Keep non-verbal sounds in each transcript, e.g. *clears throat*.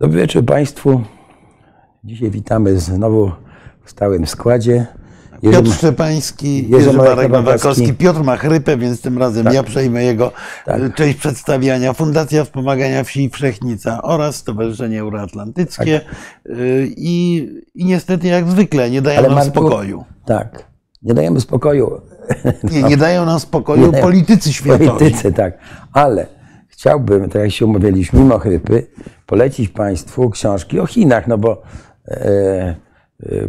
Dobry wieczór Państwu. Dzisiaj witamy znowu w stałym składzie. Jerzy Piotr Szczepański, Jerzy, Jerzy Marek Nowakowski. Piotr ma chrypę, więc tym razem tak. ja przejmę jego tak. część przedstawiania. Fundacja Wspomagania Wsi Wszechnica oraz Stowarzyszenie Euroatlantyckie. Tak. I, I niestety jak zwykle nie dają Ale nam Marku, spokoju. Tak, nie dajemy spokoju. *laughs* Nie, nie dają nam spokoju nie politycy światowi. Politycy, tak. Ale chciałbym, tak jak się umawialiśmy, mimo chrypy, polecić Państwu książki o Chinach, no bo e, e,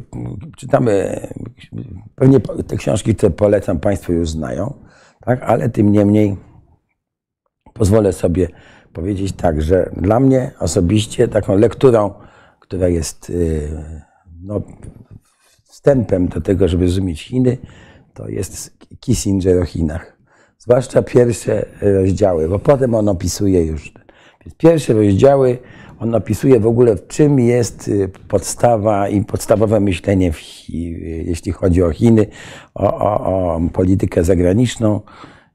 czytamy, pewnie te książki, które polecam, Państwo już znają, tak? ale tym niemniej pozwolę sobie powiedzieć tak, że dla mnie osobiście taką lekturą, która jest e, no, wstępem do tego, żeby rozumieć Chiny, to jest Kissinger o Chinach. Zwłaszcza pierwsze rozdziały, bo potem on opisuje już. Więc pierwsze rozdziały on opisuje w ogóle, w czym jest y, podstawa i podstawowe myślenie, jeśli chodzi o Chiny, o, o, o politykę zagraniczną.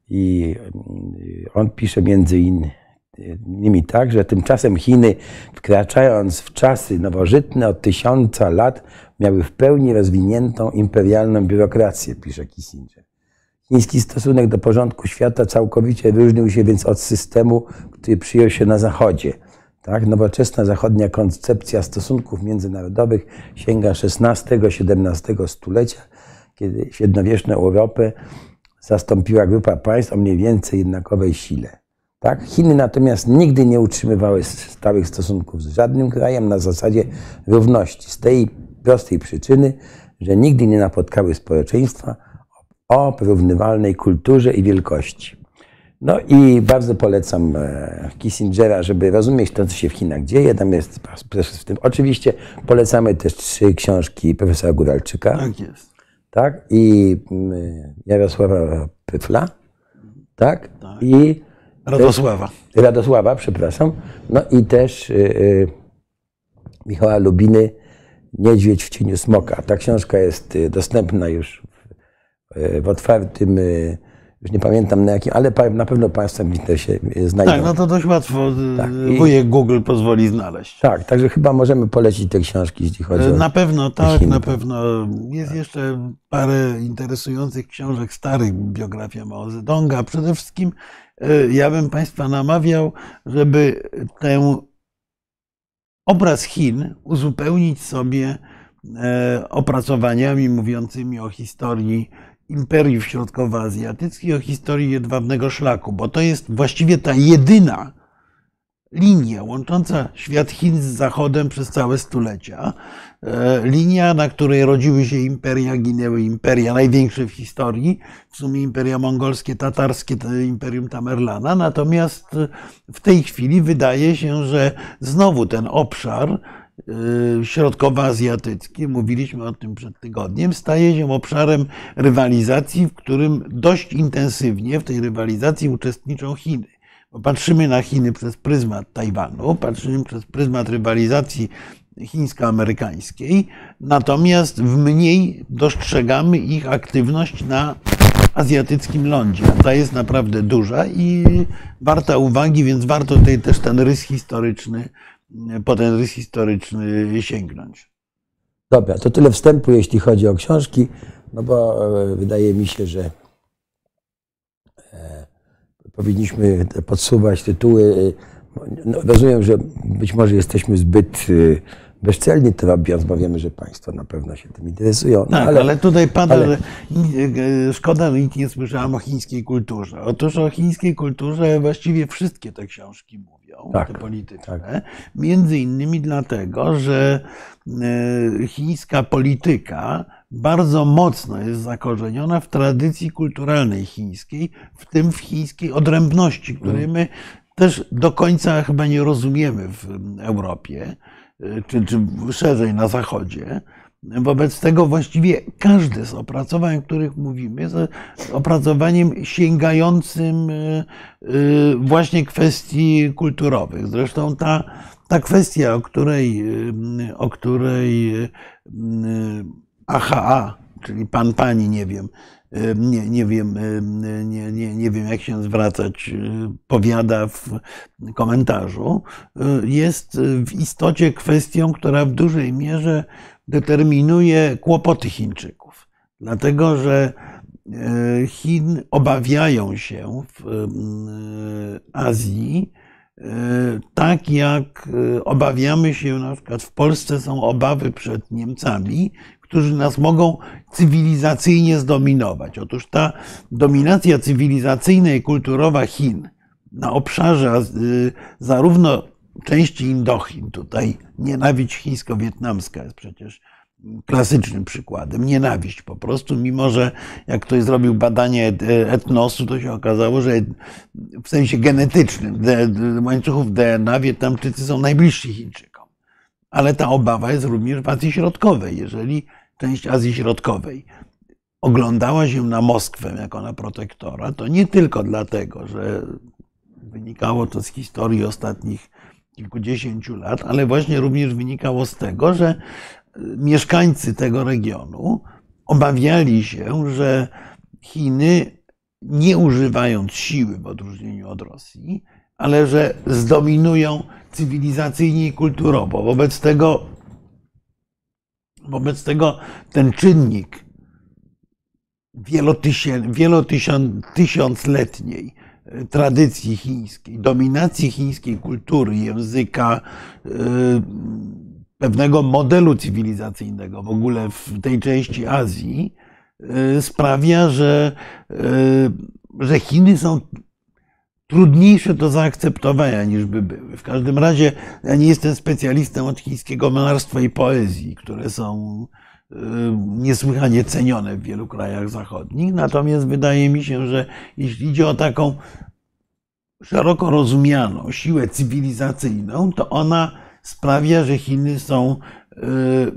I y, on pisze między innymi tak, że tymczasem Chiny, wkraczając w czasy nowożytne od tysiąca lat, miały w pełni rozwiniętą imperialną biurokrację, pisze Kissinger. Chiński stosunek do porządku świata całkowicie różnił się więc od systemu, który przyjął się na Zachodzie. Tak? Nowoczesna zachodnia koncepcja stosunków międzynarodowych sięga XVI-XVII stulecia, kiedy średniowieczną Europę zastąpiła grupa państw o mniej więcej jednakowej sile. Tak? Chiny natomiast nigdy nie utrzymywały stałych stosunków z żadnym krajem na zasadzie równości. Z tej prostej przyczyny, że nigdy nie napotkały społeczeństwa o porównywalnej kulturze i wielkości. No i bardzo polecam e, Kissingera, żeby rozumieć to, co się w Chinach dzieje. Tam jest w tym. Oczywiście polecamy też trzy książki profesora Góralczyka. Tak jest. Tak? I mm, Jarosława Pyfla. Tak? tak. I Radosława. Też, Radosława, przepraszam. No i też y, y, Michała Lubiny Niedźwiedź w cieniu smoka. Ta książka jest y, dostępna już w, w otwartym już nie pamiętam na jakim, ale na pewno Państwo w internecie znajdą. Tak, no to dość łatwo tak. wujek Google pozwoli znaleźć. Tak, także chyba możemy polecić te książki, jeśli chodzi o... Na pewno tak, na pewno. Jest tak. jeszcze parę interesujących książek starych, biografia Mao Zedonga. Przede wszystkim e, ja bym Państwa namawiał, żeby tę obraz Chin uzupełnić sobie e, opracowaniami mówiącymi o historii imperiów środkowoazjatyckich, o historii jedwabnego szlaku, bo to jest właściwie ta jedyna linia łącząca świat Chin z Zachodem przez całe stulecia. E, linia, na której rodziły się imperia, ginęły imperia, największe w historii, w sumie imperia mongolskie, tatarskie, imperium Tamerlana. Natomiast w tej chwili wydaje się, że znowu ten obszar Y, środkowoazjatyckie, mówiliśmy o tym przed tygodniem, staje się obszarem rywalizacji, w którym dość intensywnie w tej rywalizacji uczestniczą Chiny. Bo patrzymy na Chiny przez pryzmat Tajwanu, patrzymy przez pryzmat rywalizacji chińsko-amerykańskiej, natomiast w mniej dostrzegamy ich aktywność na azjatyckim lądzie. Ta jest naprawdę duża i warta uwagi, więc warto tutaj też ten rys historyczny po ten rys historyczny sięgnąć. Dobra, to tyle wstępu, jeśli chodzi o książki, no bo e, wydaje mi się, że e, powinniśmy podsuwać tytuły. No, rozumiem, że być może jesteśmy zbyt e, bezcelnie to robiąc, bo wiemy, że Państwo na pewno się tym interesują. No, tak, ale, ale, tutaj pada, ale... że szkoda, że nikt nie słyszałem o chińskiej kulturze. Otóż o chińskiej kulturze właściwie wszystkie te książki mówią, tak, te polityczne. Tak. Między innymi dlatego, że e, chińska polityka bardzo mocno jest zakorzeniona w tradycji kulturalnej chińskiej, w tym w chińskiej odrębności, której mm. my też do końca chyba nie rozumiemy w Europie. Y, czy, czy szerzej na Zachodzie. Wobec tego właściwie każde z opracowań, o których mówimy, jest opracowaniem sięgającym y, y, właśnie kwestii kulturowych. Zresztą ta, ta kwestia, o której, o której AHA, czyli pan, pani, nie wiem, nie, nie, wiem, nie, nie, nie wiem, jak się zwracać, powiada w komentarzu, jest w istocie kwestią, która w dużej mierze determinuje kłopoty Chińczyków. Dlatego, że Chin obawiają się w Azji, tak jak obawiamy się, na przykład w Polsce są obawy przed Niemcami, którzy nas mogą cywilizacyjnie zdominować. Otóż ta dominacja cywilizacyjna i kulturowa Chin na obszarze zarówno części Indochin, tutaj nienawiść chińsko-wietnamska jest przecież klasycznym przykładem. Nienawiść po prostu, mimo że jak ktoś zrobił badanie etnosu, to się okazało, że w sensie genetycznym łańcuchów DNA Wietnamczycy są najbliżsi Chińczykom. Ale ta obawa jest również w Azji Środkowej. Jeżeli część Azji Środkowej oglądała się na Moskwę jako na protektora, to nie tylko dlatego, że wynikało to z historii ostatnich kilkudziesięciu lat, ale właśnie również wynikało z tego, że mieszkańcy tego regionu obawiali się, że Chiny, nie używając siły w odróżnieniu od Rosji, ale że zdominują cywilizacyjnie i kulturowo. Wobec tego, wobec tego ten czynnik wielotysiącletniej tradycji chińskiej, dominacji chińskiej kultury, języka, pewnego modelu cywilizacyjnego w ogóle w tej części Azji y, sprawia, że, że Chiny są trudniejsze do zaakceptowania niż by były. W każdym razie ja nie jestem specjalistą od chińskiego malarstwa i poezji, które są y, niesłychanie cenione w wielu krajach zachodnich. Natomiast wydaje mi się, że jeśli idzie o taką szeroko rozumianą siłę cywilizacyjną, to ona sprawia, że Chiny są y,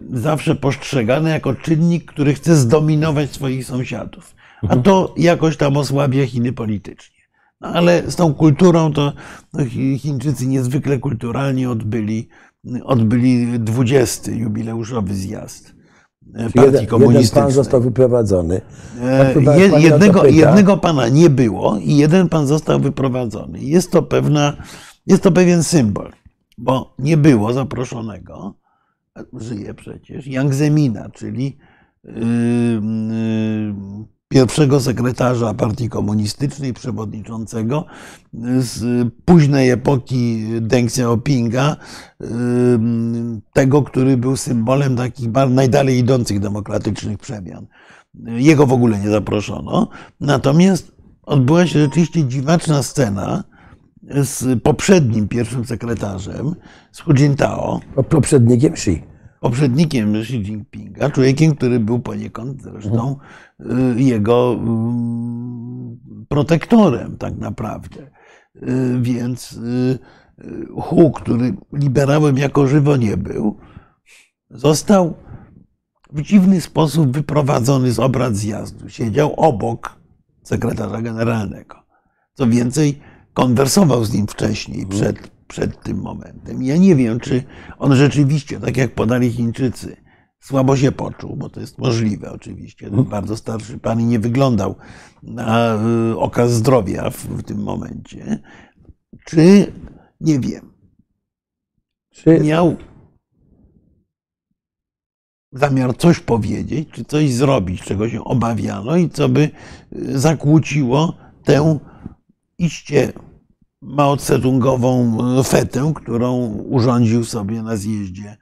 zawsze postrzegane jako czynnik, który chce zdominować swoich sąsiadów. A mhm. to jakoś tam osłabia Chiny politycznie. No ale z tą kulturą to Chińczycy niezwykle kulturalnie odbyli, odbyli 20. jubileuszowy zjazd. E, partii jeden, komunistycznej. Jeden pan został wyprowadzony. E, jednego, jednego pana nie było i jeden pan został wyprowadzony. Jest to, pewna, jest to pewien symbol bo nie było zaproszonego, żyje przecież, Yang Zemina, czyli yy, yy, pierwszego sekretarza Partii Komunistycznej, przewodniczącego z późnej epoki Deng Xiaopinga, tego, który był symbolem takich najdalej idących demokratycznych przemian. Jego w ogóle nie zaproszono. Natomiast odbyła się rzeczywiście dziwaczna scena, z poprzednim pierwszym sekretarzem, z Hu Jintao. Poprzednikiem Xi. Poprzednikiem Xi Jinpinga, człowiekiem, który był poniekąd zresztą mhm. jego mm, protektorem tak naprawdę. Y, więc y, Hu, który liberałem jako żywo nie był, został w dziwny sposób wyprowadzony z obrad zjazdu. Siedział obok sekretarza generalnego. Co więcej, konwersował z nim wcześniej, mhm. przed, przed tym momentem. Ja nie wiem, czy on rzeczywiście, tak jak podali Chińczycy, słabo się poczuł, bo to jest możliwe oczywiście. Ten bardzo starszy pan i nie wyglądał na y, okaz zdrowia w, w tym momencie. Czy, nie wiem, czy miał zamiar coś powiedzieć, czy coś zrobić, czego się obawiano i co by y, zakłóciło tę iście Mao Tse-tungową fetę, którą urządził sobie na zjeździe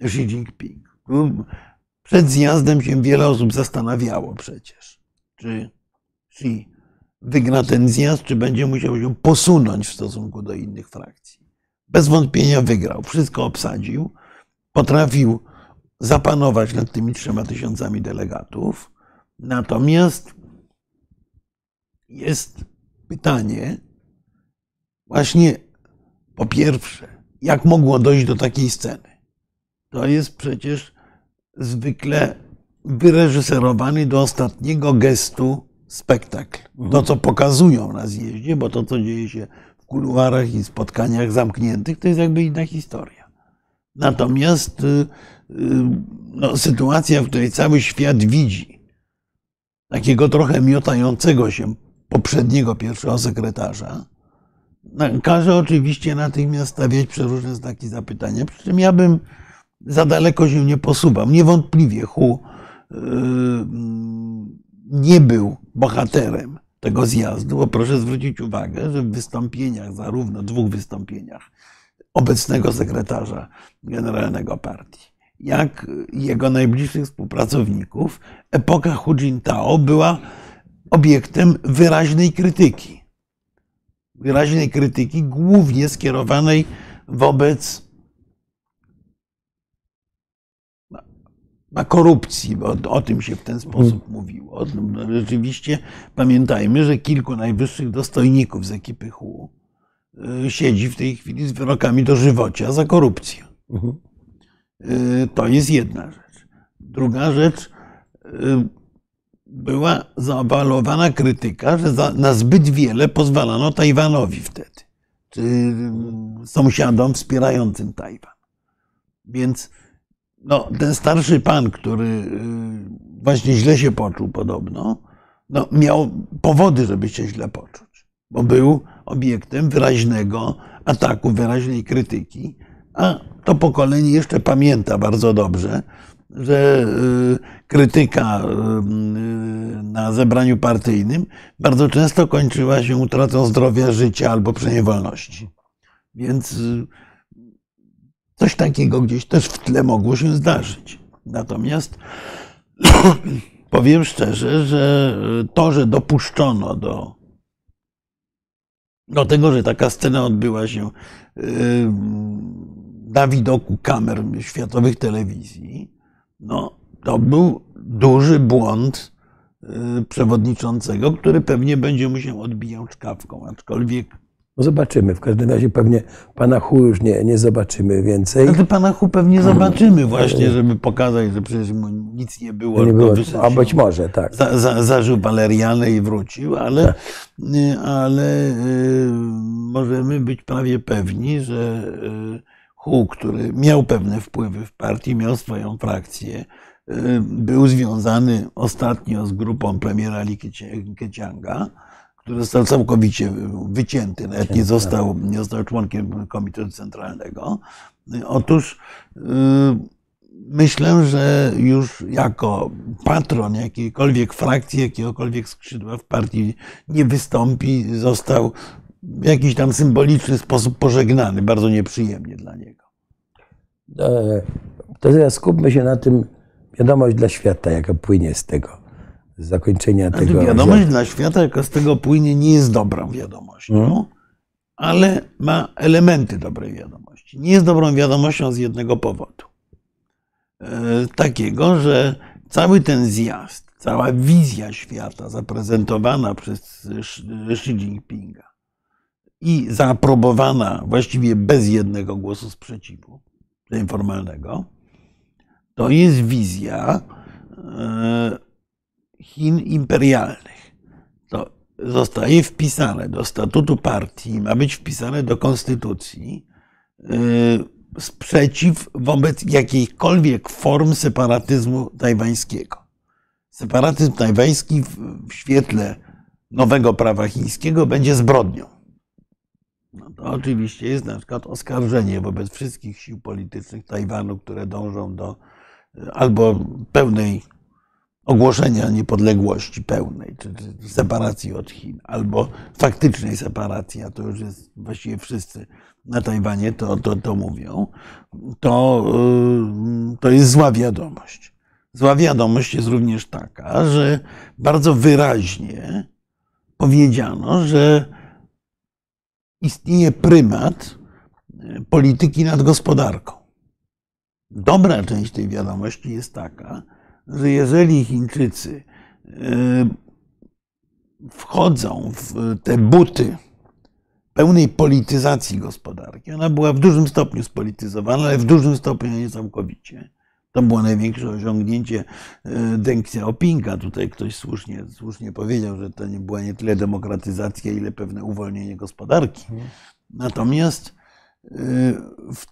Xi Jinping. Przed zjazdem się wiele osób zastanawiało przecież, czy Xi wygra ten zjazd, czy będzie musiał się posunąć w stosunku do innych frakcji. Bez wątpienia wygrał, wszystko obsadził, potrafił zapanować nad tymi trzema tysiącami delegatów. Natomiast jest pytanie, właśnie po pierwsze, jak mogło dojść do takiej sceny? To jest przecież zwykle wyreżyserowany do ostatniego gestu spektakl. To, mhm. co pokazują na zjeździe, bo to, co dzieje się w kuluarach i spotkaniach zamkniętych, to jest jakby inna historia. Natomiast y, y, no, sytuacja, w której cały świat widzi, takiego trochę miotającego się poprzedniego pierwszego sekretarza, każe oczywiście natychmiast stawiać przeróżne znaki zapytania. Przy czym ja bym za daleko się nie posuwał. Niewątpliwie Hu yy, nie był bohaterem tego zjazdu, bo proszę zwrócić uwagę, że w wystąpieniach, zarówno dwóch wystąpieniach obecnego sekretarza generalnego partii, jak jego najbliższych współpracowników, epoka Hu Jintao była obiektem wyraźnej krytyki. Wyraźnej krytyki, głównie skierowanej wobec na korupcji, bo o tym się w ten sposób mówiło. Rzeczywiście pamiętajmy, że kilku najwyższych dostojników z ekipy HU y, siedzi w tej chwili z wyrokami do żywocia za korupcję. Mhm. Y, to jest jedna rzecz. Druga rzecz, y, była zaawalowana krytyka, że za, na zbyt wiele pozwalano Tajwanowi wtedy, czy sąsiadom wspierającym Tajwan. Więc no, ten starszy pan, który y, właśnie źle się poczuł podobno, no, miał powody, żeby się źle poczuć, bo był obiektem wyraźnego ataku, wyraźnej krytyki, a to pokolenie jeszcze pamięta bardzo dobrze, że y, krytyka y, na zebraniu partyjnym bardzo często kończyła się utratą zdrowia, życia albo przynajmniej wolności. Więc Coś takiego gdzieś też w tle mogło się zdarzyć. Natomiast *clears throat* powiem szczerze, że to, że dopuszczono do, do tego, że taka scena odbyła się na widoku kamer światowych telewizji, no, to był duży błąd yy, przewodniczącego, który pewnie będzie mu się odbijał czkawką, aczkolwiek no zobaczymy. W każdym razie pewnie pana Hu już nie, nie zobaczymy więcej. Ale pana Hu pewnie zobaczymy właśnie, żeby pokazać, że przecież mu nic nie było. Nie było a być może, tak. Za, za, zażył walerianę i wrócił, ale, tak. ale y, możemy być prawie pewni, że y, Hu, który miał pewne wpływy w partii, miał swoją frakcję, y, był związany ostatnio z grupą premiera Li Keqianga, który został całkowicie wycięty, nawet nie został, nie został członkiem Komitetu Centralnego. Otóż y, myślę, że już jako patron jakiejkolwiek frakcji, jakiegokolwiek skrzydła w partii nie wystąpi, został w jakiś tam symboliczny sposób pożegnany, bardzo nieprzyjemnie dla niego. E, to teraz skupmy się na tym, wiadomość dla świata, jaka płynie z tego zakończenia znaczy, tego. Wiadomość dla świata, jaka z tego płynie, nie jest dobrą wiadomością, hmm? ale ma elementy dobrej wiadomości. Nie jest dobrą wiadomością z jednego powodu. E, takiego, że cały ten zjazd, cała wizja świata zaprezentowana przez Xi Jinpinga i zaaprobowana właściwie bez jednego głosu sprzeciwu, informalnego, to jest wizja e, Chin imperialnych. To zostaje wpisane do statutu partii, ma być wpisane do konstytucji y, sprzeciw wobec jakiejkolwiek form separatyzmu tajwańskiego. Separatyzm tajwański w świetle nowego prawa chińskiego będzie zbrodnią. No to oczywiście jest na przykład oskarżenie wobec wszystkich sił politycznych Tajwanu, które dążą do y, albo pełnej ogłoszenia niepodległości pełnej, czy, separacji od Chin, albo faktycznej separacji, a to już jest właściwie wszyscy na Tajwanie to, to, to mówią, to, y, to jest zła wiadomość. Zła wiadomość jest również taka, że bardzo wyraźnie powiedziano, że istnieje prymat y, polityki nad gospodarką. Dobra część tej wiadomości jest taka, że jeżeli Chińczycy e, wchodzą w te buty pełnej polityzacji gospodarki, ona była w dużym stopniu spolityzowana, ale w dużym stopniu nie całkowicie. To było największe osiągnięcie e, Deng Xiaopinga. Tutaj ktoś słusznie, słusznie powiedział, że to nie była nie tyle demokratyzacja, ile pewne uwolnienie gospodarki. Mhm. Natomiast e, w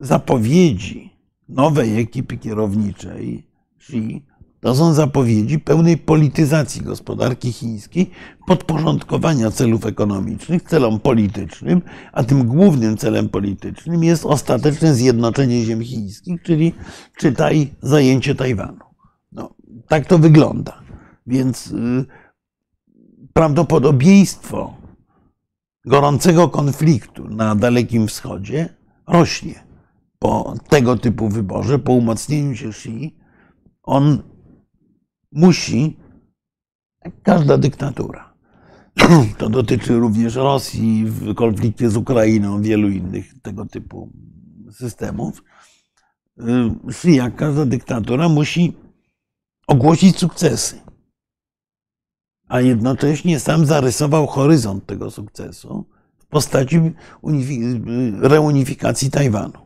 zapowiedzi nowej ekipy kierowniczej Xi to są zapowiedzi pełnej polityzacji gospodarki chińskiej, podporządkowania celów ekonomicznych celom politycznym, a tym głównym celem politycznym jest ostateczne zjednoczenie ziem chińskich, czyli czytaj zajęcie Tajwanu. No, tak to wygląda. Więc y, prawdopodobieństwo gorącego konfliktu na Dalekim Wschodzie rośnie po tego typu wyborze, po umocnieniu się Xi. On musi, jak każda dyktatura, *clears throat* to dotyczy również Rosji w konflikcie z Ukrainą, wielu innych tego typu systemów. Xi, jak każda dyktatura, musi ogłosić sukcesy a jednocześnie sam zarysował horyzont tego sukcesu w postaci reunifikacji Tajwanu.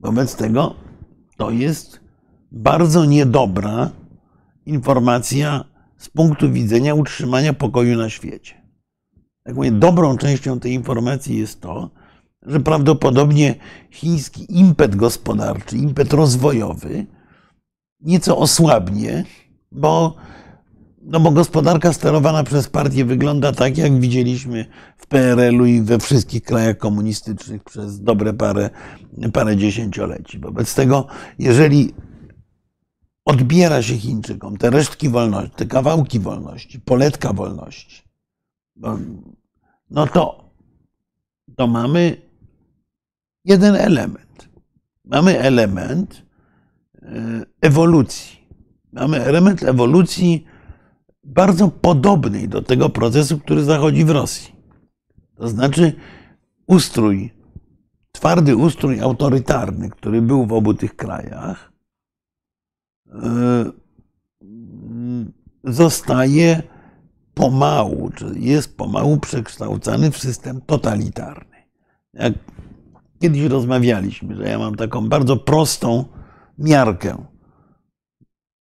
Wobec tego to jest bardzo niedobra informacja z punktu widzenia utrzymania pokoju na świecie. Jak mówię, dobrą częścią tej informacji jest to, że prawdopodobnie chiński impet gospodarczy, impet rozwojowy nieco osłabnie, bo no bo gospodarka sterowana przez partię wygląda tak, jak widzieliśmy w PRL-u i we wszystkich krajach komunistycznych przez dobre parę, parę dziesięcioleci. Wobec tego, jeżeli odbiera się Chińczykom te resztki wolności, te kawałki wolności, poletka wolności, no to, to mamy jeden element. Mamy element e, ewolucji. Mamy element ewolucji bardzo podobnej do tego procesu, który zachodzi w Rosji. To znaczy ustrój, twardy ustrój autorytarny, który był w obu tych krajach, zostaje pomału, czy jest pomału przekształcany w system totalitarny. Jak kiedyś rozmawialiśmy, że ja mam taką bardzo prostą miarkę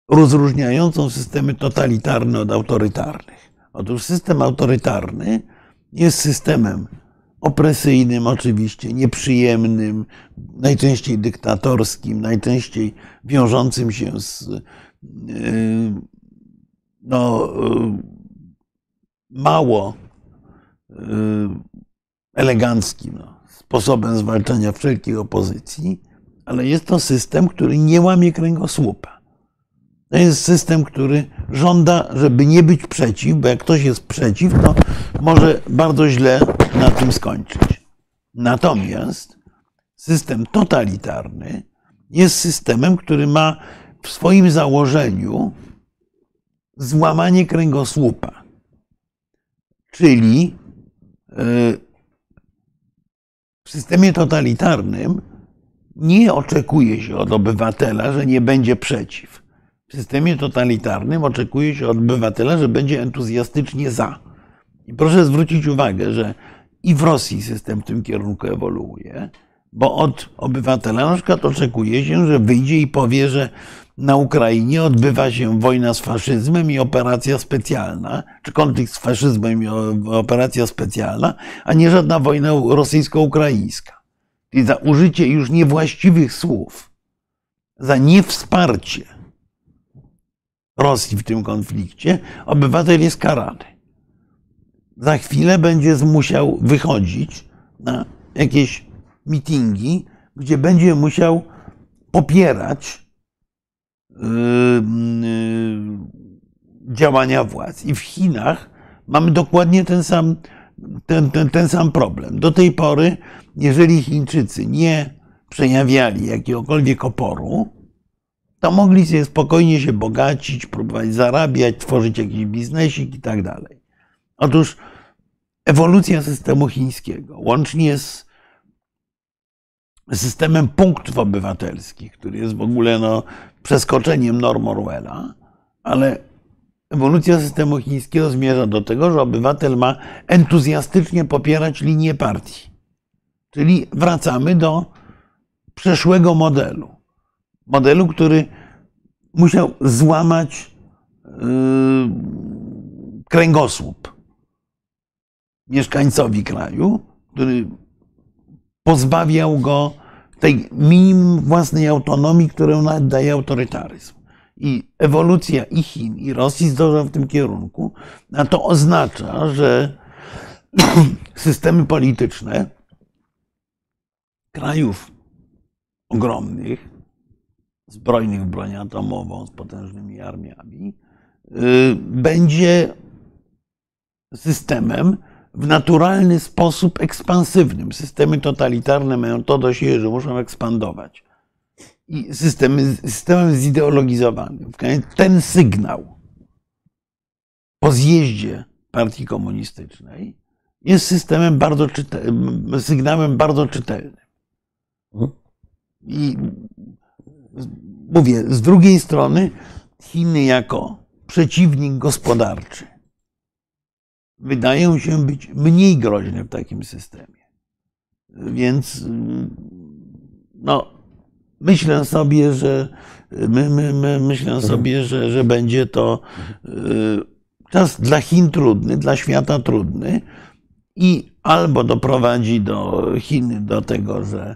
rozróżniającą systemy totalitarne od autorytarnych. Otóż system autorytarny jest systemem opresyjnym, oczywiście, nieprzyjemnym, najczęściej dyktatorskim, najczęściej wiążącym się z yy, no, yy, mało yy, eleganckim no, sposobem zwalczania wszelkiej opozycji, ale jest to system, który nie łamie kręgosłupa. To jest system, który żąda, żeby nie być przeciw, bo jak ktoś jest przeciw, to może bardzo źle na tym skończyć. Natomiast system totalitarny jest systemem, który ma w swoim założeniu złamanie kręgosłupa. Czyli e, w systemie totalitarnym nie oczekuje się od obywatela, że nie będzie przeciw w systemie totalitarnym oczekuje się od obywatela, że będzie entuzjastycznie za. I proszę zwrócić uwagę, że i w Rosji system w tym kierunku ewoluuje, bo od obywatela na przykład oczekuje się, że wyjdzie i powie, że na Ukrainie odbywa się wojna z faszyzmem i operacja specjalna, czy konflikt z faszyzmem i operacja specjalna, a nie żadna wojna rosyjsko-ukraińska. I za użycie już niewłaściwych słów, za niewsparcie Rosji w tym konflikcie, obywatel jest karany. Za chwilę będzie musiał wychodzić na jakieś mitingi, gdzie będzie musiał popierać yy, yy, działania władz. I w Chinach mamy dokładnie ten sam, ten, ten, ten sam problem. Do tej pory, jeżeli Chińczycy nie przejawiali jakiegokolwiek oporu, to mogli sobie spokojnie się bogacić, próbować zarabiać, tworzyć jakiś biznesik i tak dalej. Otóż ewolucja systemu chińskiego, łącznie z systemem punktów obywatelskich, który jest w ogóle no, przeskoczeniem norm Orwella, ale ewolucja systemu chińskiego zmierza do tego, że obywatel ma entuzjastycznie popierać linię partii. Czyli wracamy do przeszłego modelu modelu, który musiał złamać yy, kręgosłup mieszkańcowi kraju, który pozbawiał go tej minimum własnej autonomii, którą daje autorytaryzm. I ewolucja i Chin, i Rosji zdąża w tym kierunku, a to oznacza, że *clears throat* systemy polityczne krajów ogromnych, zbrojnych w broń atomową, z potężnymi armiami, y, będzie systemem w naturalny sposób ekspansywnym. Systemy totalitarne mają to do siebie, że muszą ekspandować. I systemy, systemem zideologizowanym. Ten sygnał po zjeździe partii komunistycznej jest systemem bardzo czytelnym, sygnałem bardzo czytelnym. I mówię, z drugiej strony Chiny jako przeciwnik gospodarczy wydają się być mniej groźne w takim systemie. Więc no, myślę sobie, że my, my, my myślę mhm. sobie, że, że będzie to y, czas dla Chin trudny, dla świata trudny i albo doprowadzi do Chin do tego, że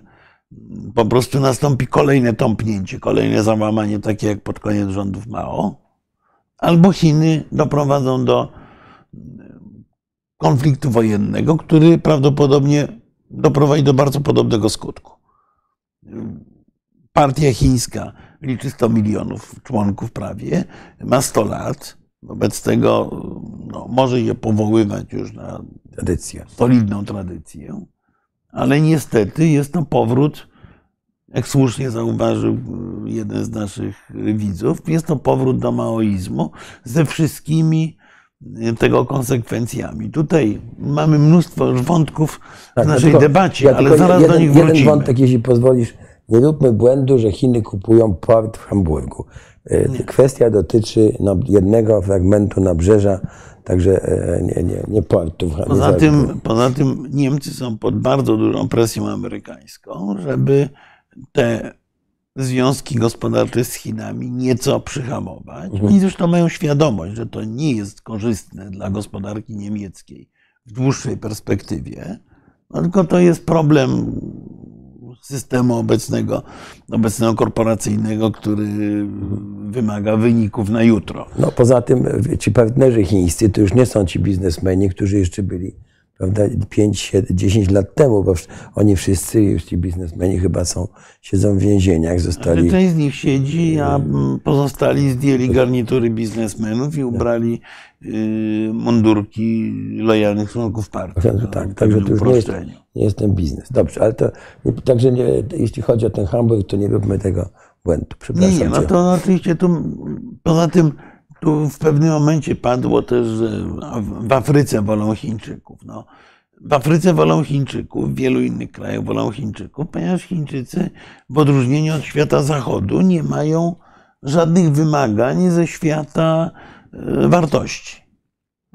po prostu nastąpi kolejne tąpnięcie, kolejne załamanie, takie jak pod koniec rządów Mao, albo Chiny doprowadzą do konfliktu wojennego, który prawdopodobnie doprowadzi do bardzo podobnego skutku. Partia chińska liczy 100 milionów członków prawie, ma 100 lat, wobec tego no, może je powoływać już na tradycję, solidną tradycję, ale niestety jest to powrót, jak słusznie zauważył jeden z naszych widzów, jest to powrót do maoizmu ze wszystkimi tego konsekwencjami. Tutaj mamy mnóstwo wątków tak, w naszej tylko, debacie, ja ale zaraz jeden, do nich wrócimy. Jeden wątek, jeśli pozwolisz, nie róbmy błędu, że Chiny kupują port w Hamburgu. E, nie. Kwestia dotyczy no, jednego fragmentu nabrzeża, także e, nie, nie, nie portów. Poza tym, poza tym Niemcy są pod bardzo dużą presją amerykańską, żeby te związki gospodarcze z Chinami nieco przyhamować. Mhm. Oni zresztą mają świadomość, że to nie jest korzystne dla gospodarki niemieckiej w dłuższej perspektywie, no tylko to jest problem systemu obecnego, obecnego korporacyjnego, który wymaga wyników na jutro. No poza tym ci partnerzy chińscy to już nie są ci biznesmeni, którzy jeszcze byli prawda, 5, 10 lat temu, bo oni wszyscy, już ci biznesmeni chyba są, siedzą w więzieniach, zostali... Część z nich siedzi, a pozostali zdjęli garnitury biznesmenów i ubrali y, mundurki lojalnych członków partii. No, tak, także to już nie jest, nie jest ten biznes. Dobrze, ale to, także nie, jeśli chodzi o ten Hamburg, to nie róbmy tego błędu. Przepraszam nie, nie, no to oczywiście tu, poza tym tu w pewnym momencie padło też, że w Afryce wolą Chińczyków. No, w Afryce wolą Chińczyków, w wielu innych krajach wolą Chińczyków, ponieważ Chińczycy w odróżnieniu od świata zachodu nie mają żadnych wymagań ze świata e, wartości.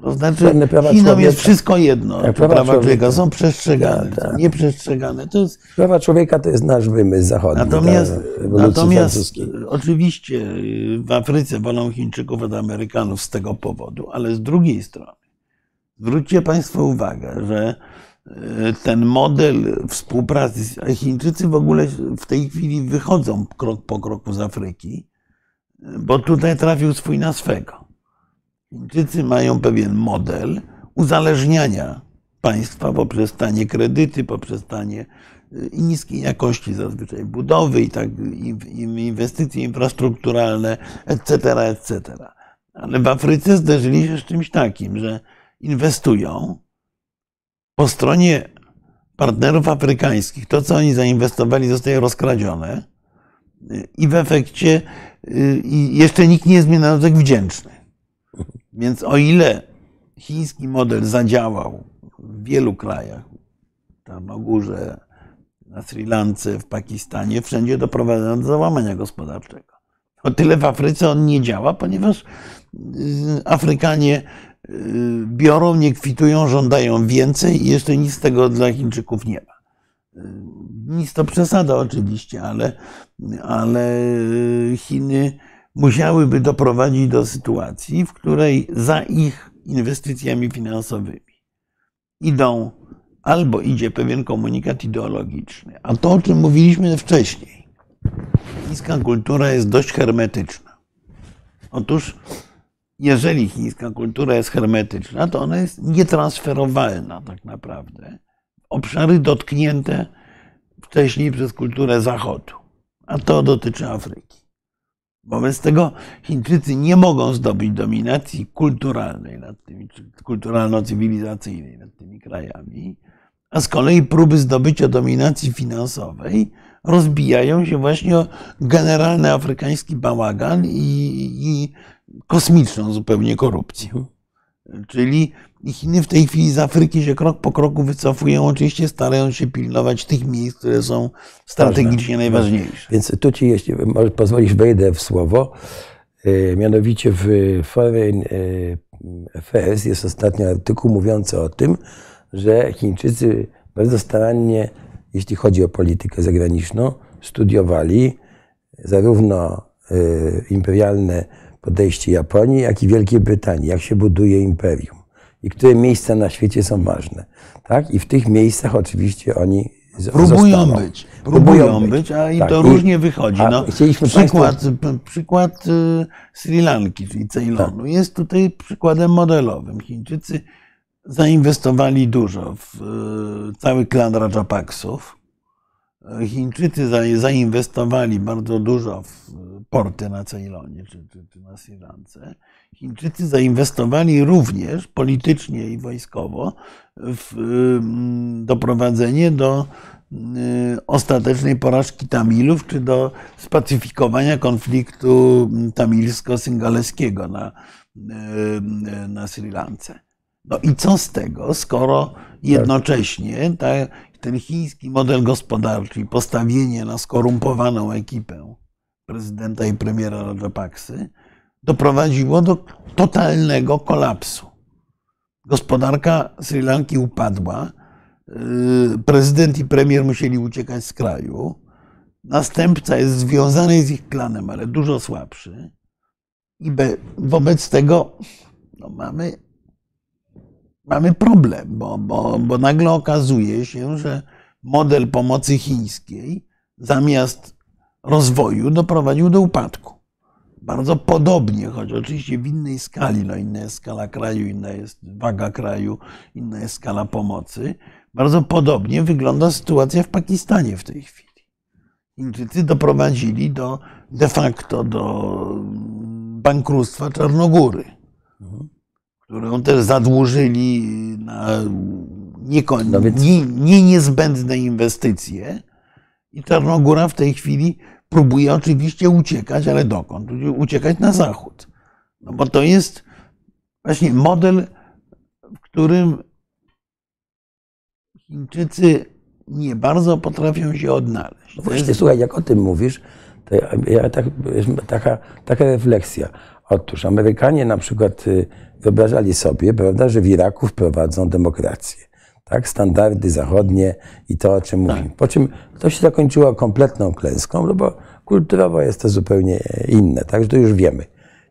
To znaczy, Chinom jest wszystko jedno. Tak, prawa, prawa człowieka są przestrzegane, tak, tak. nieprzestrzegane. To jest... Prawa człowieka to jest nasz wymysł zachodni. Natomiast, natomiast oczywiście w Afryce wolą Chińczyków od Amerykanów z tego powodu, ale z drugiej strony zwróćcie Państwo uwagę, że e, ten model współpracy, Chińczycy w ogóle w tej chwili wychodzą krok po kroku z Afryki, bo tutaj trafił swój na swego. Chińczycy mają pewien model uzależniania państwa poprzez tanie kredyty, poprzez tanie y, niskiej jakości zazwyczaj budowy i tak inwestycje infrastrukturalne, etc., etc. Ale w Afryce zderzyli się z czymś takim, że inwestują po stronie partnerów afrykańskich. To, co oni zainwestowali, zostaje rozkradzione y, i w efekcie y, jeszcze nikt nie jest mi wdzięczny. Więc o ile chiński model zadziałał w wielu krajach, w Czarnogórze, na Sri Lance, w Pakistanie, wszędzie doprowadza do załamania gospodarczego. O tyle w Afryce on nie działa, ponieważ y, Afrykanie y, biorą, nie kwitują, żądają więcej i jeszcze nic z tego dla Chińczyków nie ma. Y, nic to przesada oczywiście, ale, ale Chiny musiałyby doprowadzić do sytuacji, w której za ich inwestycjami finansowymi idą albo idzie pewien komunikat ideologiczny, a to, o czym mówiliśmy wcześniej, chińska kultura jest dość hermetyczna. Otóż, jeżeli chińska kultura jest hermetyczna, to ona jest nietransferowalna tak naprawdę. Obszary dotknięte wcześniej przez kulturę Zachodu, a to dotyczy Afryki. Wobec tego Chińczycy nie mogą zdobyć dominacji kulturalnej nad tymi, kulturalno-cywilizacyjnej nad tymi krajami, a z kolei próby zdobycia dominacji finansowej rozbijają się właśnie o generalny afrykański bałagan i, i kosmiczną zupełnie korupcję. Czyli Chiny w tej chwili z Afryki się krok po kroku wycofują, oczywiście starając się pilnować tych miejsc, które są strategicznie najważniejsze. Więc tu ci, jeśli pozwolisz, wejdę w słowo. E, mianowicie w Foreign Affairs jest ostatni artykuł mówiący o tym, że Chińczycy bardzo starannie, jeśli chodzi o politykę zagraniczną, studiowali zarówno e, imperialne podejście Japonii, jak i Wielkiej Brytanii, jak się buduje imperium i które miejsca na świecie są ważne. Tak? I w tych miejscach oczywiście oni Próbują zostaną. być, próbują być, a i Tak. to I- różnie wychodzi. No, przykład, przykład y, Sri Lanki, czyli Ceylonu, Tak. jest tutaj przykładem modelowym. Chińczycy zainwestowali dużo w y, cały klan Rajapaksów. Chińczycy za- zainwestowali bardzo dużo w porty na Ceylonie czy, czy, czy na Sri Lance. Chińczycy zainwestowali również politycznie i wojskowo w doprowadzenie do y, ostatecznej porażki Tamilów, czy do spacyfikowania konfliktu tamilsko-syngaleskiego na, y, na Sri Lance. No i co z tego, skoro jednocześnie ta, ten chiński model gospodarczy postawienie na skorumpowaną ekipę prezydenta i premiera Rajapaksy doprowadziło do totalnego kolapsu. Gospodarka Sri Lanki upadła, yy, prezydent i premier musieli uciekać z kraju. Następca jest związany z ich klanem, ale dużo słabszy. I be, wobec tego no, mamy, mamy problem, bo, bo, bo nagle okazuje się, że model pomocy chińskiej zamiast rozwoju doprowadził do upadku. Bardzo podobnie, choć oczywiście w innej skali, no inna jest skala kraju, inna jest waga kraju, inna jest skala pomocy. Bardzo podobnie wygląda sytuacja w Pakistanie w tej chwili. Chińczycy doprowadzili do de facto do bankructwa Czarnogóry, którą też zadłużyli na niekon- No nie, nie niezbędne inwestycje. I Czarnogóra w tej chwili próbuje oczywiście uciekać, ale dokąd? Uciekać na zachód. No bo to jest właśnie model, w którym Chińczycy nie bardzo potrafią się odnaleźć. No właśnie, jest- słuchaj, jak o tym mówisz, to ja, ja tak, taka, taka refleksja. Otóż Amerykanie na przykład y, wyobrażali sobie, prawda, że w Iraku wprowadzą demokrację. Tak, standardy zachodnie i to, o czym mówimy. Po czym to się zakończyło kompletną klęską, no bo kulturowo jest to zupełnie inne, tak, że to już wiemy.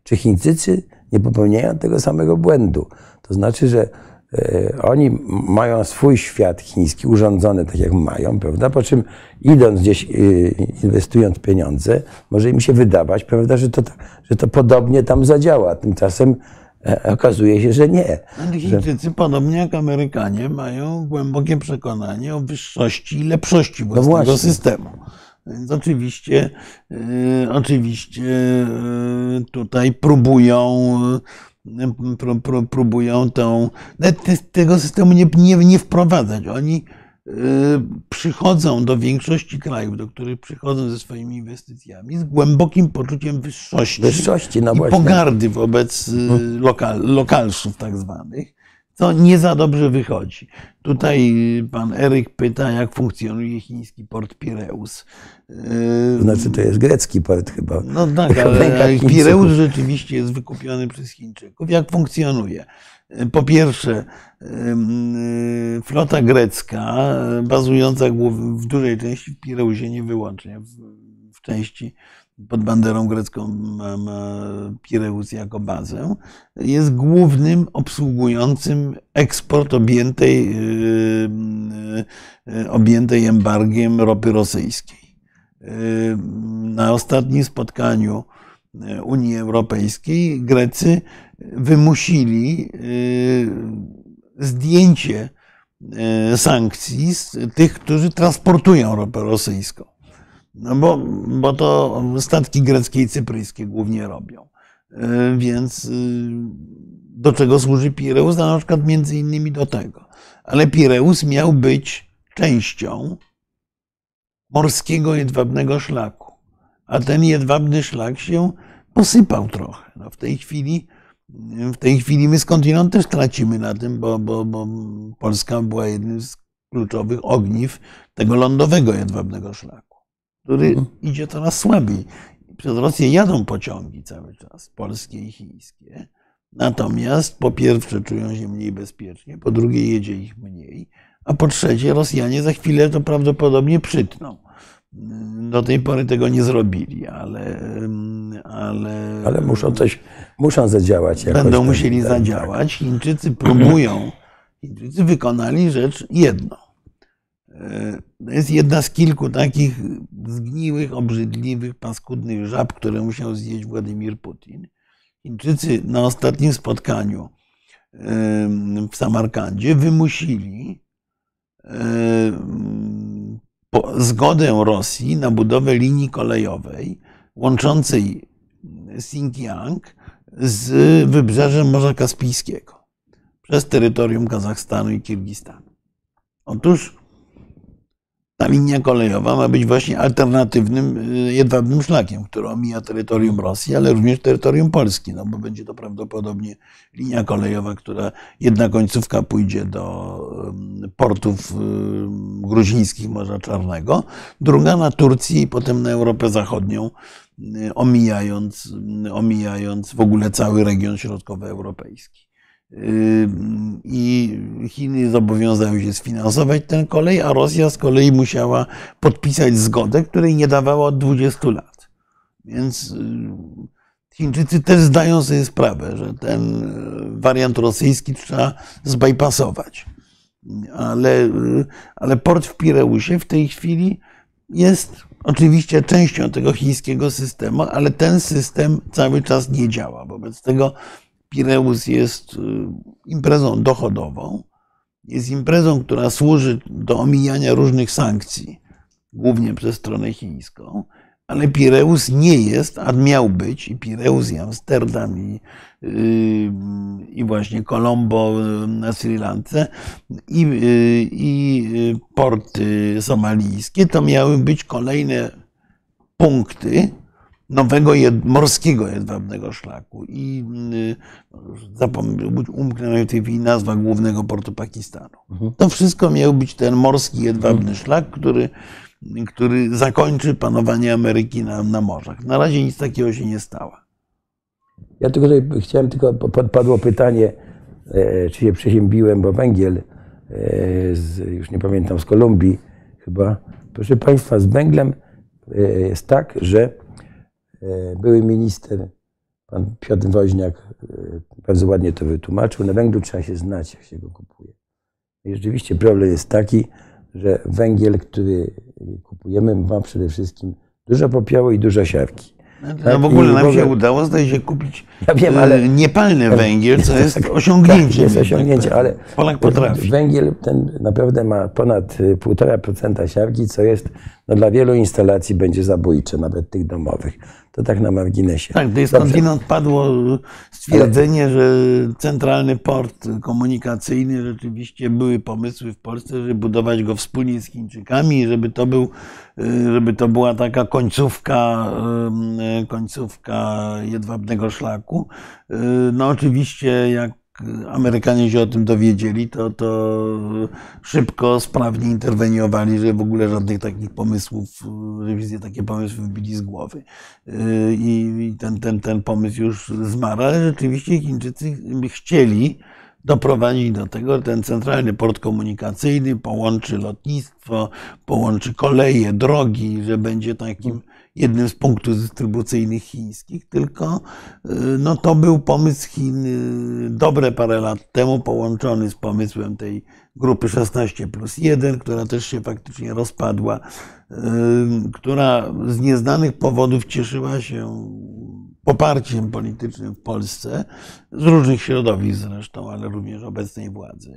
Czy Chińczycy nie popełniają tego samego błędu? To znaczy, że e, oni mają swój świat chiński urządzony tak, jak mają, prawda? Po czym idąc gdzieś, e, inwestując pieniądze, może im się wydawać, prawda, że to, że to podobnie tam zadziała. Tymczasem e, okazuje się, że nie. Chińczycy, podobnie jak Amerykanie, mają głębokie przekonanie o wyższości i lepszości własnego No systemu. Więc oczywiście, y, oczywiście y, tutaj próbują, pró, pró, próbują tą, tego systemu nie, nie, nie wprowadzać. Oni przychodzą do większości krajów, do których przychodzą ze swoimi inwestycjami, z głębokim poczuciem wyższości Wyższości, no i właśnie. pogardy wobec y, lokal, lokalsów tak zwanych, co nie za dobrze wychodzi. Tutaj y, pan Eryk pyta, jak funkcjonuje chiński port Pireus. Y, znaczy, to jest grecki port chyba. No tak, *laughs* ale. Pireus rzeczywiście jest wykupiony przez Chińczyków. Jak funkcjonuje? Po pierwsze, y, flota grecka, y, bazująca w dużej części w Pireusie, nie wyłącznie, w, części pod banderą grecką Pireus jako bazę, jest głównym obsługującym eksport objętej, y, objętej embargiem ropy rosyjskiej. Na ostatnim spotkaniu Unii Europejskiej, Grecy wymusili zdjęcie sankcji z tych, którzy transportują ropę rosyjską. No bo, bo to statki greckie i cypryjskie głównie robią. Więc do czego służy Pireus? Na przykład między innymi do tego. Ale Pireus miał być częścią morskiego jedwabnego szlaku. A ten jedwabny szlak się posypał trochę. No w tej chwili w tej chwili my skądinąd też tracimy na tym, bo, bo, bo Polska była jednym z kluczowych ogniw tego lądowego jedwabnego szlaku, który mhm. idzie coraz słabiej. Przez Rosję jadą pociągi cały czas, polskie i chińskie. Natomiast po pierwsze czują się mniej bezpiecznie, po drugie jedzie ich mniej, a po trzecie Rosjanie za chwilę to prawdopodobnie przytną. Do tej pory tego nie zrobili, ale. Ale, ale muszą coś, muszą zadziałać. Będą tak, musieli tak, zadziałać. Chińczycy próbują. Chińczycy wykonali rzecz jedną. To jest jedna z kilku takich zgniłych, obrzydliwych, paskudnych żab, które musiał zjeść Władimir Putin. Chińczycy na ostatnim spotkaniu w Samarkandzie wymusili zgodę Rosji na budowę linii kolejowej łączącej Xinjiang z wybrzeżem Morza Kaspijskiego przez terytorium Kazachstanu i Kirgistanu. Otóż ta linia kolejowa ma być właśnie alternatywnym y, jedwabnym szlakiem, który omija terytorium Rosji, ale również terytorium Polski, no bo będzie to prawdopodobnie linia kolejowa, która jedna końcówka pójdzie do portów gruzińskich Morza Czarnego, druga na Turcję i potem na Europę Zachodnią, y, omijając, omijając w ogóle cały region środkowoeuropejski. I Chiny zobowiązały się sfinansować ten kolej, a Rosja z kolei musiała podpisać zgodę, której nie dawała od 20 lat. Więc y, Chińczycy też zdają sobie sprawę, że ten y, wariant rosyjski trzeba zbypasować. Ale, y, ale port w Pireusie w tej chwili jest oczywiście częścią tego chińskiego systemu, ale ten system cały czas nie działa. Wobec tego Pireus jest y, imprezą dochodową, jest imprezą, która służy do omijania różnych sankcji, głównie przez stronę chińską, ale Pireus nie jest, a miał być, i Pireus, i Amsterdam, i, yy, i właśnie Colombo na Sri Lance, i, i porty somalijskie, to miały być kolejne punkty, nowego jed, morskiego jedwabnego szlaku. I y, zapomniałem, umknęła w tej chwili nazwa głównego portu Pakistanu. Mhm. To wszystko miał być ten morski jedwabny mhm. szlak, który, który zakończy panowanie Ameryki na, na morzach. Na razie nic takiego się nie stało. Ja tylko tutaj chciałem, tylko padło pytanie, e, czy się przeziębiłem, bo węgiel, e, z, już nie pamiętam, z Kolumbii chyba. Proszę Państwa, z węglem e, jest tak, że były minister, pan Piotr Woźniak, e, bardzo ładnie to wytłumaczył. Na węglu trzeba się znać, jak się go kupuje. I rzeczywiście problem jest taki, że węgiel, który kupujemy, ma przede wszystkim dużo popiołu i dużo siarki. No, tak? w ogóle nam się udało, zdaje się, kupić ja wiem, ale, e, niepalny węgiel, co *laughs* jest tak, osiągnięciem. Tak, jest osiągnięcie, ale Polak potrafi. węgiel ten naprawdę ma ponad 1,5% siarki, co jest no, dla wielu instalacji będzie zabójcze, nawet tych domowych. To tak na marginesie. Tak, to jest skądinąd padło stwierdzenie, Ale... że centralny port komunikacyjny rzeczywiście były pomysły w Polsce, żeby budować go wspólnie z Chińczykami, żeby to, był, żeby to była taka końcówka, końcówka jedwabnego szlaku. No oczywiście jak Amerykanie się o tym dowiedzieli, to, to szybko, sprawnie interweniowali, że w ogóle żadnych takich pomysłów, że takie pomysły wybili z głowy. I ten, ten, ten pomysł już zmarł, ale rzeczywiście Chińczycy chcieli doprowadzić do tego, że ten centralny port komunikacyjny połączy lotnictwo, połączy koleje, drogi, że będzie takim jednym z punktów dystrybucyjnych chińskich, tylko y, no, to był pomysł Chin y, dobre parę lat temu, połączony z pomysłem tej grupy 16 plus 1, która też się faktycznie rozpadła, y, która z nieznanych powodów cieszyła się poparciem politycznym w Polsce, z różnych środowisk zresztą, ale również obecnej władzy.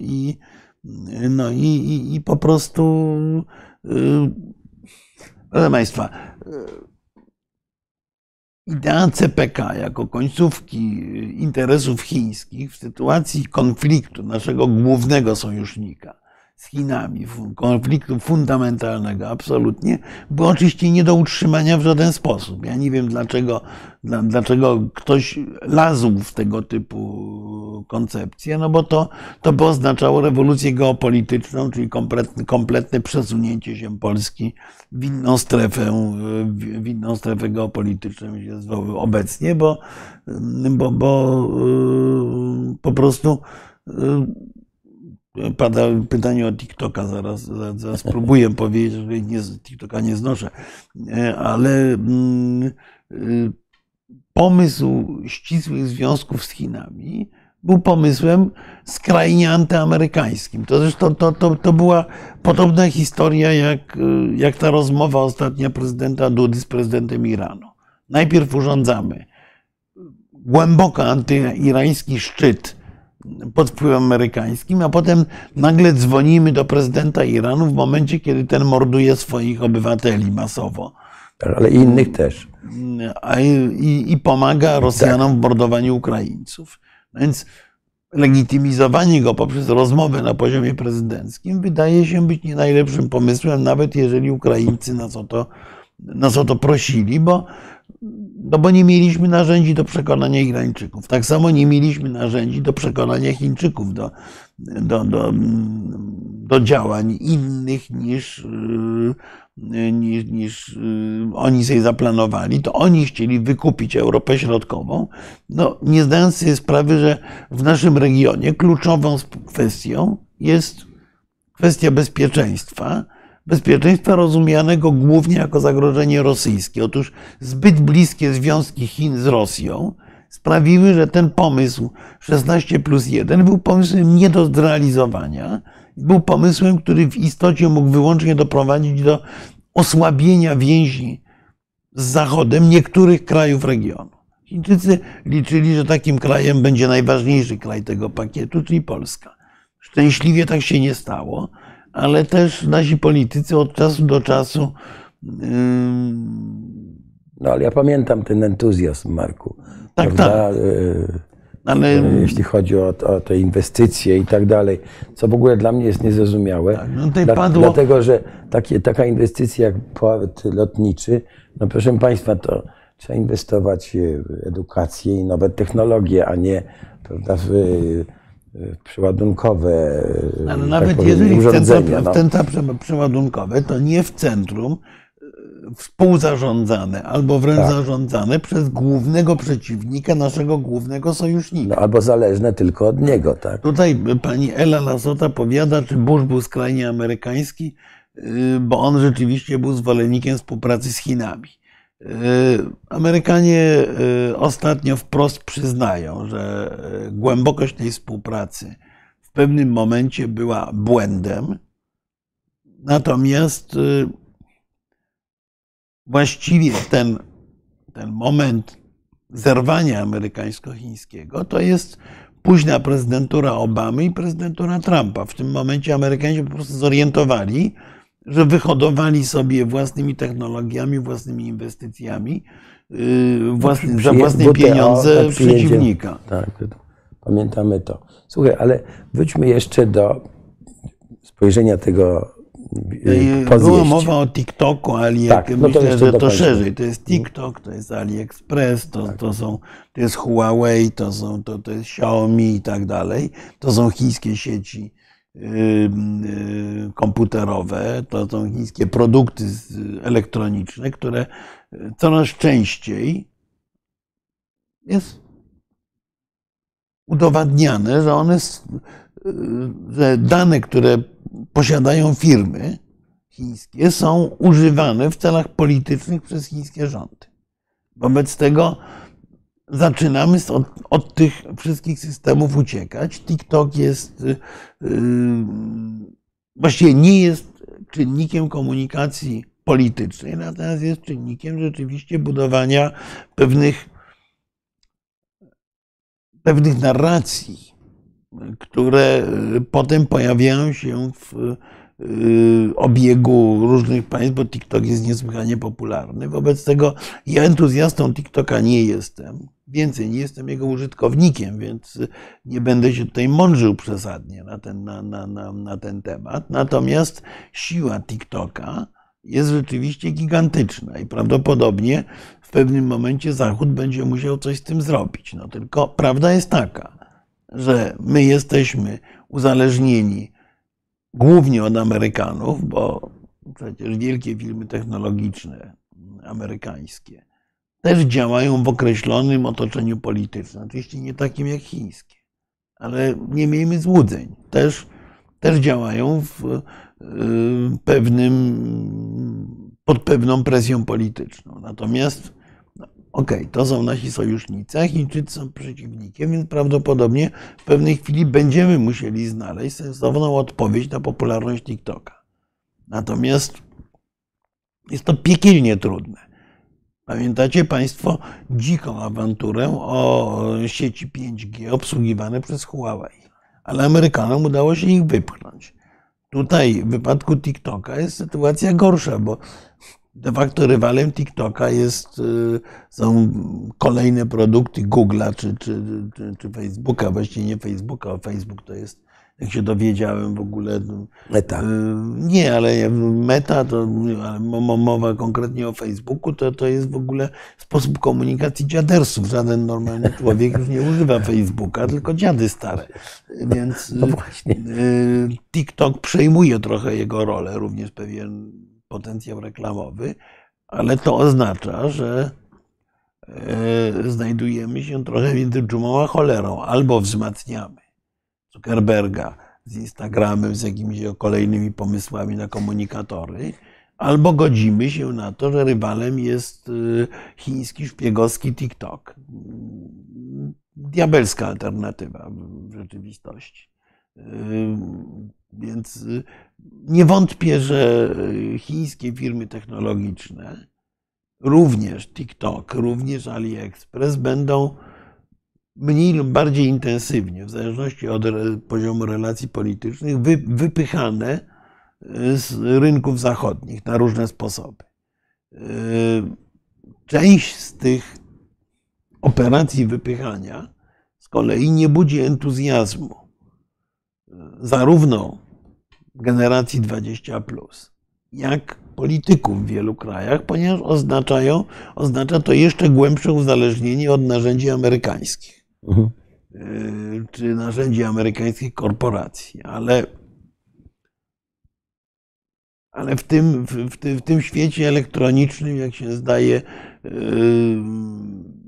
I, no i, i, i po prostu, proszę Państwa, idea CPK jako końcówki interesów chińskich w sytuacji konfliktu naszego głównego sojusznika z Chinami, konfliktu fundamentalnego absolutnie, było oczywiście nie do utrzymania w żaden sposób. Ja nie wiem, dlaczego, dlaczego ktoś lazł w tego typu koncepcje, no bo to, to by oznaczało rewolucję geopolityczną, czyli kompletne, kompletne przesunięcie się Polski w inną strefę, w inną strefę geopolityczną jest obecnie, bo, bo, bo po prostu Pada pytanie o TikToka, zaraz, zaraz spróbuję *laughs* powiedzieć, że nie, TikToka nie znoszę, e, ale mm, y, pomysł ścisłych związków z Chinami był pomysłem skrajnie antyamerykańskim. To zresztą to, to, to była podobna historia jak, jak ta rozmowa ostatnia prezydenta Dudy z prezydentem Iranu. Najpierw urządzamy głęboko antyirański szczyt pod wpływem amerykańskim, a potem nagle dzwonimy do prezydenta Iranu w momencie, kiedy ten morduje swoich obywateli masowo. Ale innych też. I, i pomaga Rosjanom tak. w mordowaniu Ukraińców. Więc legitymizowanie go poprzez rozmowę na poziomie prezydenckim wydaje się być nie najlepszym pomysłem, nawet jeżeli Ukraińcy nas o to, nas o to prosili, bo no bo nie mieliśmy narzędzi do przekonania Irańczyków. Tak samo nie mieliśmy narzędzi do przekonania Chińczyków do, do, do, do działań innych niż, yy, niż, niż yy, oni sobie zaplanowali. To oni chcieli wykupić Europę Środkową, no, nie zdając sobie sprawy, że w naszym regionie kluczową kwestią jest kwestia bezpieczeństwa bezpieczeństwa rozumianego głównie jako zagrożenie rosyjskie. Otóż zbyt bliskie związki Chin z Rosją sprawiły, że ten pomysł 16 plus 1 był pomysłem nie do zrealizowania. Był pomysłem, który w istocie mógł wyłącznie doprowadzić do osłabienia więzi z Zachodem niektórych krajów regionu. Chińczycy liczyli, że takim krajem będzie najważniejszy kraj tego pakietu, czyli Polska. Szczęśliwie tak się nie stało ale też nasi politycy od czasu do czasu. No ale ja pamiętam ten entuzjazm, Marku. Tak, prawda? tak. Y, ale... Jeśli chodzi o, o, te inwestycje i tak dalej, co w ogóle dla mnie jest niezrozumiałe. Tak, no Dla, padło... Dlatego, że takie, taka inwestycja jak port lotniczy, no proszę Państwa, to trzeba inwestować w edukację i nowe technologie, a nie prawda, w przeładunkowe. Ale tak nawet powiem, jeżeli w centra, no. w centra przeładunkowe, to nie w centrum e, współzarządzane albo wręcz tak. zarządzane przez głównego przeciwnika naszego głównego sojusznika. No, albo zależne tylko od niego, tak? Tutaj pani Ela Lasota powiada, czy Bush był skrajnie amerykański, y, bo on rzeczywiście był zwolennikiem współpracy z Chinami. Y, Amerykanie y, ostatnio wprost przyznają, że y, głębokość tej współpracy w pewnym momencie była błędem. Natomiast właściwie ten, ten moment zerwania amerykańsko-chińskiego to jest późna prezydentura Obamy i prezydentura Trumpa. W tym momencie Amerykanie się po prostu zorientowali, że wyhodowali sobie własnymi technologiami, własnymi inwestycjami, yy, własny, za własne pieniądze przeciwnika. Tak, pamiętamy to. Słuchaj, ale wróćmy jeszcze do spojrzenia tego yy, Była mowa o TikToku, Ali, tak, no myślę, że to szerzej. To jest TikTok, to jest AliExpress, to, tak. to, są, to jest Huawei, to, są, to, to jest Xiaomi i tak dalej. To są chińskie sieci komputerowe, to są chińskie produkty elektroniczne, które coraz częściej jest udowadniane, że one, że dane, które posiadają firmy chińskie, są używane w celach politycznych przez chińskie rządy. Wobec tego zaczynamy od, od, tych wszystkich systemów uciekać. TikTok jest, yy, właściwie nie jest czynnikiem komunikacji politycznej, natomiast jest czynnikiem rzeczywiście budowania pewnych, pewnych narracji, które potem pojawiają się w obiegu różnych państw, bo TikTok jest niesłychanie popularny. Wobec tego ja entuzjastą TikToka nie jestem. Więcej, nie jestem jego użytkownikiem, więc nie będę się tutaj mądrzył przesadnie na ten, na, na, na, na ten temat. Natomiast siła TikToka jest rzeczywiście gigantyczna i prawdopodobnie w pewnym momencie Zachód będzie musiał coś z tym zrobić. No tylko prawda jest taka, że my jesteśmy uzależnieni głównie od Amerykanów, bo przecież wielkie firmy technologiczne amerykańskie też działają w określonym otoczeniu politycznym. Oczywiście nie takim jak chińskie, ale nie miejmy złudzeń. Też, też działają w y, pewnym, pod pewną presją polityczną. Natomiast okay, to są nasi sojusznicy, a Chińczycy są przeciwnikiem, więc prawdopodobnie w pewnej chwili będziemy musieli znaleźć sensowną odpowiedź na popularność TikToka. Natomiast jest to piekielnie trudne. Pamiętacie Państwo dziką awanturę o sieci 5G obsługiwane przez Huawei, ale Amerykanom udało się ich wypchnąć. Tutaj w wypadku TikToka jest sytuacja gorsza, bo de facto rywalem TikToka jest, y, są kolejne produkty Google'a czy, czy, czy, czy Facebooka, właściwie nie Facebooka, Facebook to jest jak się dowiedziałem w ogóle. Meta. Y, nie, ale meta, to mowa konkretnie o Facebooku, to, to jest w ogóle sposób komunikacji dziadersów. Żaden normalny człowiek już nie używa Facebooka, tylko dziady stare. Więc no właśnie. Y, TikTok przejmuje trochę jego rolę, również pewien potencjał reklamowy, ale to oznacza, że y, znajdujemy się trochę między dżumą a cholerą. Albo wzmacniamy Zuckerberga z Instagramem, z jakimiś kolejnymi pomysłami na komunikatory, albo godzimy się na to, że rywalem jest y, chiński szpiegowski TikTok. Diabelska alternatywa w rzeczywistości. Y, więc y, nie wątpię, że chińskie firmy technologiczne, również TikTok, również AliExpress będą mniej lub bardziej intensywnie, w zależności od poziomu relacji politycznych, wypychane e, z rynków zachodnich na różne sposoby. Część z tych operacji wypychania z kolei nie budzi entuzjazmu zarówno generacji 20, jak polityków w wielu krajach, ponieważ oznaczają, oznacza to jeszcze głębsze uzależnienie od narzędzi amerykańskich. Mhm. Y, czy narzędzi amerykańskich korporacji, ale, ale w, tym, w, tym, w tym świecie elektronicznym, jak się zdaje, yy,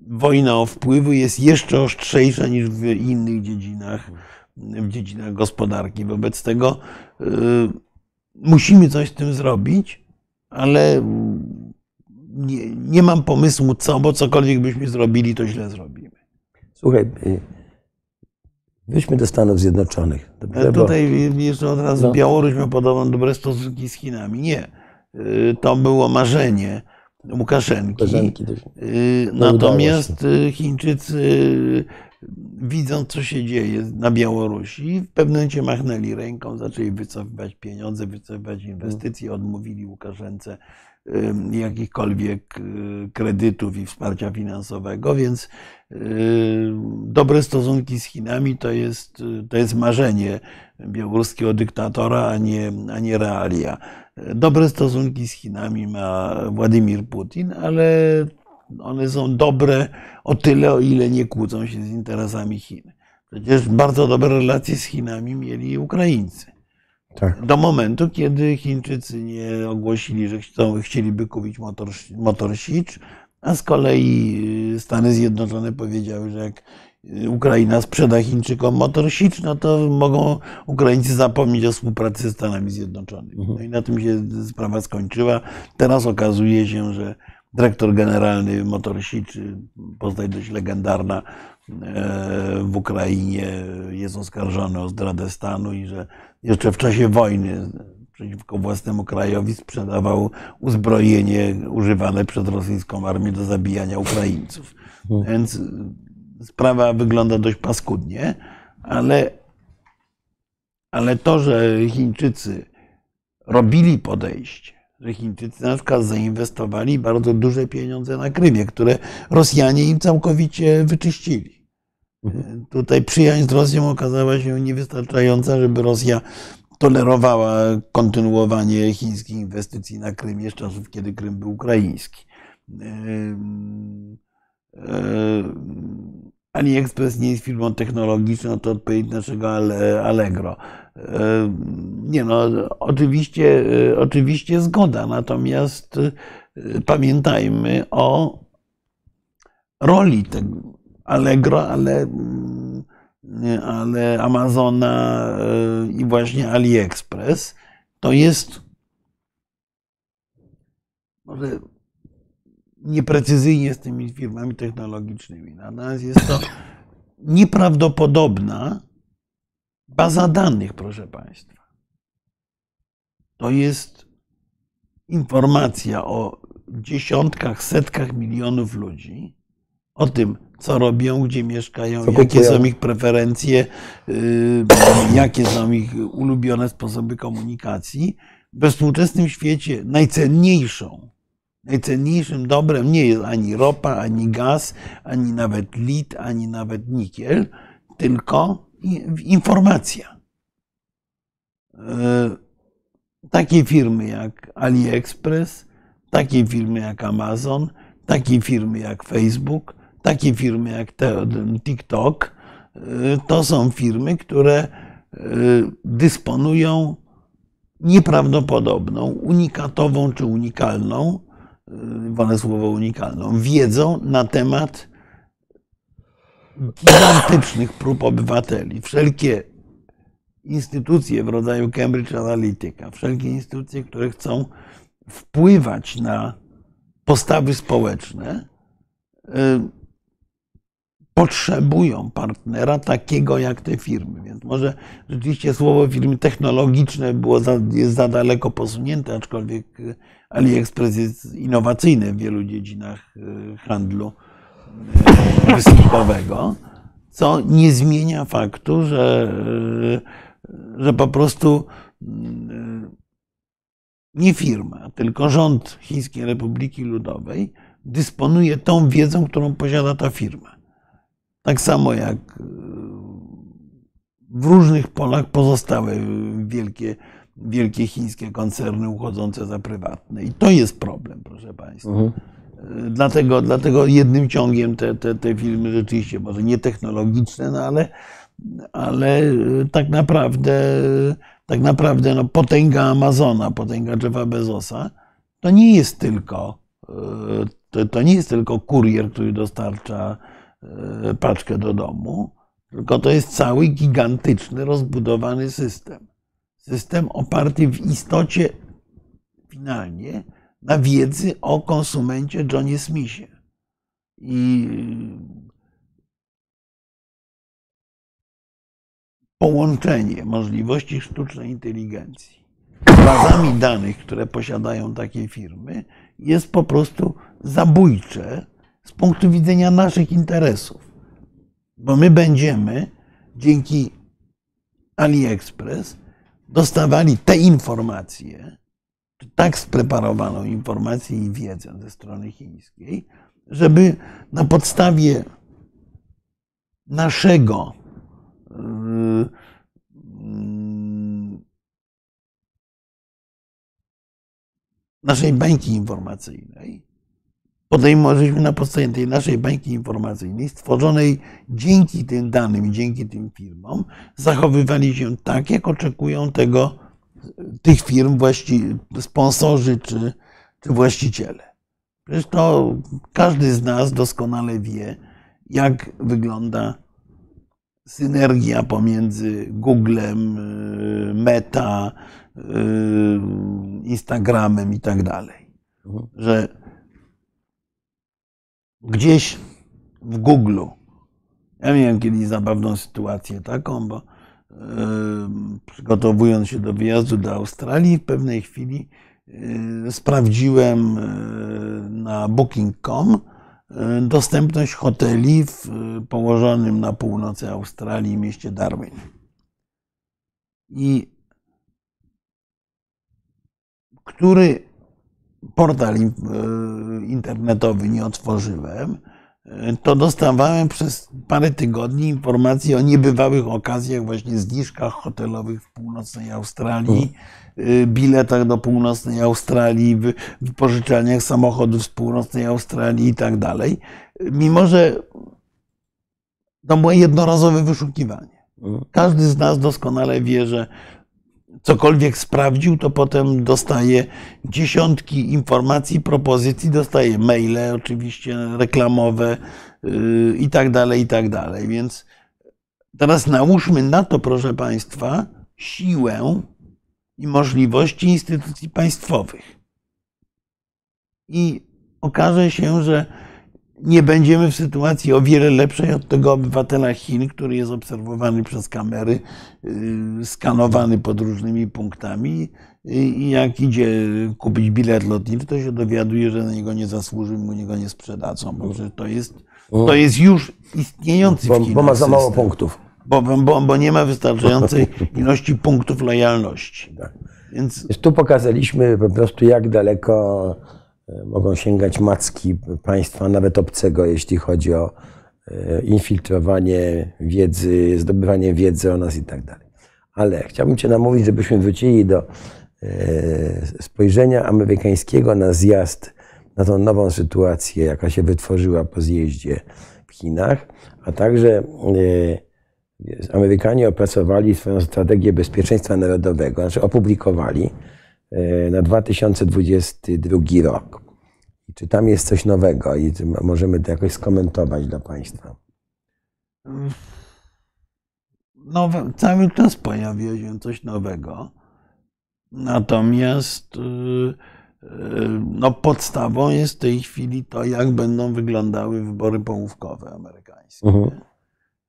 wojna o wpływy jest jeszcze ostrzejsza niż w innych dziedzinach, w dziedzinach gospodarki. Wobec tego yy, musimy coś z tym zrobić, ale nie, nie mam pomysłu co, bo cokolwiek byśmy zrobili, to źle zrobimy. Słuchaj, y, wyjdźmy do Stanów Zjednoczonych. Dobrze, Tutaj bo... jeszcze od razu no. Białoruś ma podobno dobre stosunki z Chinami. Nie. Y, to było marzenie Łukaszenki. Łukaszenki y, Natomiast Chińczycy, widząc co się dzieje na Białorusi, w pewnym momencie machnęli ręką, zaczęli wycofywać pieniądze, wycofywać inwestycje, odmówili Łukaszence jakichkolwiek kredytów i wsparcia finansowego, więc dobre stosunki z Chinami to jest, to jest marzenie białoruskiego dyktatora, a nie, a nie realia. Dobre stosunki z Chinami ma Władimir Putin, ale one są dobre o tyle, o ile nie kłócą się z interesami Chin. Przecież bardzo dobre relacje z Chinami mieli Ukraińcy. Tak. Do momentu, kiedy Chińczycy nie ogłosili, że chcą, chcieliby kupić motor, motor a z kolei y, Stany Zjednoczone powiedziały, że jak y, Ukraina sprzeda Chińczykom motor Sicz, no to mogą Ukraińcy zapomnieć o współpracy ze Stanami Zjednoczonymi. Mhm. No i na tym się sprawa skończyła. Teraz okazuje się, że dyrektor generalny Motor Sicz, postać dość legendarna e, w Ukrainie, jest oskarżony o zdradę stanu i że jeszcze w czasie wojny przeciwko własnemu krajowi sprzedawał uzbrojenie używane przez rosyjską armię do zabijania Ukraińców. Więc sprawa wygląda dość paskudnie, ale, ale to, że Chińczycy robili podejście, że Chińczycy na przykład zainwestowali bardzo duże pieniądze na Krymie, które Rosjanie im całkowicie wyczyścili. Tutaj przyjaźń z Rosją okazała się niewystarczająca, żeby Rosja tolerowała kontynuowanie chińskich inwestycji na Krymie z czasów, kiedy Krym był ukraiński. AliExpress nie jest firmą technologiczną, to odpowiedź naszego Allegro. Nie no, oczywiście, oczywiście zgoda, natomiast pamiętajmy o roli tego Allegro, ale, ale Amazona i właśnie AliExpress to jest może nieprecyzyjnie z tymi firmami technologicznymi. Natomiast jest to nieprawdopodobna baza danych, proszę Państwa. To jest informacja o dziesiątkach, setkach milionów ludzi, o tym, co robią, gdzie mieszkają, Co jakie są ich preferencje, yy, jakie są ich ulubione sposoby komunikacji. We współczesnym świecie najcenniejszą, najcenniejszym dobrem nie jest ani ropa, ani gaz, ani nawet lit, ani nawet nikiel, tylko informacja. Yy, Takie firmy jak AliExpress, takie firmy jak Amazon, takie firmy jak Facebook, takie firmy jak TikTok, y, to są firmy, które y, dysponują nieprawdopodobną, unikatową czy unikalną, wolę słowo unikalną, wiedzą na temat gigantycznych prób obywateli. Wszelkie instytucje w rodzaju Cambridge Analytica, wszelkie instytucje, które chcą wpływać na postawy społeczne, y, potrzebują partnera takiego jak te firmy. Więc może rzeczywiście słowo firmy technologiczne było za, jest za daleko posunięte, aczkolwiek y, AliExpress jest innowacyjny w wielu dziedzinach y, handlu wysyłkowego, co nie zmienia faktu, że, y, że po prostu y, nie firma, tylko rząd Chińskiej Republiki Ludowej dysponuje tą wiedzą, którą posiada ta firma. Tak samo jak y, w różnych polach pozostałe wielkie, wielkie chińskie koncerny uchodzące za prywatne. I to jest problem, proszę Państwa. Mhm. Dlatego, dlatego jednym ciągiem te, te, te filmy rzeczywiście, może nie technologiczne, no ale, ale y, tak naprawdę, tak naprawdę no, potęga Amazona, potęga Jeffa Bezosa, to nie jest tylko, y, to, to nie jest tylko kurier, który dostarcza paczkę do domu, tylko to jest cały gigantyczny, rozbudowany system. System oparty w istocie finalnie na wiedzy o konsumencie Johnie Smithie. I połączenie możliwości sztucznej inteligencji z bazami danych, które posiadają takie firmy, jest po prostu zabójcze z punktu widzenia naszych interesów. Bo my będziemy dzięki AliExpress dostawali te informacje, tak spreparowaną informację i wiedzę ze strony chińskiej, żeby na podstawie naszego yy, naszej bańki informacyjnej, podejmowaliśmy na podstawie tej naszej bańki informacyjnej, stworzonej dzięki tym danym i dzięki tym firmom, zachowywali się tak, jak oczekują tego tych firm właści, sponsorzy czy, czy właściciele. Przecież to każdy z nas doskonale wie, jak wygląda synergia pomiędzy Googlem, y, Meta, y, Instagramem i tak dalej. Mhm. Że gdzieś w Google, ja miałem kiedyś zabawną sytuację taką, bo przygotowując się do wyjazdu do Australii, w pewnej chwili sprawdziłem na booking.com dostępność hoteli w położonym na północy Australii mieście Darwin. I który portal internetowy nie otworzyłem, to dostawałem przez parę tygodni informacje o niebywałych okazjach, właśnie zniżkach hotelowych w północnej Australii, y, biletach do północnej Australii, wypożyczalniach samochodów z północnej Australii i tak dalej. Mimo, że to było jednorazowe wyszukiwanie. Mhm. Każdy z nas doskonale wie, że cokolwiek sprawdził, to potem dostaje dziesiątki informacji, propozycji, dostaje maile oczywiście reklamowe yy, i tak dalej, i tak dalej. Więc teraz nałóżmy na to, proszę Państwa, siłę i możliwości instytucji państwowych. I okaże się, że nie będziemy w sytuacji o wiele lepszej od tego obywatela Chin, który jest obserwowany przez kamery, y, skanowany pod różnymi punktami i jak idzie kupić bilet lotniczy, to się dowiaduje, że na niego nie zasłuży, mu niego nie sprzedadzą, bo to jest, to jest już istniejący bo, bo ma za mało punktów. Bo, bo, bo nie ma wystarczającej *laughs* ilości punktów lojalności. Tak. Więc... Tu pokazaliśmy po prostu, jak daleko mogą sięgać macki państwa, nawet obcego, jeśli chodzi o e, infiltrowanie wiedzy, zdobywanie wiedzy o nas i tak dalej. Ale chciałbym Cię namówić, żebyśmy wrócili do e, spojrzenia amerykańskiego na zjazd, na tą nową sytuację, jaka się wytworzyła po zjeździe w Chinach, a także Amerykanie opracowali swoją strategię bezpieczeństwa narodowego, znaczy opublikowali E, na 2022 rok. Czy tam jest coś nowego i możemy to jakoś skomentować dla Państwa? Nowe, cały czas pojawia się coś nowego. Natomiast y, y, no, podstawą jest w tej chwili to, jak będą wyglądały wybory połówkowe amerykańskie. Mhm.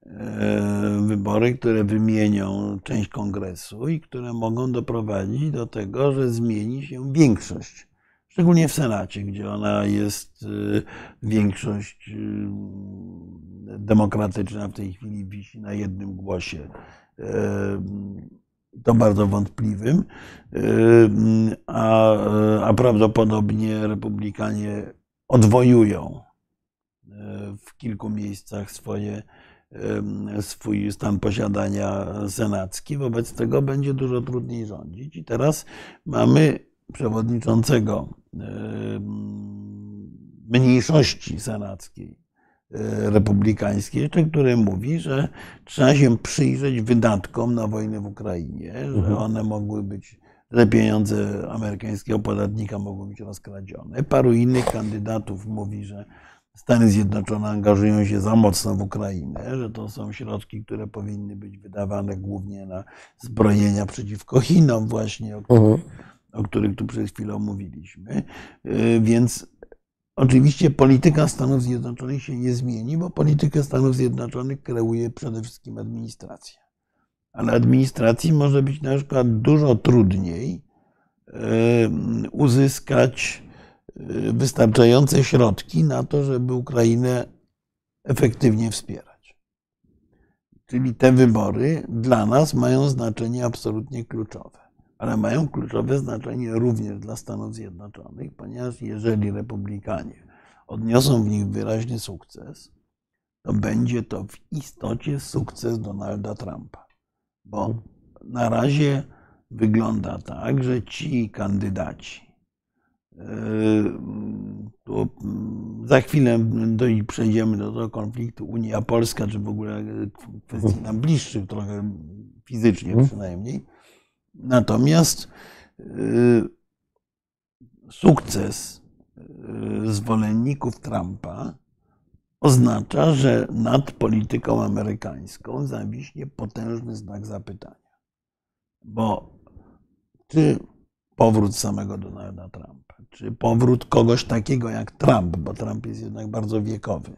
E, wybory, które wymienią część kongresu i które mogą doprowadzić do tego, że zmieni się większość. Szczególnie w Senacie, gdzie ona jest e, większość e, demokratyczna w tej chwili wisi na jednym głosie. To bardzo wątpliwym, a, a prawdopodobnie republikanie odwojują w kilku miejscach swoje swój stan posiadania senacki. Wobec tego będzie dużo trudniej rządzić. I teraz mamy przewodniczącego mniejszości senackiej e, republikańskiej, który mówi, że trzeba się przyjrzeć wydatkom na wojnę w Ukrainie, że mhm. one mogły być, że pieniądze amerykańskiego podatnika mogły być rozkradzione. Paru innych kandydatów mówi, że Stany Zjednoczone angażują się za mocno w Ukrainę, że to są środki, które powinny być wydawane głównie na zbrojenia przeciwko Chinom, właśnie, o których, -huh. o których tu przed chwilą mówiliśmy. Y, więc oczywiście polityka Stanów Zjednoczonych się nie zmieni, bo politykę Stanów Zjednoczonych kreuje przede wszystkim administracja. Ale administracji może być na przykład dużo trudniej y, uzyskać wystarczające środki na to, żeby Ukrainę efektywnie wspierać. Czyli te wybory dla nas mają znaczenie absolutnie kluczowe, ale mają kluczowe znaczenie również dla Stanów Zjednoczonych, ponieważ jeżeli republikanie odniosą w nich wyraźny sukces, to będzie to w istocie sukces Donalda Trumpa. Bo na razie wygląda tak, że ci kandydaci, za chwilę do, przejdziemy do tego konfliktu Unia Polska, czy w ogóle kwestii nam bliższych trochę fizycznie mhm. przynajmniej. Natomiast y, sukces y, zwolenników Trumpa oznacza, że nad polityką amerykańską zawiśnie potężny znak zapytania. Bo czy powrót samego Donalda Trumpa, czy powrót kogoś takiego jak Trump, bo Trump jest jednak bardzo wiekowy.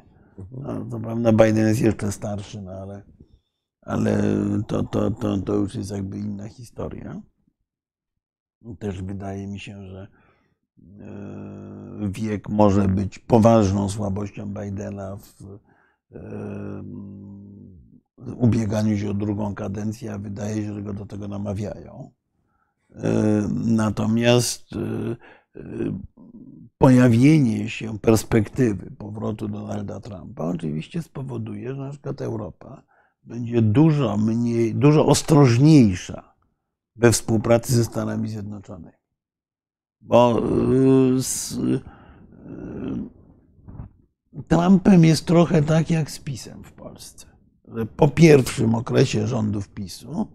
No, to prawda, Biden jest jeszcze starszy, no ale ale to, to, to, to już jest jakby inna historia. Też wydaje mi się, że e, wiek może być poważną słabością Bidena w e, ubieganiu się o drugą kadencję, a wydaje się, że go do tego namawiają. E, natomiast pojawienie się perspektywy powrotu Donalda Trumpa oczywiście spowoduje, że na przykład Europa będzie dużo mniej, dużo ostrożniejsza we współpracy ze Stanami Zjednoczonymi. Bo y, z y, Trumpem jest trochę tak jak z PiSem w Polsce. Że po pierwszym okresie rządów PiSu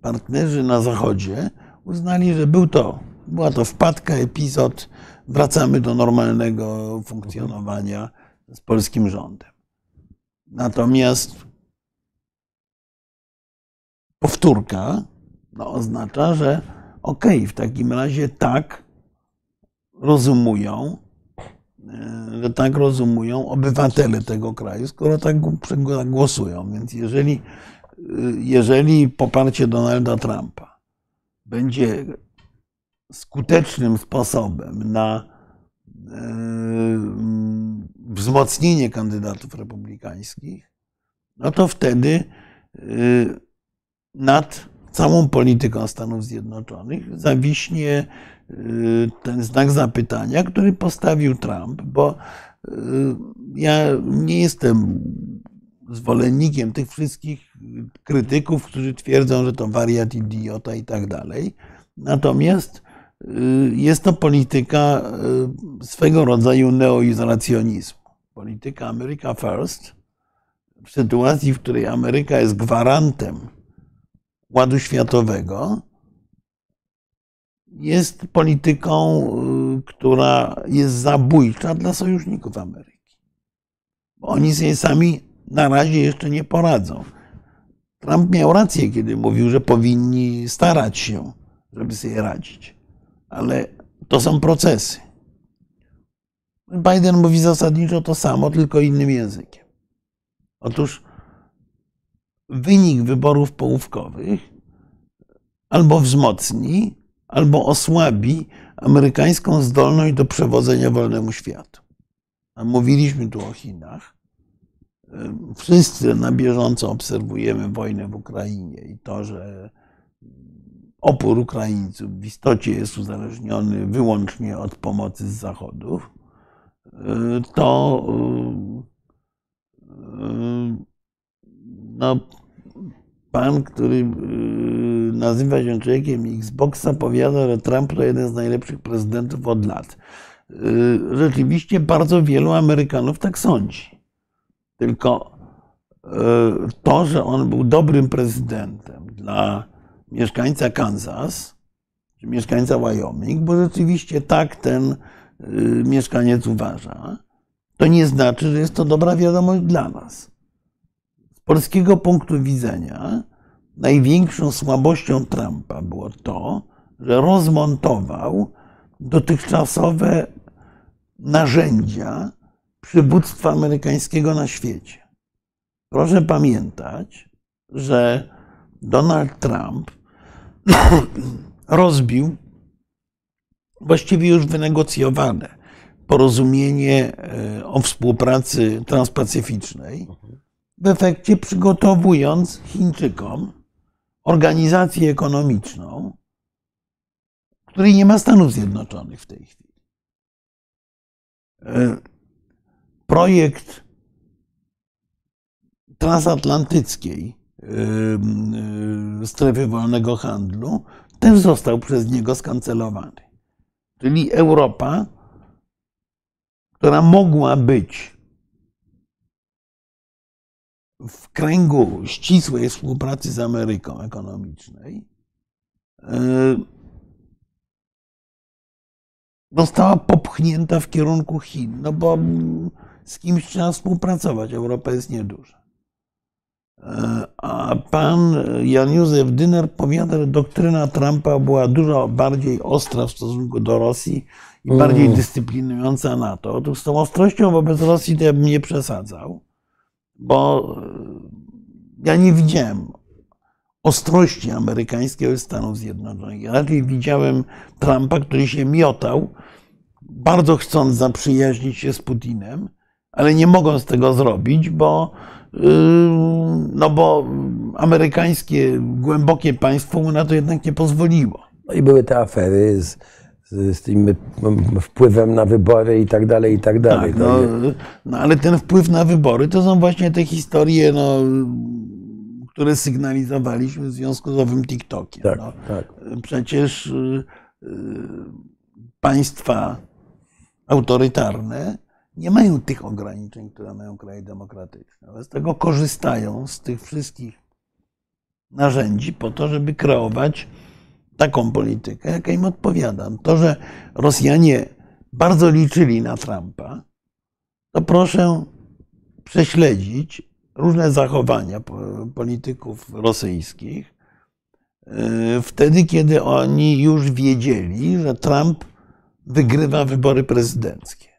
partnerzy na Zachodzie uznali, że był to, była to wpadka, epizod, wracamy do normalnego funkcjonowania z polskim rządem. Natomiast powtórka no, oznacza, że okej, okay, w takim razie tak rozumują, e, że tak rozumują obywatele tego kraju, skoro tak głosują. Więc jeżeli, e, jeżeli poparcie Donalda Trumpa będzie skutecznym sposobem na e, wzmocnienie kandydatów republikańskich, no to wtedy nad całą polityką Stanów Zjednoczonych zawiśnie y, ten znak zapytania, który postawił Trump, bo ja nie jestem zwolennikiem tych wszystkich krytyków, którzy twierdzą, że to wariat, idiota i tak dalej. Natomiast jest to polityka swego rodzaju neoizolacjonizmu. Polityka America First w sytuacji, w której Ameryka jest gwarantem Ładu Światowego jest polityką, y, która jest zabójcza dla sojuszników Ameryki. Bo oni sobie sami na razie jeszcze nie poradzą. Trump miał rację, kiedy mówił, że powinni starać się, żeby sobie radzić. Ale to są procesy. Biden mówi zasadniczo to samo, tylko innym językiem. Otóż wynik wyborów połówkowych albo wzmocni, albo osłabi amerykańską zdolność do przewodzenia wolnemu światu. A mówiliśmy tu o Chinach. Wszyscy na bieżąco obserwujemy wojnę w Ukrainie i to, że opór Ukraińców w istocie jest uzależniony wyłącznie od pomocy z Zachodów, to no, pan, który y, nazywa się człowiekiem Xboxa, powiada, że Trump to jeden z najlepszych prezydentów od lat. Y, rzeczywiście bardzo wielu Amerykanów tak sądzi. Tylko y, to, że on był dobrym prezydentem dla mieszkańca Kansas, czy mieszkańca Wyoming, bo rzeczywiście tak ten mieszkaniec uważa, to nie znaczy, że jest to dobra wiadomość dla nas polskiego punktu widzenia największą słabością Trumpa było to, że rozmontował dotychczasowe narzędzia przywództwa amerykańskiego na świecie. Proszę pamiętać, że Donald Trump *coughs* rozbił właściwie już wynegocjowane porozumienie e, o współpracy transpacyficznej w efekcie przygotowując Chińczykom organizację ekonomiczną, której nie ma Stanów Zjednoczonych w tej chwili. E, projekt transatlantyckiej strefy wolnego handlu też został przez niego skancelowany. Czyli Europa, która mogła być w kręgu ścisłej współpracy z Ameryką ekonomicznej e, została popchnięta w kierunku Chin, no bo z kimś trzeba współpracować, Europa jest nieduża. E, a pan Jan Józef Dyner powiada, że doktryna Trumpa była dużo bardziej ostra w stosunku do Rosji i bardziej mm. dyscyplinująca NATO. Otóż z tą ostrością wobec Rosji to ja bym nie przesadzał bo ja nie widziałem ostrości amerykańskiej Stanów Zjednoczonych. Ja raczej widziałem Trumpa, który się miotał, bardzo chcąc zaprzyjaźnić się z Putinem, ale nie mogąc tego zrobić, bo, no bo amerykańskie głębokie państwo mu na to jednak nie pozwoliło. No i były te afery z, z, z tym wpływem na wybory i tak dalej, i tak dalej. Tak, no, no, ale ten wpływ na wybory to są właśnie te historie, no, które sygnalizowaliśmy w związku z owym TikTokiem. Tak, no. tak. Przecież y, y, państwa autorytarne nie mają tych ograniczeń, które mają kraje demokratyczne. Ale z tego korzystają, z tych wszystkich narzędzi po to, żeby kreować taką politykę, jaka im odpowiada. To, że Rosjanie bardzo liczyli na Trumpa, to proszę prześledzić różne zachowania polityków rosyjskich e, wtedy, kiedy oni już wiedzieli, że Trump wygrywa wybory prezydenckie.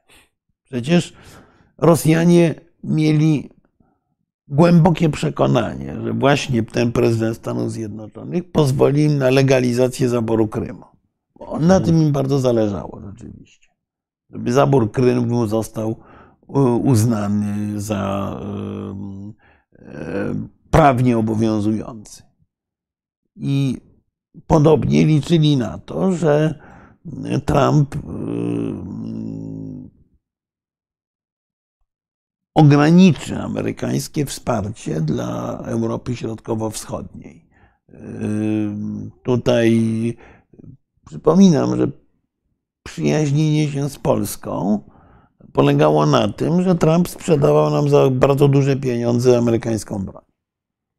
Przecież Rosjanie mieli głębokie przekonanie, że właśnie ten prezydent Stanów Zjednoczonych pozwoli im na legalizację zaboru Krymu. Bo na tym im bardzo zależało rzeczywiście. Żeby zabór Krymu został uznany za prawnie obowiązujący. I podobnie liczyli na to, że Trump ograniczy amerykańskie wsparcie dla Europy Środkowo-Wschodniej. Tutaj przypominam, że przyjaźnienie się z Polską polegało na tym, że Trump sprzedawał nam za bardzo duże pieniądze amerykańską broń.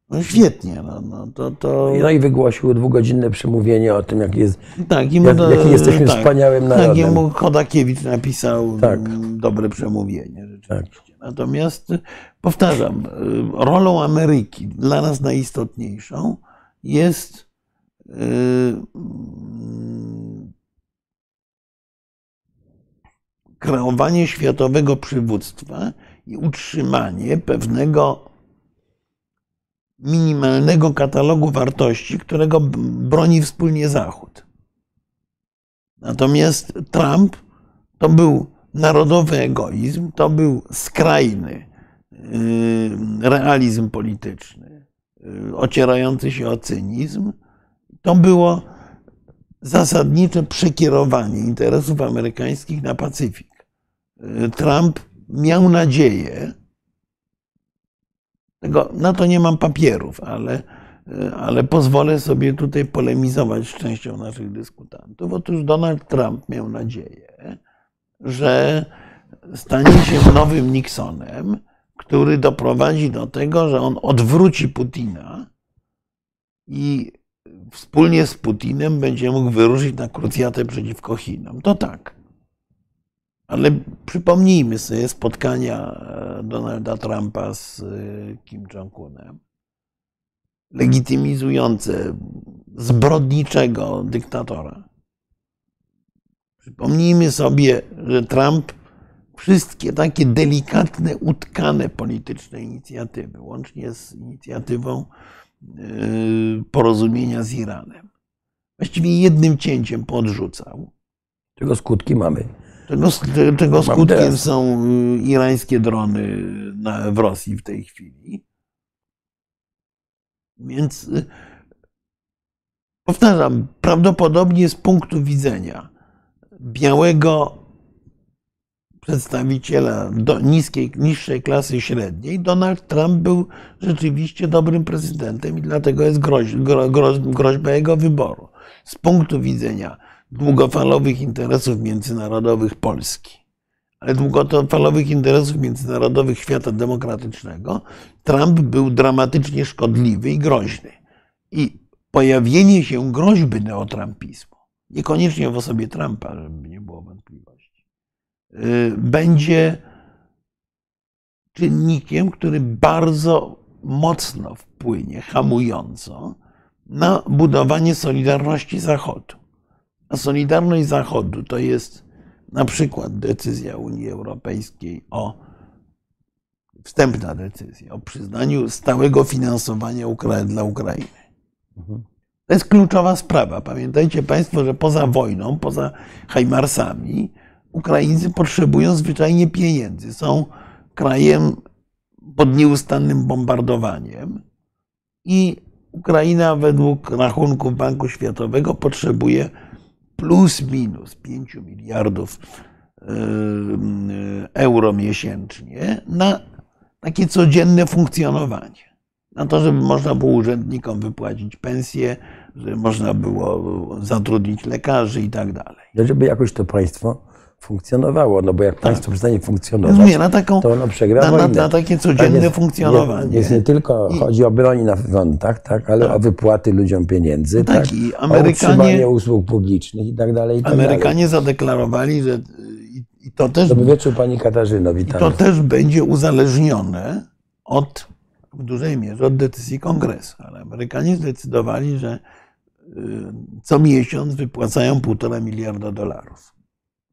No świetnie. No, no, to, to... No i wygłosił dwugodzinne przemówienie o tym, jak jest, tak, i jak, jaki jesteśmy tak, wspaniałym narodem. Tak, jemu Chodakiewicz napisał tak. dobre przemówienie. Rzeczywiście. Tak. Natomiast powtarzam, rolą Ameryki dla nas najistotniejszą jest yy, kreowanie światowego przywództwa i utrzymanie pewnego minimalnego katalogu wartości, którego broni wspólnie Zachód. Natomiast Trump to był narodowy egoizm, to był skrajny y, realizm polityczny, y, ocierający się o cynizm. To było zasadnicze przekierowanie interesów amerykańskich na Pacyfik. Y, Trump miał nadzieję, tego, na to nie mam papierów, ale, ale pozwolę sobie tutaj polemizować z częścią naszych dyskutantów. Otóż Donald Trump miał nadzieję, że stanie się nowym Nixonem, który doprowadzi do tego, że on odwróci Putina i wspólnie z Putinem będzie mógł wyruszyć na krucjatę przeciwko Chinom. To tak. Ale przypomnijmy sobie spotkania e, Donalda Trumpa z e, Kim Jong-unem, legitymizujące zbrodniczego dyktatora. Przypomnijmy sobie, że Trump wszystkie takie delikatne, utkane polityczne inicjatywy, łącznie z inicjatywą e, porozumienia z Iranem, właściwie jednym cięciem podrzucał. Czego skutki mamy? Czego, czego skutkiem są y, irańskie drony na, w Rosji w tej chwili. Więc y, powtarzam, prawdopodobnie z punktu widzenia białego przedstawiciela do niskiej, niższej klasy średniej, Donald Trump był rzeczywiście dobrym prezydentem i dlatego jest groź, gro, groźba jego wyboru. Z punktu widzenia długofalowych interesów międzynarodowych Polski, ale długofalowych interesów międzynarodowych świata demokratycznego, Trump był dramatycznie szkodliwy i groźny. I pojawienie się groźby neotrampizmu, niekoniecznie w osobie Trumpa, żeby nie było wątpliwości, y, będzie czynnikiem, który bardzo mocno wpłynie, hamująco, na budowanie solidarności Zachodu. A solidarność Zachodu to jest na przykład decyzja Unii Europejskiej o wstępna decyzja o przyznaniu stałego finansowania dla Ukrainy. To jest kluczowa sprawa. Pamiętajcie Państwo, że poza wojną, poza Hajmarsami, Ukraińcy potrzebują zwyczajnie pieniędzy. Są krajem pod nieustannym bombardowaniem i Ukraina według rachunków Banku Światowego potrzebuje plus minus 5 miliardów euro miesięcznie na takie codzienne funkcjonowanie. Na to, żeby można było urzędnikom wypłacić pensje, żeby można było zatrudnić lekarzy i tak dalej. Żeby jakoś to państwo funkcjonowało, no bo jak państwo przestanie funkcjonować, na taką, to ono przegra na, na, na takie codzienne Tak jest, funkcjonowanie. Nie, jest nie tylko I- chodzi o broń na frontach, tak, ale o wypłaty ludziom pieniędzy, Tak, tak, i o Amerykanie- utrzymanie usług publicznych i tak dalej. I tak dalej. Amerykanie zadeklarowali, że i, i to też Dobry wieczór Pani Katarzyno, I witam. to też będzie uzależnione od, w dużej mierze od decyzji kongresu. Ale Amerykanie zdecydowali, że y, co miesiąc wypłacają półtora miliarda dolarów.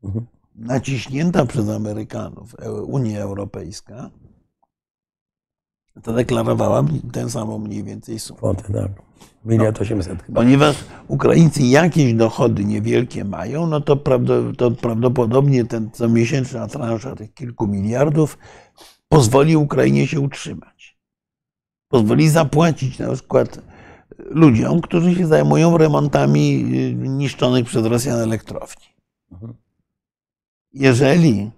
Mhm. Naciśnięta przez Amerykanów E- Unia Europejska zadeklarowała tę samą mniej więcej sumę. Kwotę, tak. Miliard osiemset chyba. Ponieważ Ukraińcy jakieś dochody niewielkie mają, no to prawdopodobnie ten comiesięczna transza tych kilku miliardów pozwoli Ukrainie się utrzymać. Pozwoli zapłacić na przykład ludziom, którzy się zajmują remontami y, niszczonych przez Rosjan elektrowni. Mhm. Jeżeli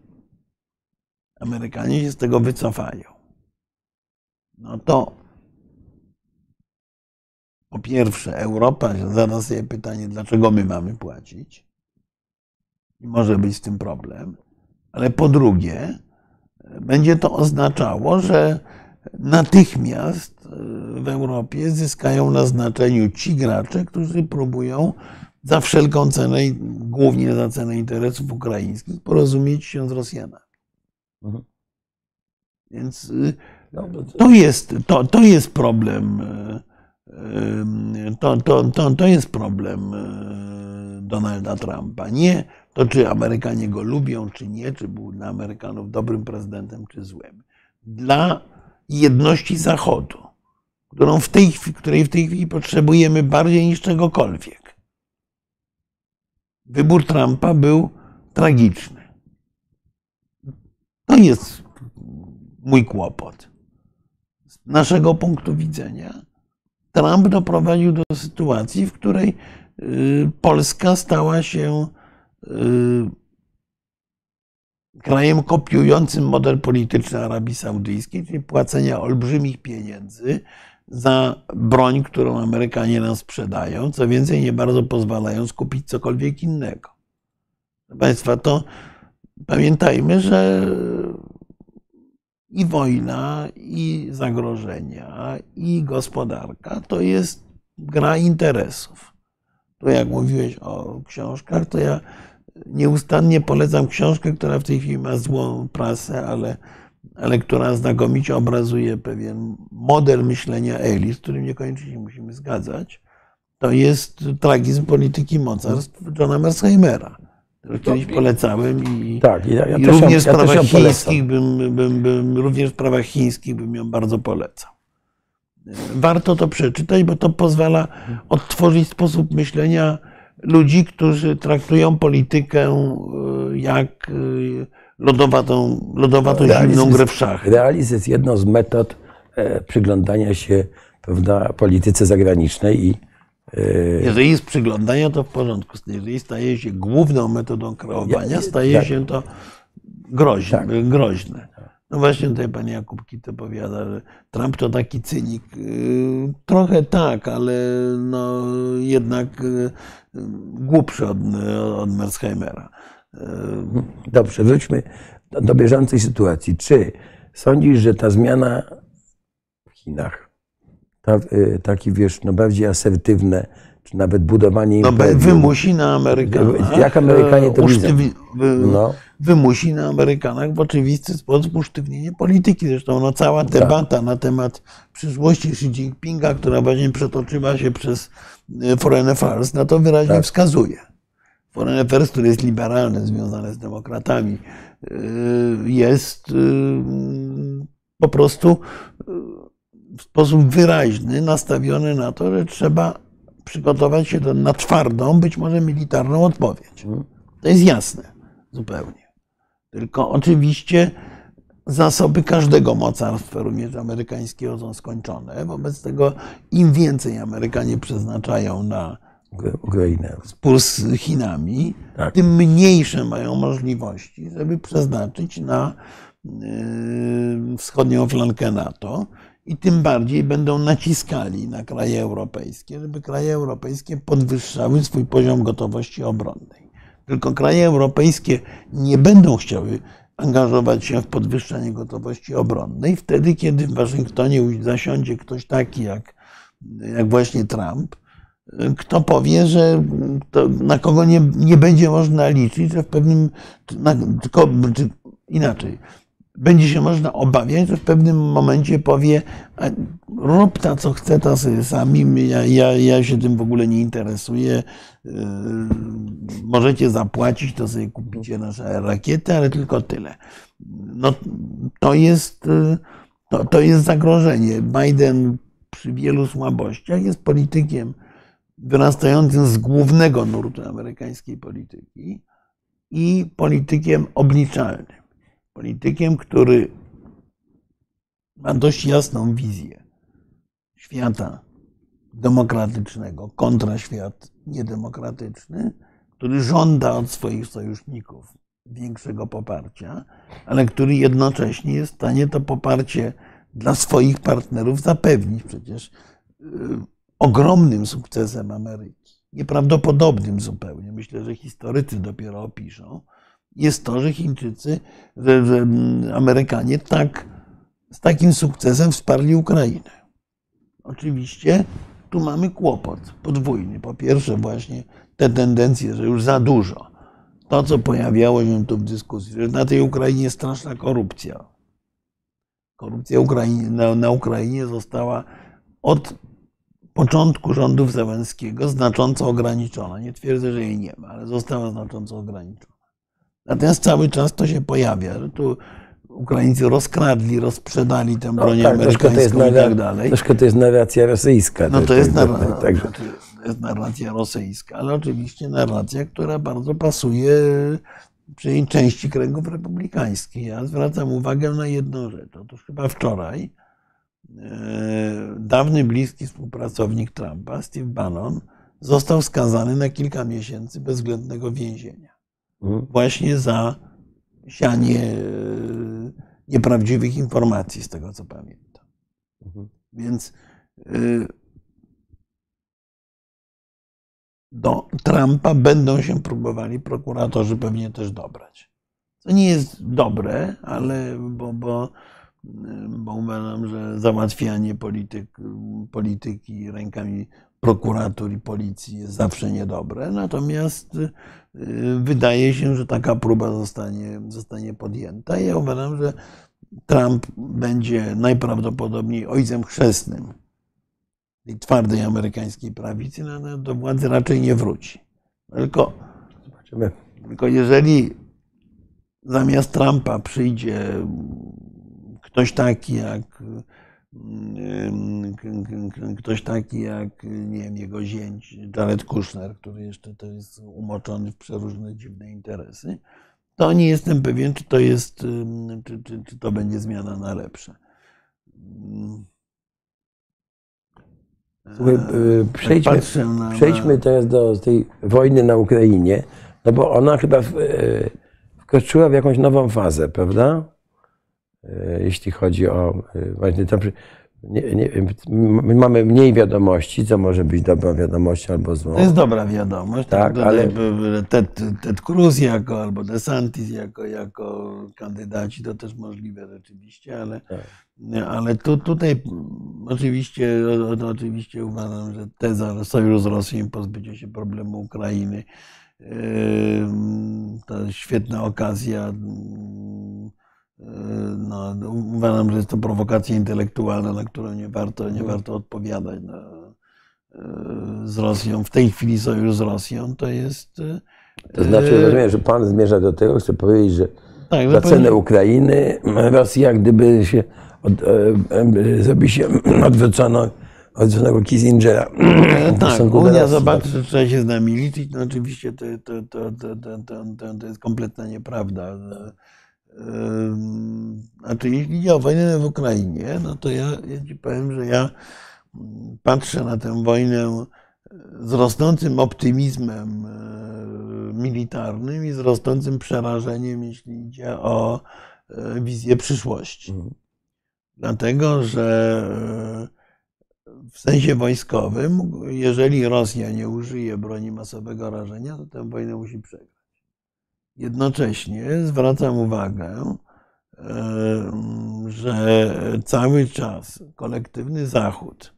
Amerykanie się z tego wycofają, no to po pierwsze, Europa zada sobie pytanie, dlaczego my mamy płacić. I może być z tym problem. Ale po drugie, będzie to oznaczało, że natychmiast e, w Europie zyskają na znaczeniu ci gracze, którzy próbują za wszelką cenę, głównie za cenę interesów ukraińskich, porozumieć się z Rosjanami. Mhm. Więc y, to- jest, to, to jest problem. e, To, to, to, to jest problem Donalda Trumpa. Nie to, czy Amerykanie go lubią, czy nie, czy był dla Amerykanów dobrym prezydentem, czy złym. Dla jedności Zachodu, którą w tej, chwili- której w tej chwili potrzebujemy bardziej niż czegokolwiek. Wybór Trumpa był tragiczny. To jest mój kłopot. Z naszego punktu widzenia Trump doprowadził do sytuacji, w której y, Polska stała się y, krajem kopiującym model polityczny Arabii Saudyjskiej, czyli płacenia olbrzymich pieniędzy za broń, którą Amerykanie nam sprzedają, co więcej, nie bardzo pozwalają skupić cokolwiek innego. Proszę Państwa, to pamiętajmy, że i wojna, i zagrożenia, i gospodarka to jest gra interesów. To jak mówiłeś o książkach, to ja nieustannie polecam książkę, która w tej chwili ma złą prasę, ale, ale która znakomicie obrazuje pewien model myślenia elit, z którym niekoniecznie się musimy zgadzać. To jest tragizm polityki mocarstw Johna Mersheimera, kiedyś polecałem i, tak, ja, ja i również w ja sprawach chińskich bym, bym, bym, również w sprawach chińskich bym ją bardzo polecał. Warto to przeczytać, bo to pozwala odtworzyć sposób myślenia ludzi, którzy traktują politykę e, jak e, lodowatą, lodowatą Realizm zimną grę w szachy. Realizm jest jedną z metod e, przyglądania się prawda, polityce zagranicznej i Jeżeli jest przyglądanie, to w porządku. Jeżeli staje się główną metodą kreowania, staje się to groźne. Tak. groźne. No właśnie tutaj pan Jakub Kito powiada, że Trump to taki cynik. Yy, Trochę tak, ale no jednak yy, głupszy od, od Merzheimera. Yy, Dobrze, wróćmy do, do bieżącej sytuacji. Czy sądzisz, że ta zmiana w Chinach, ta, y, taki wiesz, no bardziej asertywne, czy nawet budowanie No, imperium, wymusi na Amerykanach. Jak Amerykanie to e, widzą? no, wymusi na Amerykanach w oczywisty sposób usztywnienie polityki. Zresztą no, cała Tak. debata na temat przyszłości Xi Jinpinga, która właśnie przetoczyła się przez e, Foreign Affairs, na to wyraźnie Tak. wskazuje. Foreign Affairs, który jest liberalny, związany z demokratami, e, jest e, po prostu w sposób wyraźny nastawiony na to, że trzeba przygotować się do, na twardą, być może militarną odpowiedź. To jest jasne zupełnie. Tylko oczywiście zasoby każdego mocarstwa, również amerykańskiego, są skończone. Wobec tego im więcej Amerykanie przeznaczają na Ukrainę. spór z Chinami, Tak. tym mniejsze mają możliwości, żeby przeznaczyć na yy, wschodnią flankę NATO i tym bardziej będą naciskali na kraje europejskie, żeby kraje europejskie podwyższały swój poziom gotowości obronnej. Tylko kraje europejskie nie będą chciały angażować się w podwyższanie gotowości obronnej wtedy, kiedy w Waszyngtonie zasiądzie ktoś taki jak, jak właśnie Trump, kto powie, że na kogo nie, nie będzie można liczyć, że w pewnym, na, tylko, czy inaczej, będzie się można obawiać, że w pewnym momencie powie, rób ta, co chce, ta sobie sami, ja, ja, ja się tym w ogóle nie interesuję, możecie zapłacić, to sobie kupicie nasze rakiety, ale tylko tyle. No, to jest, yy, to, to jest zagrożenie. Biden przy wielu słabościach jest politykiem wyrastającym z głównego nurtu amerykańskiej polityki i politykiem obliczalnym. Politykiem, który ma dość jasną wizję świata demokratycznego kontra świat niedemokratyczny, który żąda od swoich sojuszników większego poparcia, ale który jednocześnie jest w stanie to poparcie dla swoich partnerów zapewnić. Przecież yy, ogromnym sukcesem Ameryki, nieprawdopodobnym zupełnie, myślę, że historycy dopiero opiszą, jest to, że Chińczycy, że, że Amerykanie tak, z takim sukcesem wsparli Ukrainę. Oczywiście tu mamy kłopot podwójny. Po pierwsze, właśnie te tendencje, że już za dużo. To, co pojawiało się tu w dyskusji, że na tej Ukrainie jest straszna korupcja. Korupcja na Ukrainie została od początku rządów Zełenskiego znacząco ograniczona. Nie twierdzę, że jej nie ma, ale została znacząco ograniczona. Natomiast cały czas to się pojawia, że tu Ukraińcy rozkradli, rozprzedali tę broń No tak, to jest amerykańską i tak dalej. Troszkę to jest narracja rosyjska. No to jest, tak, narra- tak, to jest narracja rosyjska, ale oczywiście narracja, która bardzo pasuje przy części kręgów republikańskich. Ja zwracam uwagę na jedną rzecz. Otóż chyba wczoraj e, dawny bliski współpracownik Trumpa, Steve Bannon, został skazany na kilka miesięcy bezwzględnego więzienia. Mhm. Właśnie za sianie e, nieprawdziwych informacji, z tego co pamiętam. Mhm. Więc y, do Trumpa będą się próbowali prokuratorzy pewnie też dobrać. To nie jest dobre, ale bo, bo, bo uważam, że załatwianie polityk, polityki rękami prokuratur i policji jest zawsze niedobre. Natomiast y, wydaje się, że taka próba zostanie, zostanie podjęta. I ja uważam, że Trump będzie najprawdopodobniej ojcem chrzestnym tej twardej amerykańskiej prawicy, no, no, do władzy raczej nie wróci. Tylko, Zobaczymy. tylko jeżeli zamiast Trumpa przyjdzie ktoś taki jak ktoś taki jak nie wiem, jego zięć Jared Kushner, który jeszcze to jest umoczony w przeróżne dziwne interesy, to nie jestem pewien, czy to jest, czy, czy, czy to będzie zmiana na lepsze. Słuchaj, y, Tak przejdźmy, na- przejdźmy teraz do tej wojny na Ukrainie, no bo ona chyba y, wkroczyła w jakąś nową fazę, prawda? Y, Jeśli chodzi o y, właśnie tam, nie, nie, my mamy mniej wiadomości, co może być dobrą wiadomością albo złą. To jest dobra wiadomość. Tak, Tak, ale- Ted, Ted Cruz jako, albo DeSantis jako, jako kandydaci to też możliwe rzeczywiście, ale, Tak. ale tu, tutaj oczywiście, oczywiście uważam, że teza, sojusz z Rosją i pozbycie się problemu Ukrainy to świetna okazja. Yy, No, uważam, że jest to prowokacja intelektualna, na którą nie warto, nie warto odpowiadać. No, yy, z Rosją, w tej chwili sojusz z Rosją to jest. yy, To znaczy, rozumiem, że pan zmierza do tego, chce powiedzieć, że Tak, za cenę Ukrainy Rosja, gdyby się, od, e, e, żeby się *clears throat* odwrócono odwróconego Kissingera *clears throat* w Tak, Unia zobaczy, że trzeba się z nami liczyć. No oczywiście to, to, to, to, to, to, to jest kompletna nieprawda. Znaczy, jeśli idzie o wojnę w Ukrainie, no to ja, ja ci powiem, że ja mm, patrzę na tę wojnę z rosnącym optymizmem e, militarnym i z rosnącym przerażeniem, jeśli idzie o e, wizję przyszłości. Mhm. Dlatego, że w sensie wojskowym, jeżeli Rosja nie użyje broni masowego rażenia, to tę wojnę musi przegrać. Jednocześnie zwracam uwagę, że cały czas kolektywny Zachód,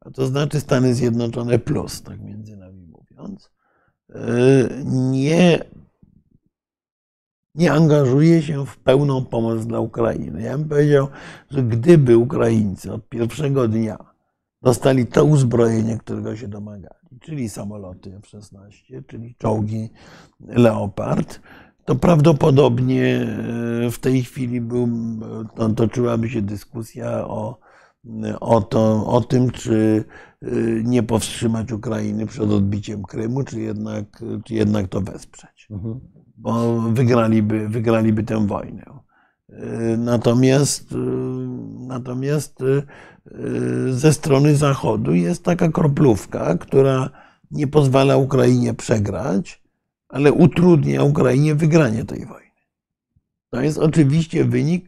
a to znaczy Stany Zjednoczone plus, tak między nami mówiąc, e, nie, nie angażuje się w pełną pomoc dla Ukrainy. Ja bym powiedział, że gdyby Ukraińcy od pierwszego dnia dostali to uzbrojenie, którego się domagali, czyli samoloty F-16, czyli czołgi Leopard, to prawdopodobnie e, w tej chwili był, to, toczyłaby się dyskusja o, o, to, o tym, czy e, nie powstrzymać Ukrainy przed odbiciem Krymu, czy jednak, czy jednak to wesprzeć Mhm. bo wygraliby, wygraliby tę wojnę. Y, Natomiast, natomiast ze strony Zachodu jest taka kroplówka, która nie pozwala Ukrainie przegrać, ale utrudnia Ukrainie wygranie tej wojny. To jest oczywiście wynik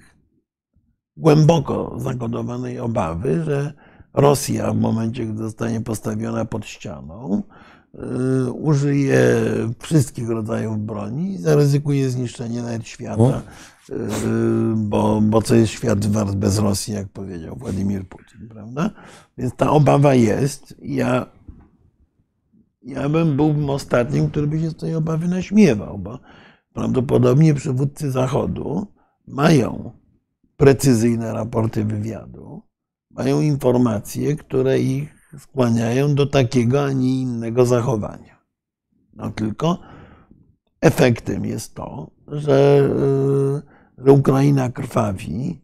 głęboko zakodowanej obawy, że Rosja w momencie, gdy zostanie postawiona pod ścianą, y, użyje wszystkich rodzajów broni i zaryzykuje zniszczenie nawet świata, y, bo, bo co jest świat wart bez Rosji, jak powiedział Władimir Putin, prawda? Więc ta obawa jest. Ja, ja bym był ostatnim, który by się z tej obawy naśmiewał, bo prawdopodobnie przywódcy Zachodu mają precyzyjne raporty wywiadu, mają informacje, które ich skłaniają do takiego, a nie innego zachowania. No tylko efektem jest to, że, y, że Ukraina krwawi,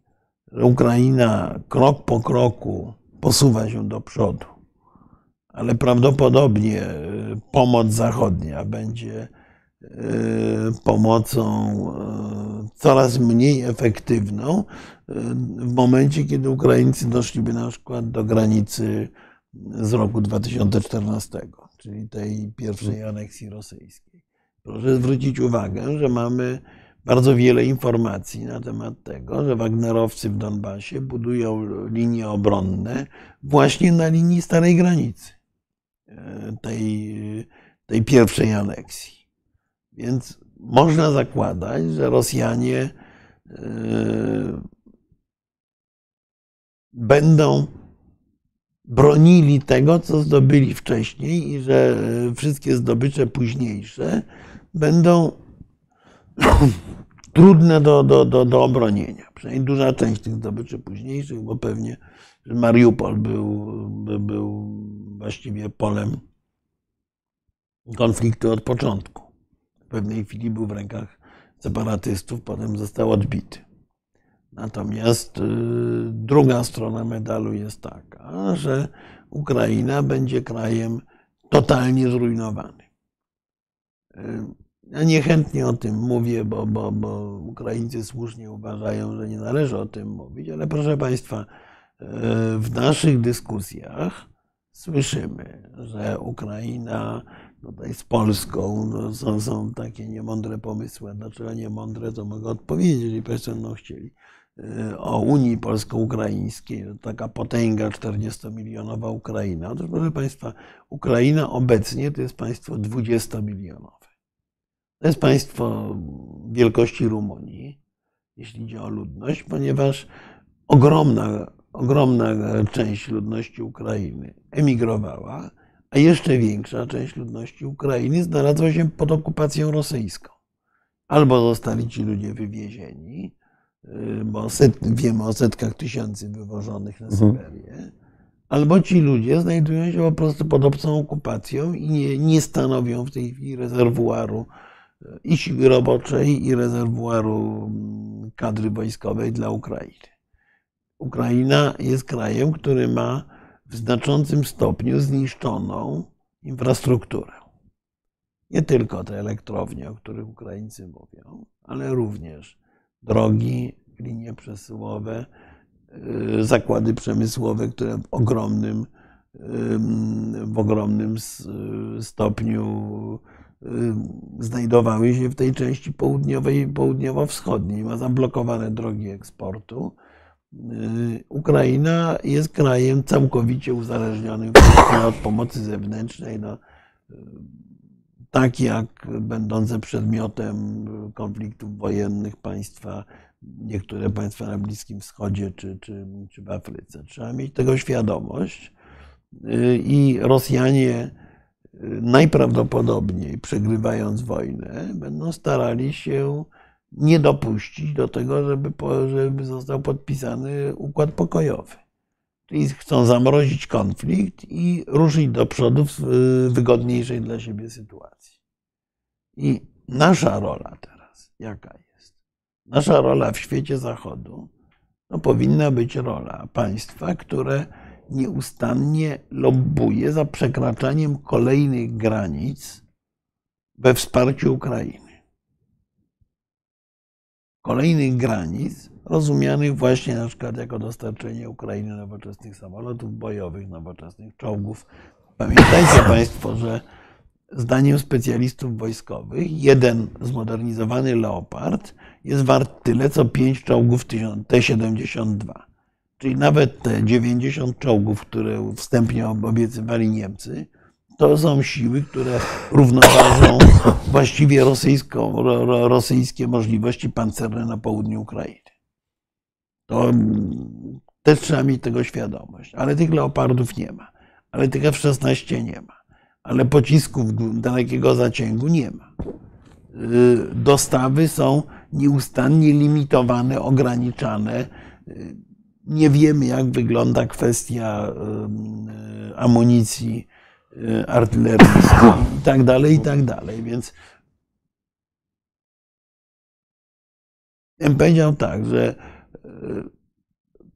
że Ukraina krok po kroku posuwa się do przodu, ale prawdopodobnie y, pomoc zachodnia będzie y, pomocą y, coraz mniej efektywną w momencie, kiedy Ukraińcy doszliby na przykład do granicy z roku 2014, czyli tej pierwszej aneksji rosyjskiej. Proszę zwrócić uwagę, że mamy bardzo wiele informacji na temat tego, że Wagnerowcy w Donbasie budują linie obronne właśnie na linii starej granicy e, tej, tej pierwszej aneksji. Więc można zakładać, że Rosjanie e, będą bronili tego, co zdobyli wcześniej i że e, wszystkie zdobycze późniejsze będą *coughs* trudne do, do, do, do obronienia. Przynajmniej duża część tych zdobyczy późniejszych, bo pewnie Mariupol był, by- był właściwie polem konfliktu od początku. W pewnej chwili był w rękach separatystów, potem został odbity. Natomiast y, druga strona medalu jest taka, że Ukraina będzie krajem totalnie zrujnowanym. Ja niechętnie o tym mówię, bo, bo, bo Ukraińcy słusznie uważają, że nie należy o tym mówić, ale proszę Państwa, y, w naszych dyskusjach słyszymy, że Ukraina tutaj z Polską no, są, są takie niemądre pomysły. Dlaczego niemądre, to mogę odpowiedzieć, jeżeli Państwo będą chcieli. Y, O Unii Polsko-Ukraińskiej, taka potęga 40-milionowa Ukraina. Otóż, proszę Państwa, Ukraina obecnie to jest państwo 20-milionowe. To jest państwo wielkości Rumunii, jeśli idzie o ludność, ponieważ ogromna, ogromna część ludności Ukrainy emigrowała, a jeszcze większa część ludności Ukrainy znalazła się pod okupacją rosyjską. Albo zostali ci ludzie wywiezieni, y, bo set, wiemy o setkach tysięcy wywożonych na Mhm. Syberię, albo ci ludzie znajdują się po prostu pod obcą okupacją i nie, nie stanowią w tej chwili rezerwuaru i siły roboczej, i rezerwuaru kadry wojskowej dla Ukrainy. Ukraina jest krajem, który ma w znaczącym stopniu zniszczoną infrastrukturę. Nie tylko te elektrownie, o których Ukraińcy mówią, ale również drogi, linie przesyłowe, y, zakłady przemysłowe, które w ogromnym, w ogromnym stopniu znajdowały się w tej części południowej i południowo-wschodniej. Ma zablokowane drogi eksportu. Ukraina jest krajem całkowicie uzależnionym od pomocy zewnętrznej. No, tak jak będące przedmiotem konfliktów wojennych państwa, niektóre państwa na Bliskim Wschodzie czy, czy, czy w Afryce. Trzeba mieć tego świadomość i Rosjanie najprawdopodobniej przegrywając wojnę, będą starali się nie dopuścić do tego, żeby, żeby został podpisany układ pokojowy. Czyli chcą zamrozić konflikt i ruszyć do przodu w wygodniejszej dla siebie sytuacji. I nasza rola teraz, jaka jest? Nasza rola w świecie Zachodu no, powinna być rola państwa, które nieustannie lobbuje za przekraczaniem kolejnych granic we wsparciu Ukrainy. Kolejnych granic, rozumianych właśnie na przykład jako dostarczenie Ukrainy nowoczesnych samolotów bojowych, nowoczesnych czołgów. Pamiętajcie *coughs* Państwo, że zdaniem specjalistów wojskowych jeden zmodernizowany Leopard jest wart tyle, co pięć czołgów T-72. Czyli nawet te 90 czołgów, które wstępnie obiecywali Niemcy, to są siły, które równoważą *coughs* właściwie rosyjską, ro, rosyjskie możliwości pancerne na południu Ukrainy. To też trzeba mieć tego świadomość. Ale tych leopardów nie ma. Ale tych F-16 nie ma. Ale pocisków dalekiego zacięgu nie ma. Y, dostawy są nieustannie limitowane, ograniczane nie wiemy, jak wygląda kwestia e, amunicji e, artyleryjskiej i tak dalej, i tak dalej. Więc bym powiedział tak, że e,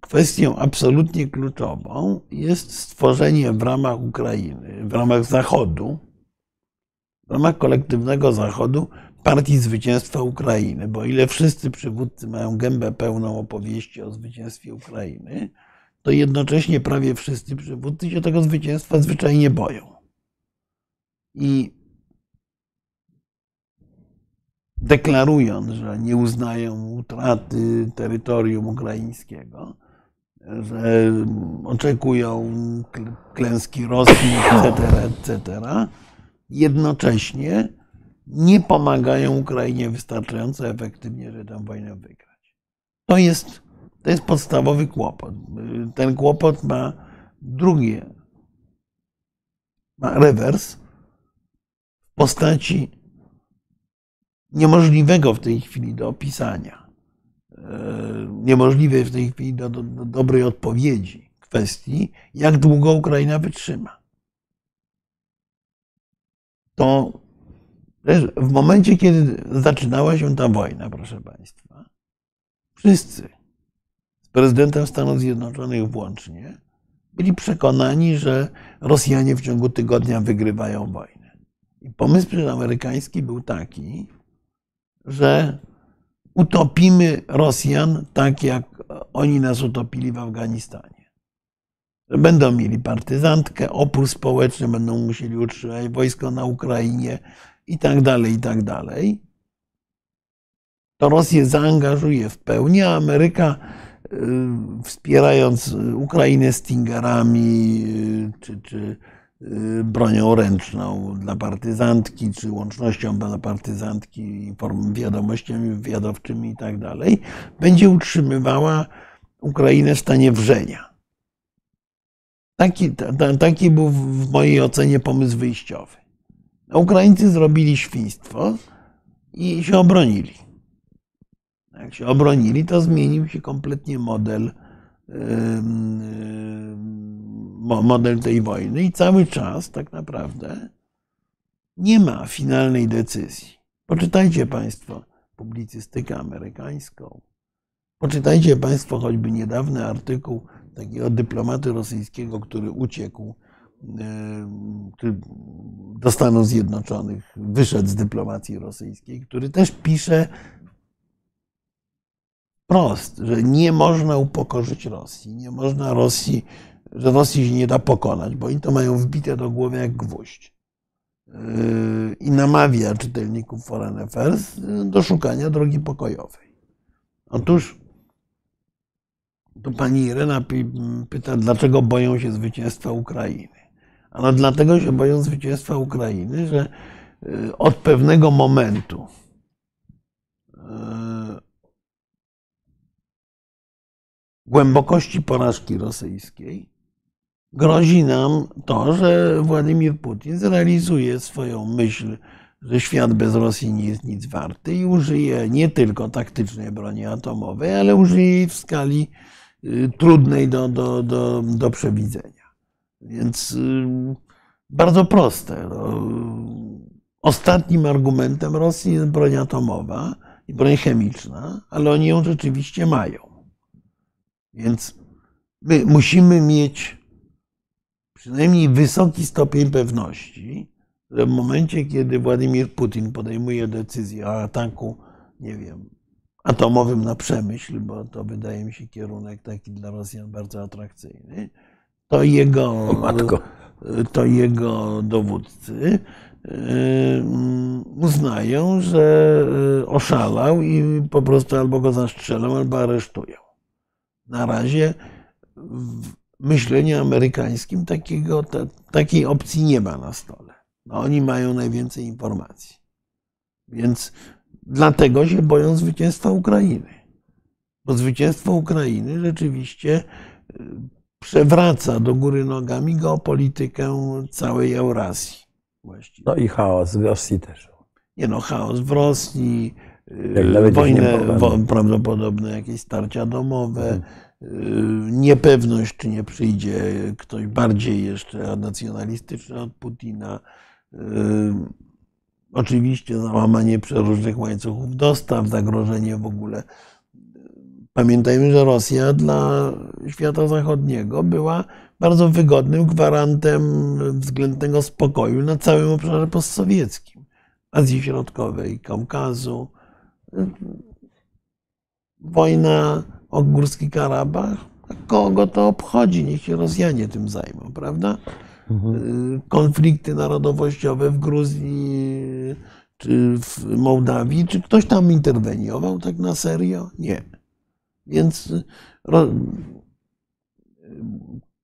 kwestią absolutnie kluczową jest stworzenie w ramach Ukrainy, w ramach Zachodu, w ramach kolektywnego Zachodu partii zwycięstwa Ukrainy, bo ile wszyscy przywódcy mają gębę pełną opowieści o zwycięstwie Ukrainy, to jednocześnie prawie wszyscy przywódcy się tego zwycięstwa zwyczajnie boją. I deklarując, że nie uznają utraty terytorium ukraińskiego, że oczekują klęski Rosji, etc., etc., jednocześnie nie pomagają Ukrainie wystarczająco efektywnie, żeby tę wojnę wygrać. To jest, to jest podstawowy kłopot. Ten kłopot ma drugie, ma rewers w postaci niemożliwego w tej chwili do opisania, e, niemożliwej w tej chwili do, do, do dobrej odpowiedzi kwestii, jak długo Ukraina wytrzyma. To w momencie, kiedy zaczynała się ta wojna, proszę Państwa, wszyscy, z prezydentem Stanów Zjednoczonych włącznie, byli przekonani, że Rosjanie w ciągu tygodnia wygrywają wojnę. I pomysł amerykański był taki, że utopimy Rosjan tak, jak oni nas utopili w Afganistanie. Że będą mieli partyzantkę, opór społeczny, będą musieli utrzymać wojsko na Ukrainie, i tak dalej, i tak dalej, to Rosję zaangażuje w pełni, a Ameryka y, wspierając Ukrainę Stingerami y, czy, czy y, bronią ręczną dla partyzantki, czy łącznością dla partyzantki, wiadomościami wywiadowczymi i tak dalej, będzie utrzymywała Ukrainę w stanie wrzenia. Taki, taki był w mojej ocenie pomysł wyjściowy. Ukraińcy zrobili świństwo i się obronili. Jak się obronili, to zmienił się kompletnie model, model tej wojny i cały czas tak naprawdę nie ma finalnej decyzji. Poczytajcie Państwo publicystykę amerykańską. Poczytajcie Państwo choćby niedawny artykuł takiego dyplomaty rosyjskiego, który uciekł do Stanów Zjednoczonych, wyszedł z dyplomacji rosyjskiej, który też pisze wprost, że nie można upokorzyć Rosji, nie można Rosji, że Rosji się nie da pokonać, bo oni to mają wbite do głowy jak gwóźdź. I namawia czytelników Foreign Affairs do szukania drogi pokojowej. Otóż tu pani Irena pyta, dlaczego boją się zwycięstwa Ukrainy. Ano dlatego się boją zwycięstwa Ukrainy, że y, od pewnego momentu y, głębokości porażki rosyjskiej grozi nam to, że Władimir Putin zrealizuje swoją myśl, że świat bez Rosji nie jest nic warty i użyje nie tylko taktycznej broni atomowej, ale użyje jej w skali y, trudnej do, do, do, do przewidzenia. Więc y, bardzo proste. No. Ostatnim argumentem Rosji jest broń atomowa i broń chemiczna, ale oni ją rzeczywiście mają. Więc my musimy mieć przynajmniej wysoki stopień pewności, że w momencie, kiedy Władimir Putin podejmuje decyzję o ataku, nie wiem, atomowym na przemyśl, bo to wydaje mi się kierunek taki dla Rosjan bardzo atrakcyjny, to jego, to jego dowódcy uznają, że oszalał i po prostu albo go zastrzelą, albo aresztują. Na razie w myśleniu amerykańskim takiego, takiej opcji nie ma na stole. No, oni mają najwięcej informacji. Więc dlatego się boją zwycięstwa Ukrainy. Bo zwycięstwo Ukrainy rzeczywiście przewraca do góry nogami geopolitykę całej Eurazji. Właściwie. No i chaos w Rosji też. Nie no, chaos w Rosji, y, wojnę, prawdopodobne jakieś starcia domowe, mhm. niepewność, czy nie przyjdzie ktoś bardziej jeszcze nacjonalistyczny od Putina. Y, oczywiście załamanie przeróżnych łańcuchów dostaw, zagrożenie w ogóle Pamiętajmy, że Rosja dla świata zachodniego była bardzo wygodnym gwarantem względnego spokoju na całym obszarze postsowieckim, Azji Środkowej, Kaukazu. Wojna o Górski Karabach, kogo to obchodzi? Niech się Rosjanie tym zajmą, prawda? Mhm. Konflikty narodowościowe w Gruzji czy w Mołdawii, czy ktoś tam interweniował tak na serio? Nie. Więc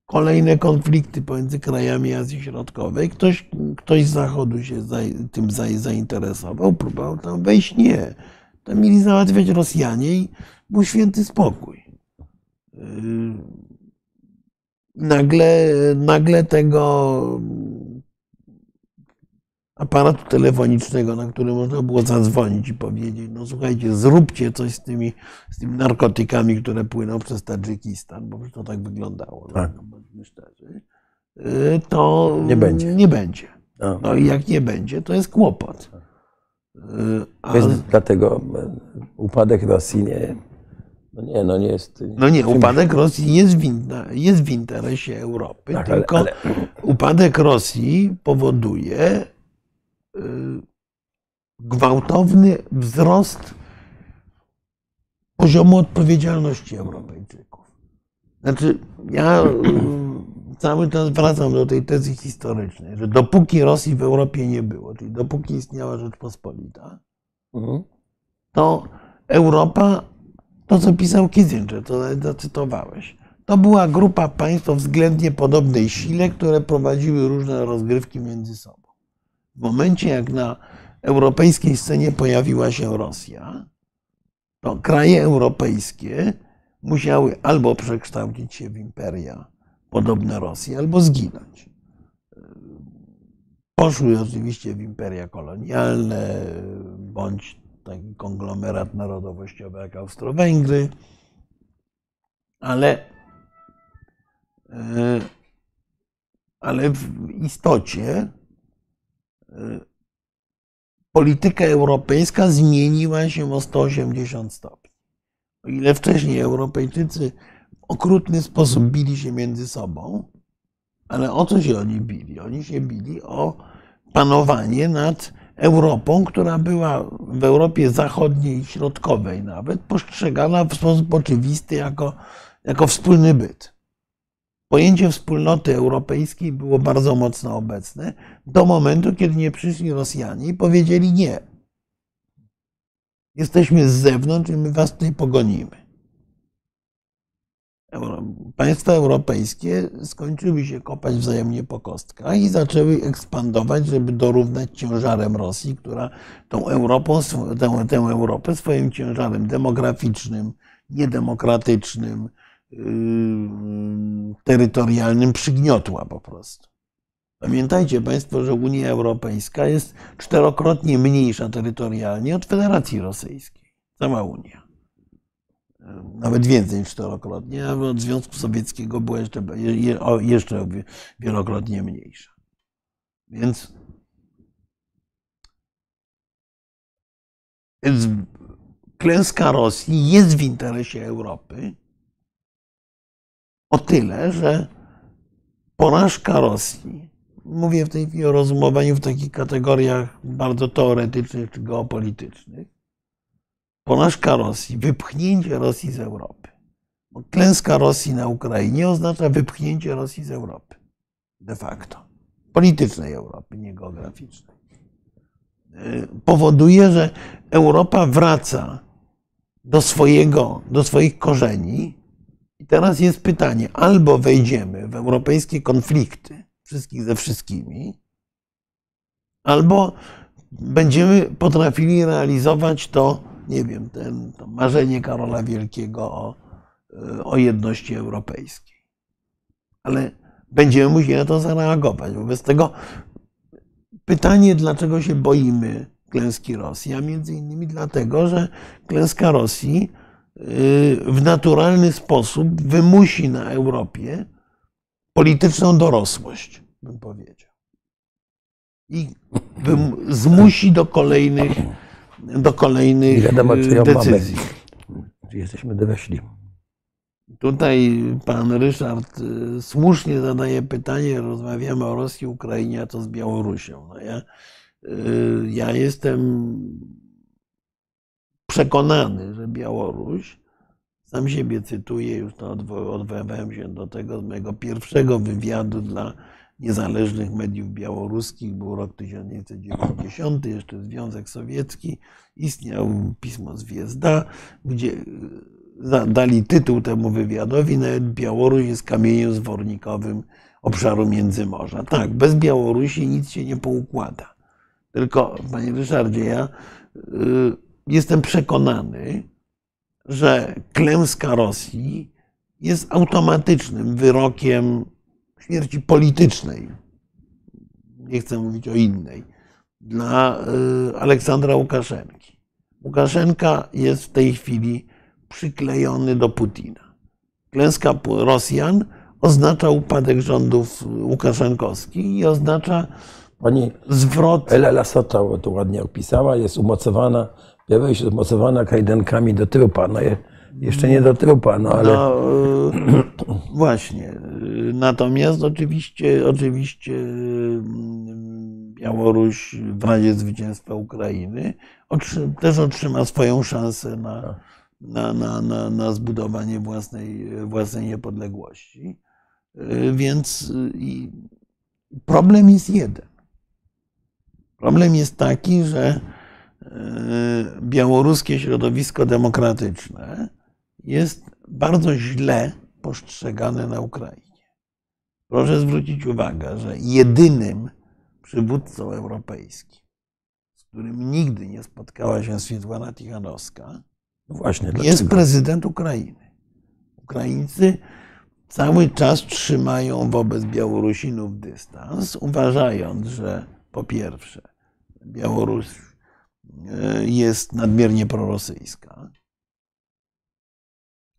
kolejne konflikty pomiędzy krajami Azji Środkowej. Ktoś, ktoś z Zachodu się tym za, zainteresował, próbował tam wejść. Nie. Tam mieli załatwiać Rosjanie i był święty spokój. Yy, nagle, nagle tego aparatu telefonicznego, na który można było zadzwonić i powiedzieć, no słuchajcie, zróbcie coś z tymi, z tymi narkotykami, które płyną przez Tadżykistan, bo to tak wyglądało. No, tak. No, szczerzy, y, to nie będzie. Nie będzie. No i jak nie będzie, to jest kłopot. Y. Jest dlatego y, upadek Rosji nie, no nie, no nie jest. No nie, upadek Rosji jest w, jest w interesie Europy, tak, tylko ale, ale... upadek Rosji powoduje gwałtowny wzrost poziomu odpowiedzialności Europejczyków. Znaczy, ja y, cały czas wracam do tej tezy historycznej, że dopóki Rosji w Europie nie było, czyli dopóki istniała Rzeczpospolita, mhm. to Europa, to co pisał Kissinger, to nawet zacytowałeś, to była grupa państw o względnie podobnej sile, które prowadziły różne rozgrywki między sobą. W momencie, jak na europejskiej scenie pojawiła się Rosja, to kraje europejskie musiały albo przekształcić się w imperia podobne Rosji, albo zginąć. Poszły oczywiście w imperia kolonialne, bądź taki konglomerat narodowościowy jak Austro-Węgry, ale, e, ale w istocie polityka europejska zmieniła się o 180 stopni. O ile wcześniej Europejczycy w okrutny sposób bili się między sobą, ale o co się oni bili? Oni się bili o panowanie nad Europą, która była w Europie Zachodniej i Środkowej nawet postrzegana w sposób oczywisty jako, jako wspólny byt. Pojęcie wspólnoty europejskiej było bardzo mocno obecne do momentu, kiedy nie przyszli Rosjanie i powiedzieli nie. Jesteśmy z zewnątrz i my was tutaj pogonimy. Państwa europejskie skończyły się kopać wzajemnie po kostkach i zaczęły ekspandować, żeby dorównać ciężarem Rosji, która tą Europą, tę, tę Europę swoim ciężarem demograficznym, niedemokratycznym, terytorialnym przygniotła po prostu. Pamiętajcie Państwo, że Unia Europejska jest czterokrotnie mniejsza terytorialnie od Federacji Rosyjskiej. Cała Unia nawet więcej niż czterokrotnie, a od Związku Sowieckiego była jeszcze, jeszcze wielokrotnie mniejsza. Więc, więc klęska Rosji jest w interesie Europy o tyle, że porażka Rosji, mówię w tej chwili o rozumowaniu w takich kategoriach bardzo teoretycznych czy geopolitycznych, porażka Rosji, wypchnięcie Rosji z Europy. Klęska Rosji na Ukrainie oznacza wypchnięcie Rosji z Europy. De facto. Politycznej Europy, nie geograficznej. Y, powoduje, że Europa wraca do, swojego, do swoich korzeni. I teraz jest pytanie: albo wejdziemy w europejskie konflikty, wszystkich ze wszystkimi, albo będziemy potrafili realizować to nie wiem, ten, to marzenie Karola Wielkiego o, o jedności europejskiej. Ale będziemy musieli na to zareagować. Wobec tego pytanie, dlaczego się boimy klęski Rosji, a między innymi dlatego, że klęska Rosji y, w naturalny sposób wymusi na Europie polityczną dorosłość, bym powiedział. I zmusi do kolejnych do kolejnych Nie wiadomo, czy ją decyzji. Mamy. Jesteśmy dorośli. Tutaj pan Ryszard y, słusznie zadaje pytanie, rozmawiamy o Rosji, Ukrainie, a to z Białorusią. No ja, y, ja jestem przekonany, że Białoruś, sam siebie cytuję, już to odwoływałem się do tego z mojego pierwszego wywiadu dla niezależnych mediów białoruskich. Był rok 1990, jeszcze Związek Sowiecki, istniał pismo Zwiezda, gdzie e, dali tytuł temu wywiadowi, nawet Białoruś jest kamieniem zwornikowym obszaru Międzymorza. Tak, bez Białorusi nic się nie poukłada. Tylko, panie Ryszardzie, ja e, jestem przekonany, że klęska Rosji jest automatycznym wyrokiem śmierci politycznej, nie chcę mówić o innej, dla y, Aleksandra Łukaszenki. Łukaszenka jest w tej chwili przyklejony do Putina. Klęska Rosjan oznacza upadek rządów łukaszenkowskich i oznacza Pani zwrot. Ela Lasota to ładnie opisała, jest umocowana, Białoruś jest umocowana kajdankami do trupa. No, jeszcze nie do trupa, no ale. No, właśnie. Natomiast oczywiście, oczywiście mm, Białoruś w razie zwycięstwa Ukrainy też otrzyma swoją szansę na, tak. na, na, na, na zbudowanie własnej, własnej niepodległości. Więc problem jest jeden. Problem jest taki, że e, białoruskie środowisko demokratyczne jest bardzo źle postrzegane na Ukrainie. Proszę zwrócić uwagę, że jedynym przywódcą europejskim, z którym nigdy nie spotkała się Swietłana Tichanowska, no właśnie, jest prezydent Ukrainy. Ukraińcy cały czas trzymają wobec Białorusinów dystans, uważając, że po pierwsze Białoruś e, jest nadmiernie prorosyjska,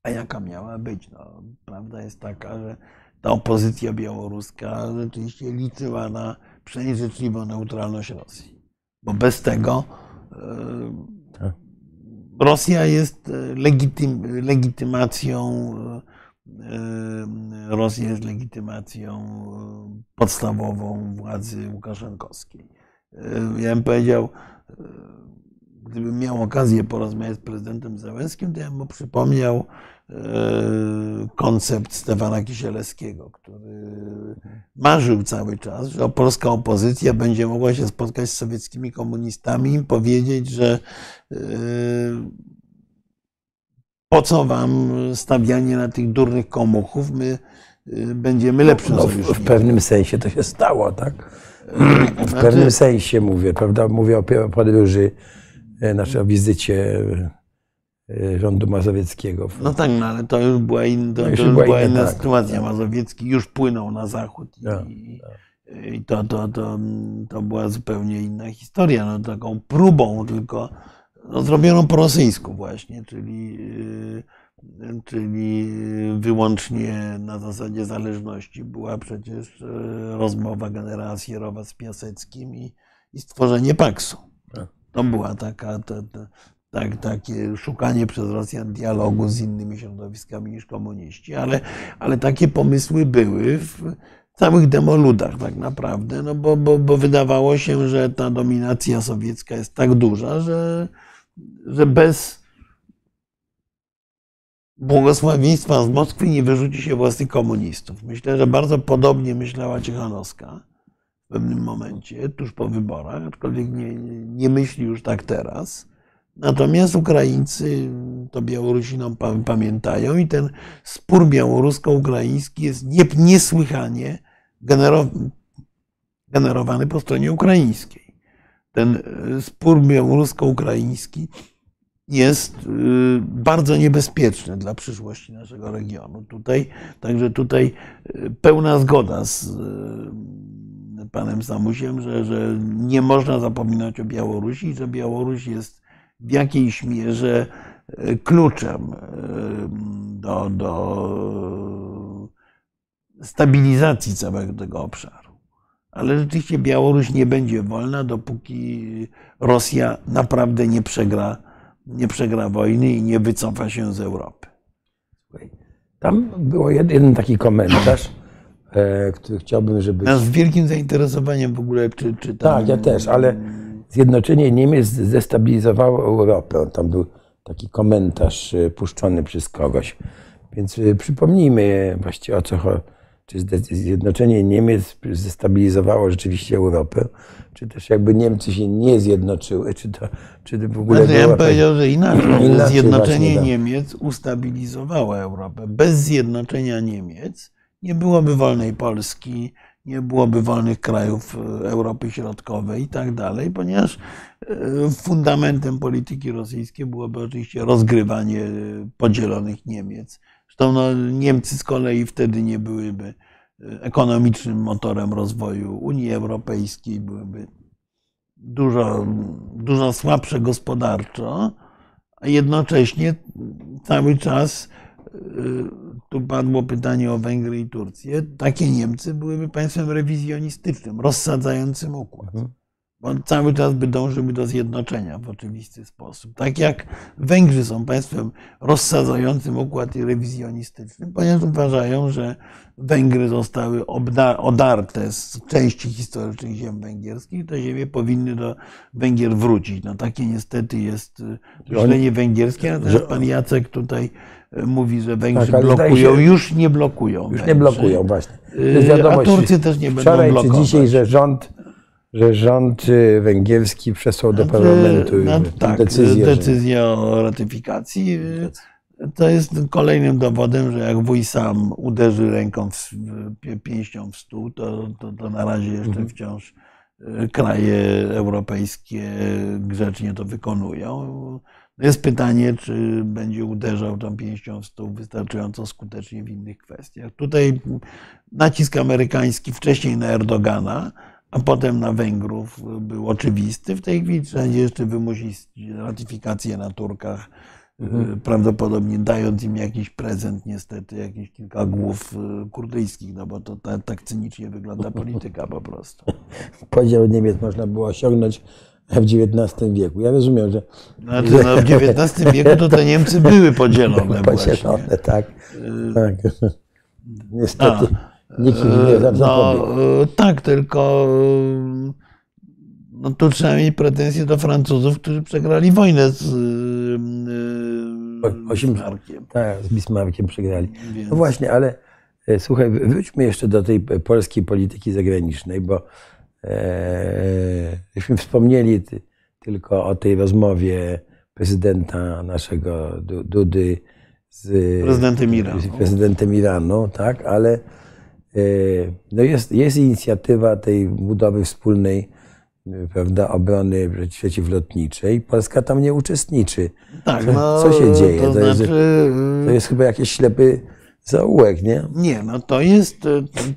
a jaka miała być? No, prawda jest taka, że ta opozycja białoruska rzeczywiście liczyła na przynajmniej życzliwą neutralność Rosji. bo bez tego e, Tak. Rosja jest e, legitym, legitymacją e, Rosja jest legitymacją e, podstawową władzy łukaszenkowskiej. E, Ja bym powiedział, e, gdybym miał okazję porozmawiać z prezydentem Załęskim, to ja bym mu przypomniał e, koncept Stefana Kisielewskiego, który marzył cały czas, że polska opozycja będzie mogła się spotkać z sowieckimi komunistami i powiedzieć, że e, po co wam stawianie na tych durnych komuchów, my e, będziemy lepszym No, w, w pewnym sensie to się stało, tak? W pewnym sensie mówię, prawda? Mówię o podróży, znaczy o wizycie e, rządu mazowieckiego. No tak, no ale to już była, in, to, No już to już była była inna, tak. sytuacja. Mazowiecki już płynął na zachód i, Tak, i to, to, to, to była zupełnie inna historia. No, taką próbą tylko no, zrobioną po rosyjsku właśnie, czyli, yy, czyli wyłącznie na zasadzie zależności była przecież yy, rozmowa generała Sierowa z Piaseckim i, i stworzenie paksu. To była taka, tak, takie szukanie przez Rosjan dialogu z innymi środowiskami niż komuniści, ale, ale takie pomysły były w całych demoludach tak naprawdę, no bo, bo, bo wydawało się, że ta dominacja sowiecka jest tak duża, że, że bez błogosławieństwa z Moskwy nie wyrzuci się własnych komunistów. Myślę, że bardzo podobnie myślała Ciechanowska w pewnym momencie, tuż po wyborach, aczkolwiek nie, nie myśli już tak teraz. Natomiast Ukraińcy to Białorusinom pa- pamiętają i ten spór białorusko-ukraiński jest nie, niesłychanie genero- generowany po stronie ukraińskiej. Ten e, spór białorusko-ukraiński jest y, bardzo niebezpieczny dla przyszłości naszego regionu. Tutaj, także tutaj y, pełna zgoda z panem Samusiem, że, że nie można zapominać o Białorusi że Białoruś jest w jakiejś mierze y, kluczem y, do, do stabilizacji całego tego obszaru. Ale rzeczywiście Białoruś nie będzie wolna, dopóki Rosja naprawdę nie przegra, nie przegra wojny i nie wycofa się z Europy. Tam był jeden taki komentarz, e, który chciałbym, żeby. Ja z wielkim zainteresowaniem w ogóle czy, czytam. Tak, ja też, ale zjednoczenie Niemiec zdestabilizowało Europę. Tam był taki komentarz e, puszczony przez kogoś. Więc e, przypomnijmy właściwie o co chodzi. Czy zjednoczenie Niemiec zdestabilizowało rzeczywiście Europę, czy też jakby Niemcy się nie zjednoczyły, czy to, czy to w ogóle Znaczy, ja była bym powiedział, że inaczej. Inaczej Zjednoczenie tak. Niemiec ustabilizowało Europę. Bez zjednoczenia Niemiec nie byłoby wolnej Polski, nie byłoby wolnych krajów e, Europy Środkowej i tak dalej, ponieważ e, fundamentem polityki rosyjskiej byłoby oczywiście rozgrywanie e, podzielonych Niemiec. Zresztą no, Niemcy z kolei wtedy nie byłyby ekonomicznym motorem rozwoju Unii Europejskiej, byłyby dużo, dużo słabsze gospodarczo, a jednocześnie cały czas tu padło pytanie o Węgry i Turcję. Takie Niemcy byłyby państwem rewizjonistycznym, rozsadzającym układ. Bo cały czas by dążyły do zjednoczenia w oczywisty sposób. Tak jak Węgrzy są państwem rozsadzającym układ i rewizjonistycznym, ponieważ uważają, że Węgry zostały odarte z części historycznych ziem węgierskich, te ziemie powinny do Węgier wrócić. No takie niestety jest y, myślenie węgierskie, natomiast pan Jacek tutaj y, mówi, że Węgrzy Tak, blokują, się- już nie blokują. Już nie Węgrzy. blokują, właśnie. Jest wiadomość a Turcy też nie będą Wczoraj czy blokować. dzisiaj, że rząd, że rząd y, węgierski przesłał do parlamentu no, y, tak, decyzję, że- decyzję o ratyfikacji. y, To jest kolejnym dowodem, że jak wuj sam uderzy ręką, w, pięścią w stół, to, to, to na razie jeszcze Mhm. wciąż y, kraje europejskie grzecznie to wykonują. Jest pytanie, czy będzie uderzał tą pięścią w stół wystarczająco skutecznie w innych kwestiach. Tutaj nacisk amerykański wcześniej na Erdogana, a potem na Węgrów był oczywisty. W tej chwili trzeba jeszcze wymusić ratyfikację na Turkach, Mhm. y, prawdopodobnie dając im jakiś prezent, niestety, jakieś kilka głów y, kurdyjskich, no bo to tak, tak cynicznie wygląda polityka po prostu. *laughs* podział Niemiec można było osiągnąć w XIX wieku. Ja rozumiem, że Znaczy, no, w XIX *laughs* wieku to te Niemcy były *laughs* podzielone właśnie. podzielone, tak. tak. *laughs* Niestety nikt ich nie No, zapobiegł. e, tak, tylko e, no, tu trzeba mieć pretensje do Francuzów, którzy przegrali wojnę z, Osiem- z Markiem. Tak, z Bismarckiem przegrali. Więc- No właśnie, ale e, słuchaj, wr- wróćmy jeszcze do tej polskiej polityki zagranicznej, bo e, żeśmy *laughs* wspomnieli ty, tylko o tej rozmowie prezydenta naszego Du- Dudy z Prezydentem Iranu. z prezydentem Iranu, tak, ale e, no jest, jest inicjatywa tej budowy wspólnej prawda, obrony przeciwlotniczej. Polska tam nie uczestniczy. Tak, Co- no, co się dzieje? To To jest- znaczy, To jest chyba jakiś ślepy zaułek, nie? Nie, no to jest,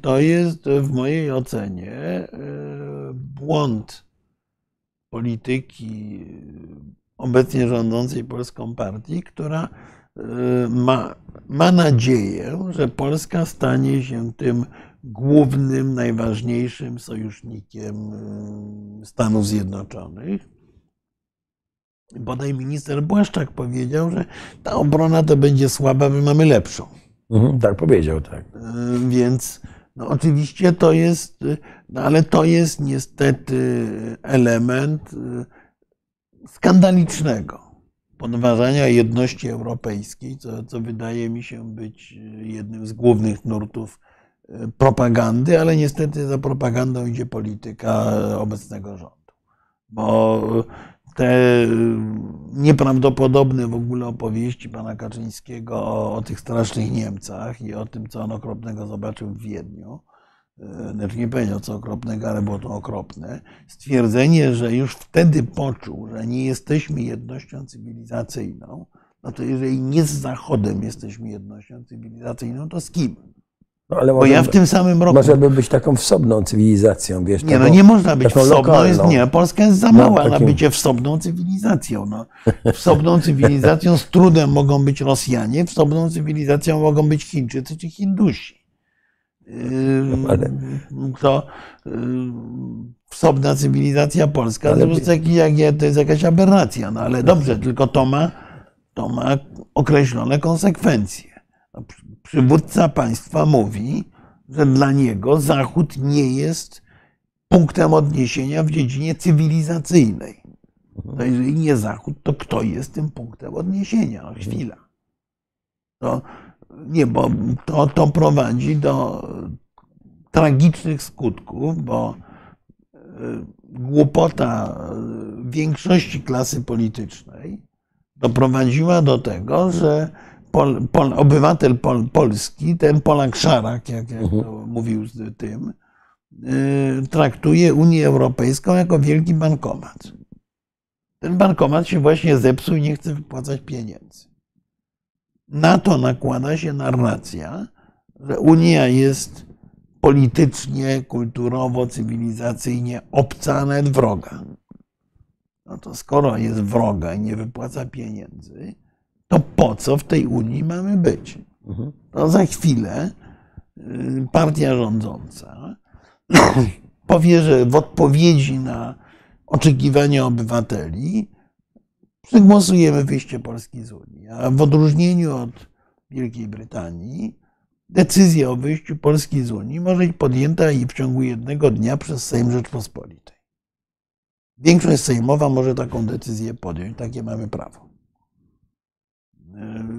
to jest w mojej ocenie e, błąd polityki obecnie rządzącej polską partii, która e, ma, ma nadzieję, że Polska stanie się tym głównym, najważniejszym sojusznikiem e, Stanów Zjednoczonych. Bodaj minister Błaszczak powiedział, że ta obrona to będzie słaba, my mamy lepszą. Mhm, tak powiedział, tak. Y, Więc no oczywiście to jest, y, no ale to jest niestety element y, skandalicznego podważania jedności europejskiej, co, co wydaje mi się być jednym z głównych nurtów propagandy, ale niestety za propagandą idzie polityka obecnego rządu. Bo te y, nieprawdopodobne w ogóle opowieści pana Kaczyńskiego o, o tych strasznych Niemcach i o tym, co on okropnego zobaczył w Wiedniu, y, znaczy nie powiedział co okropnego, ale było to okropne, stwierdzenie, że już wtedy poczuł, że nie jesteśmy jednością cywilizacyjną, no to jeżeli nie z Zachodem jesteśmy jednością cywilizacyjną, to z kim? No, ale Bo może, ja w tym samym roku może by być taką wsobną cywilizacją, wiesz? nie, no nie można być wsobną. Jest, nie, Polska jest za No, mała na takim- bycie wsobną cywilizacją. No. Wsobną cywilizacją z trudem mogą być Rosjanie, wsobną cywilizacją mogą być Chińczycy czy Hindusi. Yy, Ale- To wsobna cywilizacja polska Ale- to, jest taki, jak, to jest jakaś aberracja. No ale dobrze, tylko to ma, to ma określone konsekwencje. No, przy- Przywódca państwa mówi, że dla niego Zachód nie jest punktem odniesienia w dziedzinie cywilizacyjnej. To jeżeli nie Zachód, to kto jest tym punktem odniesienia? No, chwila. To, nie, bo to, to prowadzi do tragicznych skutków, bo y, głupota y, większości klasy politycznej doprowadziła do tego, że pol, pol, obywatel pol, polski, ten Polak szarak, jak, jak to mówił z tym, y, traktuje Unię Europejską jako wielki bankomat. Ten bankomat się właśnie zepsuł i nie chce wypłacać pieniędzy. Na to nakłada się narracja, że Unia jest politycznie, kulturowo, cywilizacyjnie obca, nawet wroga. No to skoro jest wroga i nie wypłaca pieniędzy, to po co w tej Unii mamy być? To za chwilę y, partia rządząca *coughs* powie, że w odpowiedzi na oczekiwania obywateli przegłosujemy wyjście Polski z Unii. A w odróżnieniu od Wielkiej Brytanii, decyzja o wyjściu Polski z Unii może być podjęta i w ciągu jednego dnia przez Sejm Rzeczpospolitej. Większość sejmowa może taką decyzję podjąć. Takie mamy prawo.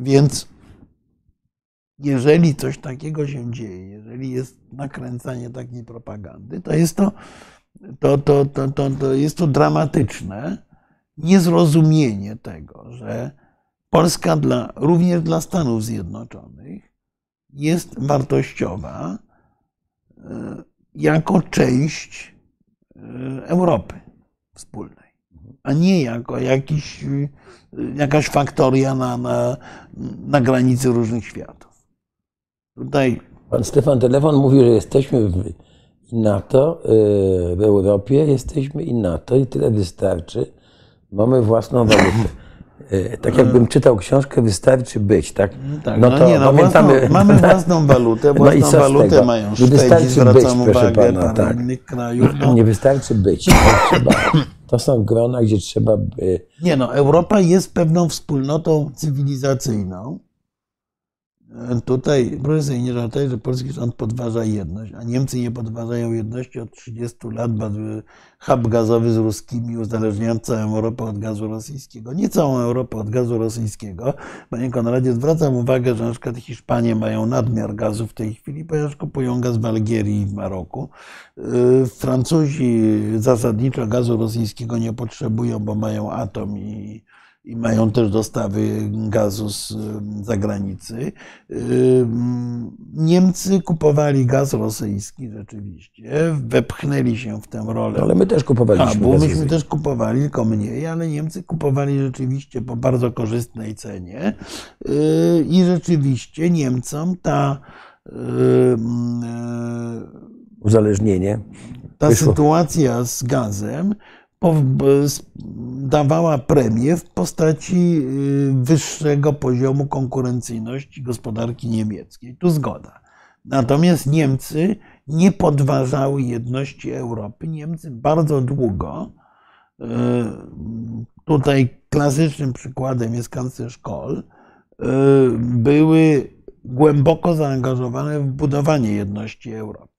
Więc jeżeli coś takiego się dzieje, jeżeli jest nakręcanie takiej propagandy, to jest to, to, to, to, to, to jest to dramatyczne niezrozumienie tego, że Polska dla, również dla Stanów Zjednoczonych jest wartościowa e, jako część e, Europy wspólnej, a nie jako jakiś, e, jakaś faktoria na, na, na granicy różnych światów. Tutaj Pan Stefan Telefon mówił, że jesteśmy w i NATO, yy, w Europie jesteśmy i NATO i tyle wystarczy. Mamy własną walutę. Yy, Tak jakbym czytał książkę, wystarczy być, tak? Tak, no, nie, no, własną, mamy *laughs* własną walutę, No i własną co walutę mają Nie Szwedzi, wystarczy zwracam być, proszę uwagę, pana, tak. innych krajów. No, Nie wystarczy być. Trzeba *laughs* to są grona, gdzie trzeba by... Nie no, Europa jest pewną wspólnotą cywilizacyjną. Tutaj nie żartować, że polski rząd podważa jedność, a Niemcy nie podważają jedności od 30 lat. Hub gazowy z ruskimi uzależniając całą Europę od gazu rosyjskiego. Nie całą Europę od gazu rosyjskiego. Panie Konradzie, zwracam uwagę, że na przykład Hiszpanie mają nadmiar gazu w tej chwili, ponieważ kupują gaz w Algierii i w Maroku. Francuzi zasadniczo gazu rosyjskiego nie potrzebują, bo mają atom i i mają też dostawy gazu z zagranicy. Niemcy kupowali gaz rosyjski rzeczywiście, wepchnęli się w tę rolę. Ale my też kupowaliśmy. bo myśmy też kupowali, tylko mniej, ale Niemcy kupowali rzeczywiście po bardzo korzystnej cenie y, i rzeczywiście Niemcom ta y, uzależnienie. Ta wyszło. sytuacja z gazem dawała premię w postaci y, wyższego poziomu konkurencyjności gospodarki niemieckiej. Tu zgoda. Natomiast Niemcy nie podważały jedności Europy. Niemcy bardzo długo, y, tutaj klasycznym przykładem jest kanclerz Kohl, y, były głęboko zaangażowane w budowanie jedności Europy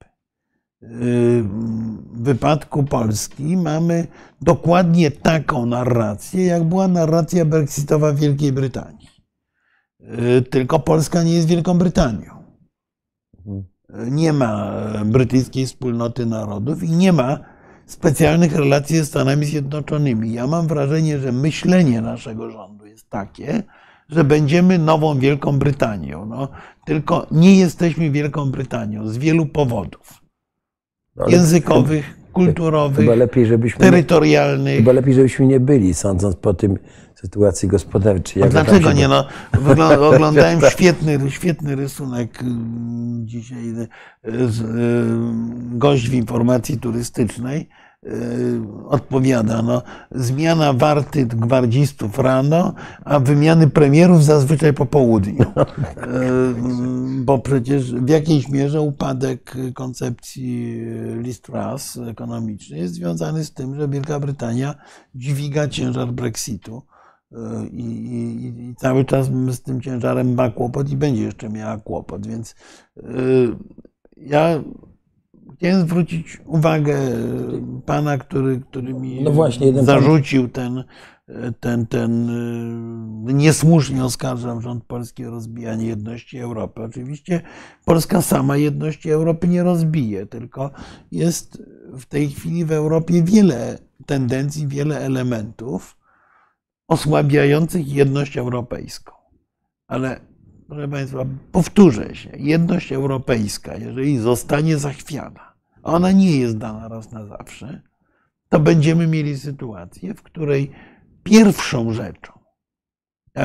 wypadku Polski mamy dokładnie taką narrację, jak była narracja brexitowa w Wielkiej Brytanii. Tylko Polska nie jest Wielką Brytanią. Nie ma brytyjskiej wspólnoty narodów i nie ma specjalnych relacji ze Stanami Zjednoczonymi. Ja mam wrażenie, że myślenie naszego rządu jest takie, że będziemy nową Wielką Brytanią. No, tylko nie jesteśmy Wielką Brytanią z wielu powodów. Językowych, kulturowych, chyba lepiej, żebyśmy terytorialnych. Chyba lepiej, żebyśmy nie byli, sądząc po tym sytuacji gospodarczej. No dlaczego nie? No, *laughs* oglądałem świetny, świetny rysunek mm, dzisiaj y, z, y, gość w informacji turystycznej Y, odpowiada. No, zmiana warty gwardzistów rano, a wymiany premierów zazwyczaj po południu. Y, *laughs* bo przecież w jakiejś mierze upadek koncepcji Liz Truss ekonomicznej jest związany z tym, że Wielka Brytania dźwiga ciężar Brexitu. Y, I, i, I, cały czas z tym ciężarem ma kłopot i będzie jeszcze miała kłopot. Więc ja Chciałem zwrócić uwagę pana, który, który mi no właśnie, zarzucił ten, ten, ten niesłusznie oskarżam rząd polski o rozbijanie jedności Europy. Oczywiście Polska sama jedności Europy nie rozbije, tylko jest w tej chwili w Europie wiele tendencji, wiele elementów osłabiających jedność europejską. Ale proszę Państwa, powtórzę się, jedność europejska, jeżeli zostanie zachwiana, ona nie jest dana raz na zawsze, to będziemy mieli sytuację, w której pierwszą rzeczą,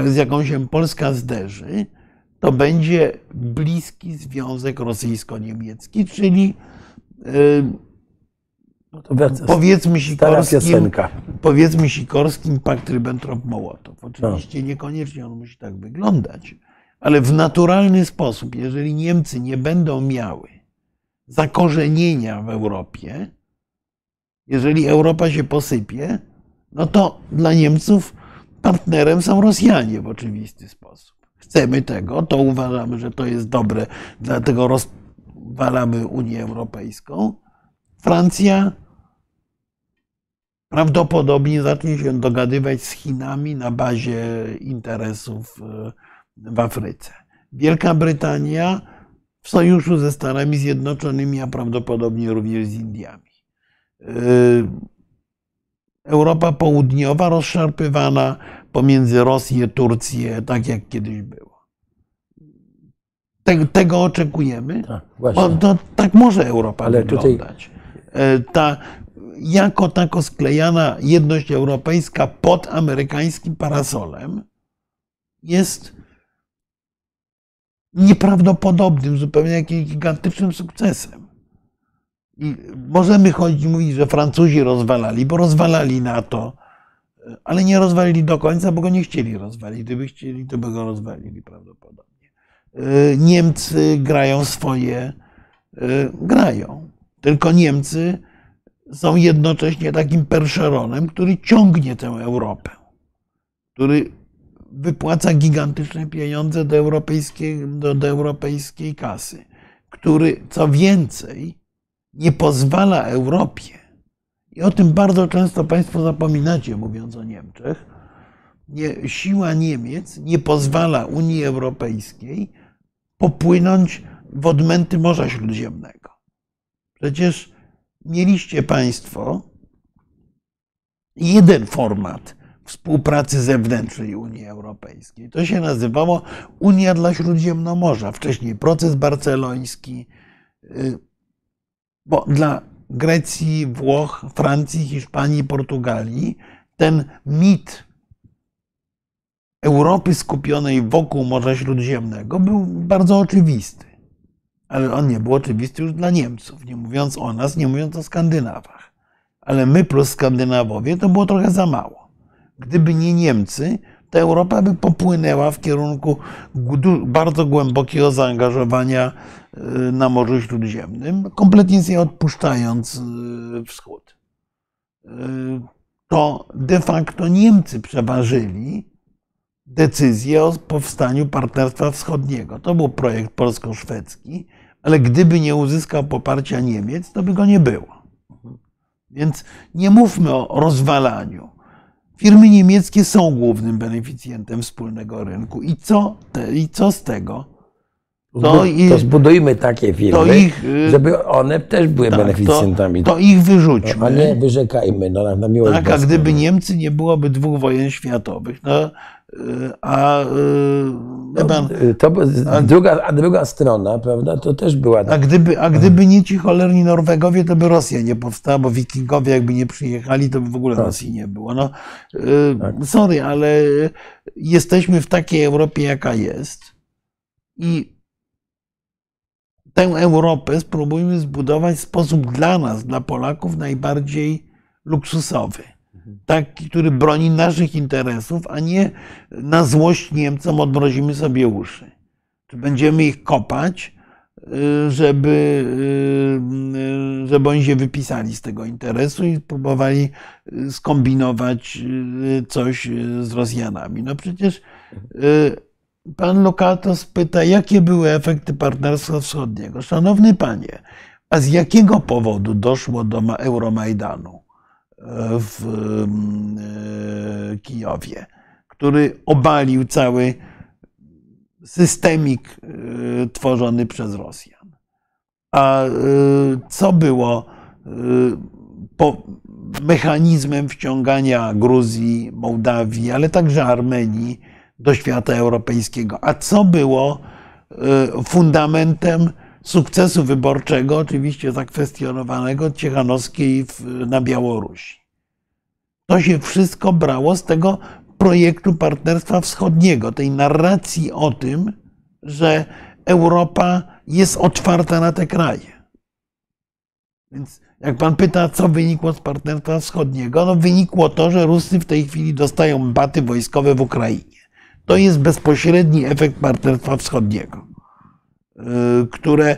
z jaką się Polska zderzy, to będzie bliski związek rosyjsko-niemiecki, czyli no powiedzmy Sikorskim, powiedzmy Sikorskim pakt Ribbentrop-Mołotow. Oczywiście no. niekoniecznie on musi tak wyglądać, ale w naturalny sposób, jeżeli Niemcy nie będą miały zakorzenienia w Europie, jeżeli Europa się posypie, no to dla Niemców partnerem są Rosjanie w oczywisty sposób. Chcemy tego, to uważamy, że to jest dobre, dlatego rozwalamy Unię Europejską. Francja prawdopodobnie zacznie się dogadywać z Chinami na bazie interesów e, w Afryce. Wielka Brytania w sojuszu ze Stanami Zjednoczonymi, a prawdopodobnie również z Indiami. Yy, Europa Południowa rozszarpywana pomiędzy Rosję, Turcję, tak jak kiedyś było. Tego, tego oczekujemy. Tak, bo to, tak może Europa Ale wyglądać. Tutaj... Yy, ta, jako tako sklejana jedność europejska pod amerykańskim parasolem jest nieprawdopodobnym, zupełnie jakimś gigantycznym sukcesem. I możemy chodzić mówić, że Francuzi rozwalali, bo rozwalali NATO, ale nie rozwalili do końca, bo go nie chcieli rozwalić. Gdyby chcieli, to by go rozwalili prawdopodobnie. Niemcy grają swoje, grają. Tylko Niemcy są jednocześnie takim perszeronem, który ciągnie tę Europę, który wypłaca gigantyczne pieniądze do europejskiej, do, do europejskiej kasy, który co więcej nie pozwala Europie, i o tym bardzo często Państwo zapominacie, mówiąc o Niemczech, nie, siła Niemiec nie pozwala Unii Europejskiej popłynąć w odmęty Morza Śródziemnego. Przecież mieliście Państwo jeden format współpracy zewnętrznej Unii Europejskiej. To się nazywało Unia dla Śródziemnomorza. Wcześniej proces barceloński, y, bo dla Grecji, Włoch, Francji, Hiszpanii, Portugalii ten mit Europy skupionej wokół Morza Śródziemnego był bardzo oczywisty. Ale on nie był oczywisty już dla Niemców, nie mówiąc o nas, nie mówiąc o Skandynawach. Ale my plus Skandynawowie to było trochę za mało. Gdyby nie Niemcy, to Europa by popłynęła w kierunku bardzo głębokiego zaangażowania y, na Morzu Śródziemnym, kompletnie sobie odpuszczając y, wschód. Y, to de facto Niemcy przeważyli decyzję o powstaniu Partnerstwa Wschodniego. To był projekt polsko-szwedzki, ale gdyby nie uzyskał poparcia Niemiec, to by go nie było. Więc nie mówmy o rozwalaniu. Firmy niemieckie są głównym beneficjentem wspólnego rynku. I co, te, i co z tego? To, to zbudujmy takie firmy, ich, y, żeby one też były tak, beneficjentami. To, to, ich wyrzućmy. A nie wyrzekajmy, no, na miłość Tak, a gdyby Niemcy nie byłoby dwóch wojen światowych, no, a, no, pan, to, a, druga, a druga strona, prawda, to też była. A gdyby, a gdyby nie ci cholerni Norwegowie, to by Rosja nie powstała, bo wikingowie jakby nie przyjechali, to by w ogóle tak. Rosji nie było. No, tak. Sorry, ale jesteśmy w takiej Europie, jaka jest. I tę Europę spróbujmy zbudować w sposób dla nas, dla Polaków, najbardziej luksusowy taki, który broni naszych interesów, a nie na złość Niemcom odmrozimy sobie uszy. Czy będziemy ich kopać, y, żeby, y, żeby oni się wypisali z tego interesu i próbowali y, skombinować coś z Rosjanami. No przecież pan Lokatos pyta, jakie były efekty Partnerstwa Wschodniego. Szanowny panie, a z jakiego powodu doszło do Euromajdanu? W e, Kijowie, który obalił cały systemik e, tworzony przez Rosjan. A e, co było mechanizmem wciągania Gruzji, Mołdawii, ale także Armenii do świata europejskiego? A co było fundamentem sukcesu wyborczego, oczywiście zakwestionowanego Ciechanowskiej na Białorusi. To się wszystko brało z tego projektu Partnerstwa Wschodniego, tej narracji o tym, że Europa jest otwarta na te kraje. Więc jak pan pyta, co wynikło z Partnerstwa Wschodniego, no wynikło to, że Rusy w tej chwili dostają baty wojskowe w Ukrainie. To jest bezpośredni efekt Partnerstwa Wschodniego. Y, które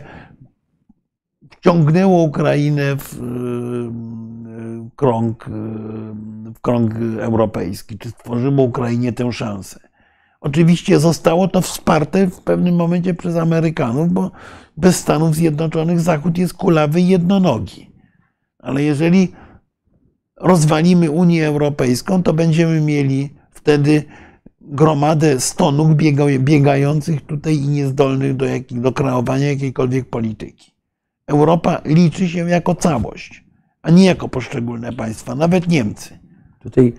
wciągnęło Ukrainę w y, krąg, y, w krąg europejski, czy stworzyło Ukrainie tę szansę. Oczywiście zostało to wsparte w pewnym momencie przez Amerykanów, bo bez Stanów Zjednoczonych Zachód jest kulawy jednonogi. Ale jeżeli rozwalimy Unię Europejską, to będziemy mieli wtedy gromadę stonów biegających tutaj i niezdolnych do, jak, do kreowania jakiejkolwiek polityki. Europa liczy się jako całość, a nie jako poszczególne państwa, nawet Niemcy. Tutaj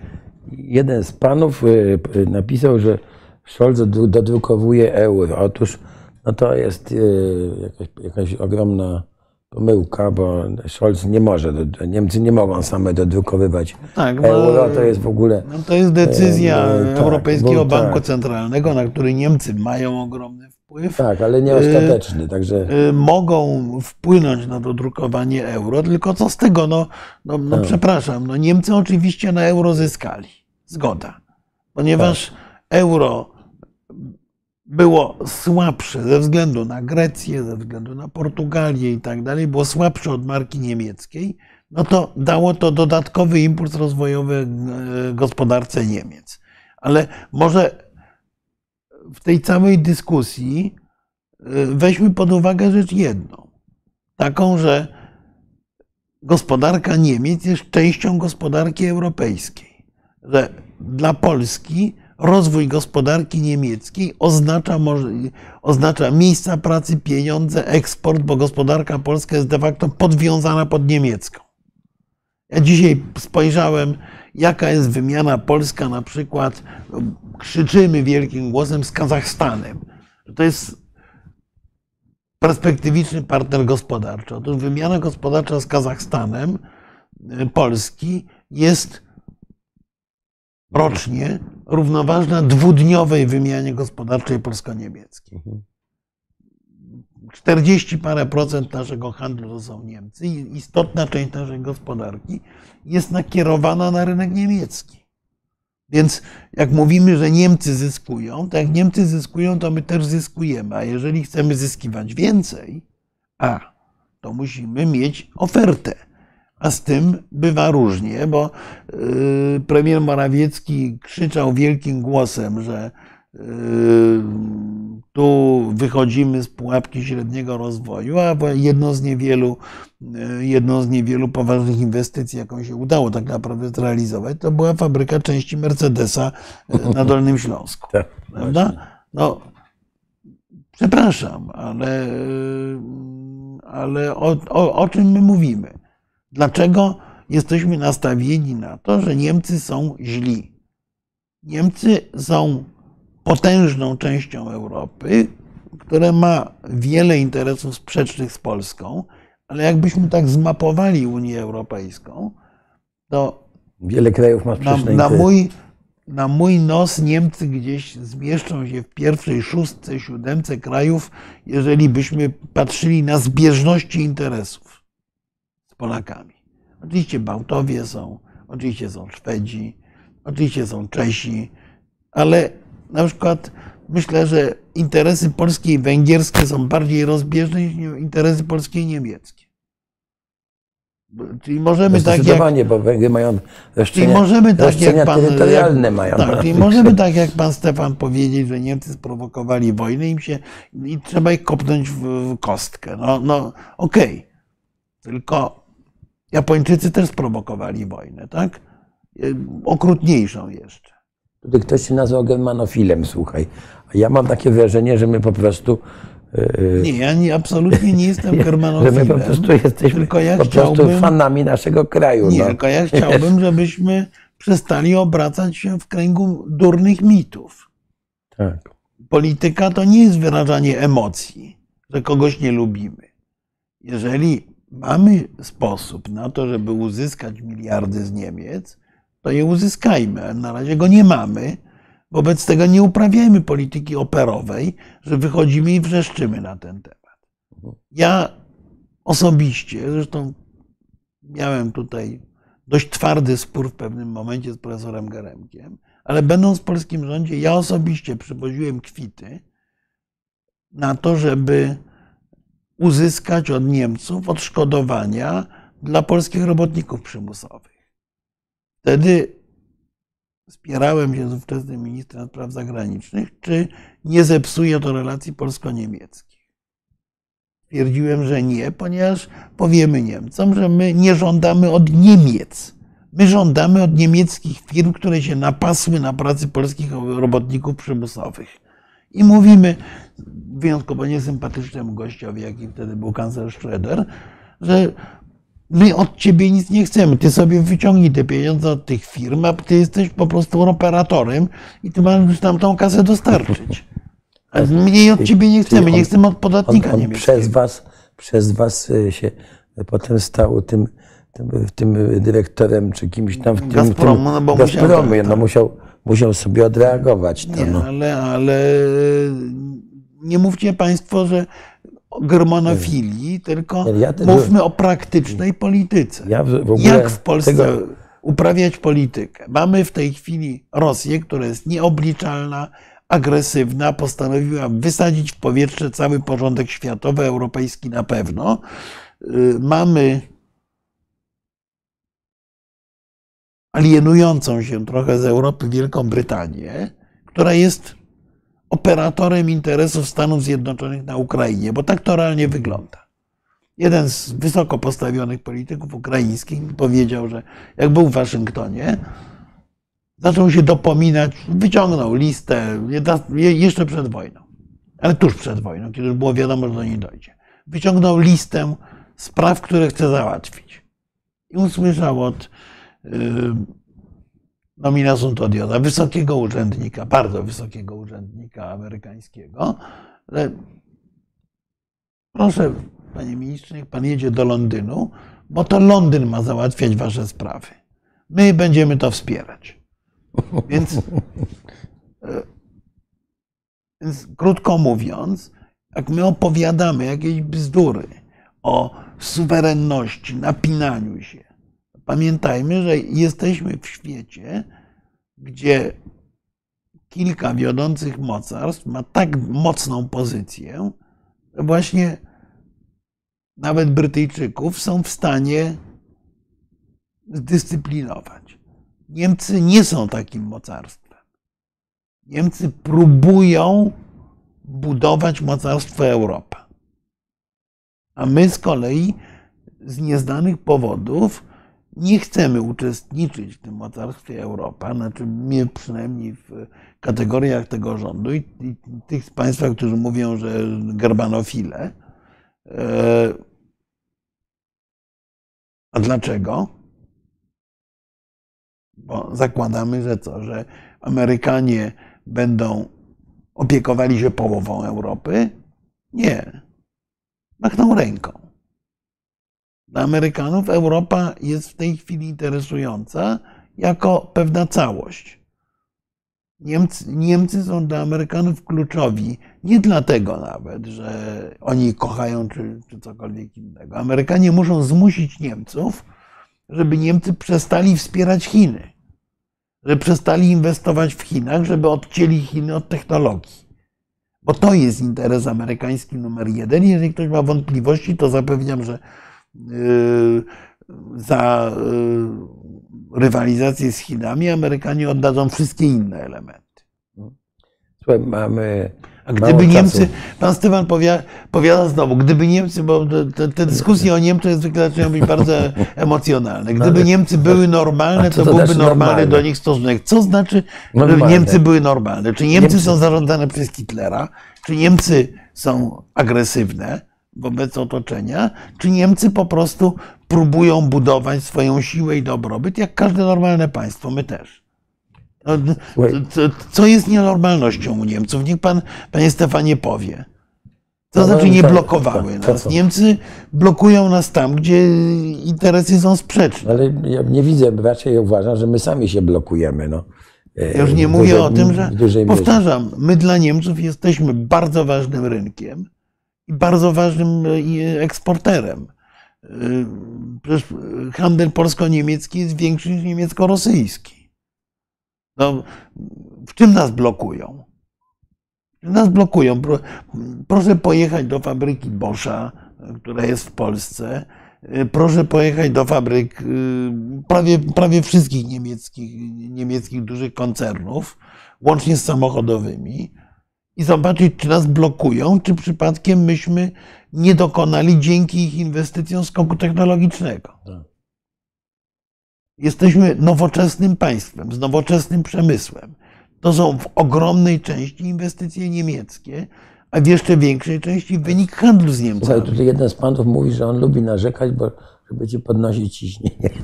jeden z panów y, y, napisał, że Scholz dodrukowuje euro. Otóż no to jest y, jakaś, jakaś ogromna pomyłka, bo Scholz nie może, Niemcy nie mogą same dodrukowywać tak, euro, to jest w ogóle... No to jest decyzja e, tak, Europejskiego tak, Banku Centralnego, na który Niemcy mają ogromny wpływ. Tak, ale nie ostateczny, także... E, mogą wpłynąć na dodrukowanie euro, tylko co z tego, no, no, no tak. przepraszam, no Niemcy oczywiście na euro zyskali, zgoda, ponieważ tak. euro było słabsze ze względu na Grecję, ze względu na Portugalię i tak dalej, było słabsze od marki niemieckiej, no to dało to dodatkowy impuls rozwojowy e, gospodarce Niemiec. Ale może w tej całej dyskusji e, weźmy pod uwagę rzecz jedną. Taką, że gospodarka Niemiec jest częścią gospodarki europejskiej. Że dla Polski rozwój gospodarki niemieckiej oznacza, oznacza miejsca pracy, pieniądze, eksport, bo gospodarka polska jest de facto podwiązana pod niemiecką. Ja dzisiaj spojrzałem, jaka jest wymiana polska, na przykład krzyczymy wielkim głosem z Kazachstanem. To jest perspektywiczny partner gospodarczy. Otóż wymiana gospodarcza z Kazachstanem e, Polski jest rocznie równoważna dwudniowej wymianie gospodarczej polsko-niemieckiej. 40 parę procent naszego handlu to są Niemcy i istotna część naszej gospodarki jest nakierowana na rynek niemiecki. Więc jak mówimy, że Niemcy zyskują, to jak Niemcy zyskują, to my też zyskujemy. A jeżeli chcemy zyskiwać więcej, a to musimy mieć ofertę. A z tym bywa różnie, bo y, premier Morawiecki krzyczał wielkim głosem, że y, tu wychodzimy z pułapki średniego rozwoju, a jedno z niewielu, y, jedną z niewielu poważnych inwestycji, jaką się udało tak naprawdę zrealizować, to była fabryka części Mercedesa na Dolnym Śląsku. *laughs* Tak, prawda? No, przepraszam, ale, ale o, o, o czym my mówimy? Dlaczego jesteśmy nastawieni na to, że Niemcy są źli? Niemcy są potężną częścią Europy, która ma wiele interesów sprzecznych z Polską, ale jakbyśmy tak zmapowali Unię Europejską, to wiele krajów ma sprzeczne na, na mój, na mój nos Niemcy gdzieś zmieszczą się w pierwszej szóstce, siódemce krajów, jeżeli byśmy patrzyli na zbieżności interesów. Polakami. Oczywiście Bałtowie są, oczywiście są Szwedzi, oczywiście są Czesi, ale na przykład myślę, że interesy polskie i węgierskie są bardziej rozbieżne niż interesy polskie i niemieckie. Czyli możemy tak jak, bo Węgry mają czyli możemy tak jak pan, terytorialne mają. Tak, czyli możemy tak jak pan Stefan powiedzieć, że Niemcy sprowokowali wojnę im się, i trzeba ich kopnąć w, w kostkę. No, no okej. Okay. Tylko Japończycy też sprowokowali wojnę, tak? Okrutniejszą jeszcze. Tutaj ktoś się nazwał germanofilem, słuchaj. A ja mam takie wrażenie, że my po prostu. Yy, nie, ja nie, absolutnie nie jestem *laughs* germanofilem. Że my po prostu jesteśmy tylko ja po chciałbym, prostu fanami naszego kraju. Nie, no. tylko ja *laughs* chciałbym, żebyśmy przestali obracać się w kręgu durnych mitów. Tak. Polityka to nie jest wyrażanie emocji, że kogoś nie lubimy. Jeżeli mamy sposób na to, żeby uzyskać miliardy z Niemiec, to je uzyskajmy. Ale na razie go nie mamy. Wobec tego nie uprawiajmy polityki operowej, że wychodzimy i wrzeszczymy na ten temat. Ja osobiście, zresztą miałem tutaj dość twardy spór w pewnym momencie z profesorem Geremkiem, ale będąc w polskim rządzie, ja osobiście przywoziłem kwity na to, żeby uzyskać od Niemców odszkodowania dla polskich robotników przymusowych. Wtedy spierałem się z ówczesnym ministrem spraw zagranicznych, czy nie zepsuje to relacji polsko-niemieckich. Twierdziłem, że nie, ponieważ powiemy Niemcom, że my nie żądamy od Niemiec. My żądamy od niemieckich firm, które się napasły na pracy polskich robotników przymusowych. I mówimy, wyjątkowo niesympatycznemu gościowi, jaki wtedy był kanclerz Schroeder, że my od ciebie nic nie chcemy. Ty sobie wyciągnij te pieniądze od tych firm, a ty jesteś po prostu operatorem i ty masz tam tą kasę dostarczyć. A mniej od ciebie nie chcemy, nie chcemy od podatnika on, on Przez was, przez was y, się potem stał tym, tym, tym dyrektorem, czy kimś tam w tym, Gazpromu, no bo Gazpromu, musiał, tak, no musiał, musiał sobie odreagować. To, nie, no. ale, ale nie mówcie Państwo, że o germanofilii, tylko ja mówmy o praktycznej polityce. Ja w Jak w Polsce tego... uprawiać politykę? Mamy w tej chwili Rosję, która jest nieobliczalna, agresywna, postanowiła wysadzić w powietrze cały porządek światowy, europejski na pewno. Y, mamy alienującą się trochę z Europy Wielką Brytanię, która jest operatorem interesów Stanów Zjednoczonych na Ukrainie, bo tak to realnie wygląda. Jeden z wysoko postawionych polityków ukraińskich powiedział, że jak był w Waszyngtonie, zaczął się dopominać, wyciągnął listę jeszcze przed wojną, ale tuż przed wojną, kiedy już było wiadomo, że do niej dojdzie. Wyciągnął listę spraw, które chce załatwić. I usłyszał od yy, nomina sunt odiosa, wysokiego urzędnika, bardzo wysokiego urzędnika amerykańskiego, że proszę, panie ministrze, niech pan jedzie do Londynu, bo to Londyn ma załatwiać wasze sprawy. My będziemy to wspierać. Więc, e, więc krótko mówiąc, jak my opowiadamy jakieś bzdury o suwerenności, napinaniu się, pamiętajmy, że jesteśmy w świecie, gdzie kilka wiodących mocarstw ma tak mocną pozycję, że właśnie nawet Brytyjczyków są w stanie zdyscyplinować. Niemcy nie są takim mocarstwem. Niemcy próbują budować mocarstwo Europa. A my z kolei z nieznanych powodów nie chcemy uczestniczyć w tym mocarstwie Europa, znaczy mnie przynajmniej w kategoriach tego rządu i, tych z Państwa, którzy mówią, że gerbanofile. E, a dlaczego? Bo zakładamy, że co, że Amerykanie będą opiekowali się połową Europy? Nie. Machną ręką. Dla Amerykanów Europa jest w tej chwili interesująca jako pewna całość. Niemcy, Niemcy są dla Amerykanów kluczowi nie dlatego nawet, że oni kochają czy, czy cokolwiek innego. Amerykanie muszą zmusić Niemców, żeby Niemcy przestali wspierać Chiny, żeby przestali inwestować w Chinach, żeby odcięli Chiny od technologii. Bo to jest interes amerykański numer jeden. Jeżeli ktoś ma wątpliwości, to zapewniam, że za yy, rywalizację z Chinami Amerykanie oddadzą wszystkie inne elementy. Słuchaj, mamy. A gdyby Niemcy, pan Stefan powiada, powiada znowu, gdyby Niemcy, bo te, te dyskusje o Niemczech zwykle zaczynają być bardzo *laughs* emocjonalne. Gdyby Niemcy były normalne, to, to byłby znaczy normalny normalne? do nich stosunek. Co znaczy, że Niemcy były normalne? Czy Niemcy, Niemcy są zarządzane przez Hitlera? Czy Niemcy są agresywne? Wobec otoczenia, czy Niemcy po prostu próbują budować swoją siłę i dobrobyt, jak każde normalne państwo, my też. No, co jest nienormalnością u Niemców? Niech pan, panie Stefanie, powie. To no, znaczy no, nie blokowały nas. Niemcy blokują nas tam, gdzie interesy są sprzeczne. Ale ja nie widzę, raczej uważam, że my sami się blokujemy. No. Ja już nie mówię o tym, że powtarzam, my dla Niemców jesteśmy bardzo ważnym rynkiem bardzo ważnym e, eksporterem. E, przecież handel polsko-niemiecki jest większy niż niemiecko-rosyjski. No, w czym nas blokują? Nas blokują. Proszę pojechać do fabryki Boscha, która jest w Polsce. E, proszę pojechać do fabryk prawie, prawie wszystkich niemieckich, niemieckich dużych koncernów, łącznie z samochodowymi i zobaczyć, czy nas blokują, czy przypadkiem myśmy nie dokonali dzięki ich inwestycjom skoku technologicznego. Tak. Jesteśmy nowoczesnym państwem, z nowoczesnym przemysłem. To są w ogromnej części inwestycje niemieckie, a w jeszcze większej części wynik handlu z Niemcami. Słuchaj, tutaj jeden z panów mówi, że on lubi narzekać, bo żeby ci podnosić ciśnienie. *laughs*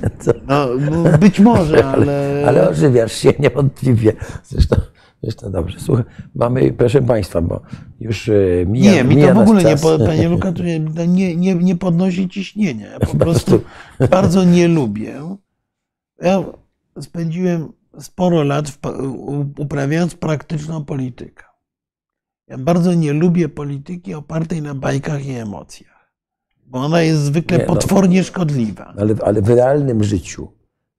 No, być może, ale... ale ożywiasz się niewątpliwie. Zresztą jest to dobrze. Słuchaj, mamy, proszę Państwa, bo już e, mija Nie, mi to w ogóle nie, Panie Luka, *laughs* to nie, nie, nie podnosi ciśnienia. Ja po prostu *laughs* bardzo nie lubię. Ja spędziłem sporo lat uprawiając praktyczną politykę. Ja bardzo nie lubię polityki opartej na bajkach i emocjach, bo ona jest zwykle nie, no, potwornie szkodliwa. Ale, ale w realnym życiu,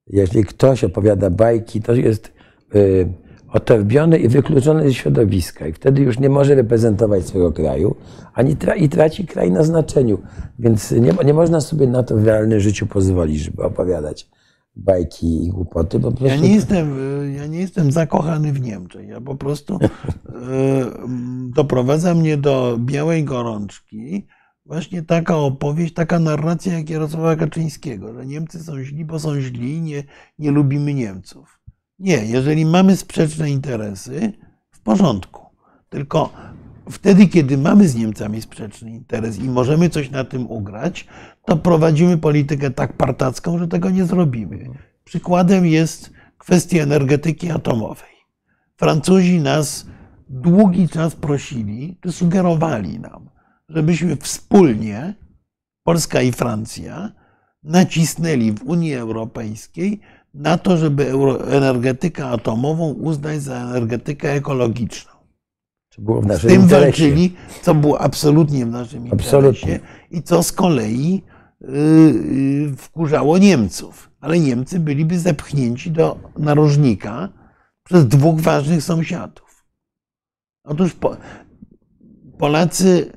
jeżeli ktoś opowiada bajki, to jest... Yy, otorbiony i wykluczony ze środowiska i wtedy już nie może reprezentować swojego kraju, ani tra i traci kraj na znaczeniu. Więc nie, nie można sobie na to w realnym życiu pozwolić, żeby opowiadać bajki i głupoty, Ja nie, jestem, y, ja nie jestem zakochany w Niemczech. Ja po prostu y, mm, doprowadza mnie do białej gorączki właśnie taka opowieść, taka narracja jak Jarosława Kaczyńskiego, że Niemcy są źli, bo są źli i nie, nie lubimy Niemców. Nie, jeżeli mamy sprzeczne interesy, w porządku. Tylko wtedy, kiedy mamy z Niemcami sprzeczny interes i możemy coś na tym ugrać, to prowadzimy politykę tak partacką, że tego nie zrobimy. Przykładem jest kwestia energetyki atomowej. Francuzi nas długi czas prosili, czy sugerowali nam, żebyśmy wspólnie, Polska i Francja, nacisnęli w Unii Europejskiej na to, żeby energetykę atomową uznać za energetykę ekologiczną. To było w Z naszym tym interesie. walczyli, co było absolutnie w naszym Absolutnie. interesie i co z kolei y, y, wkurzało Niemców. Ale Niemcy byliby zepchnięci do narożnika przez dwóch ważnych sąsiadów. Otóż po, Polacy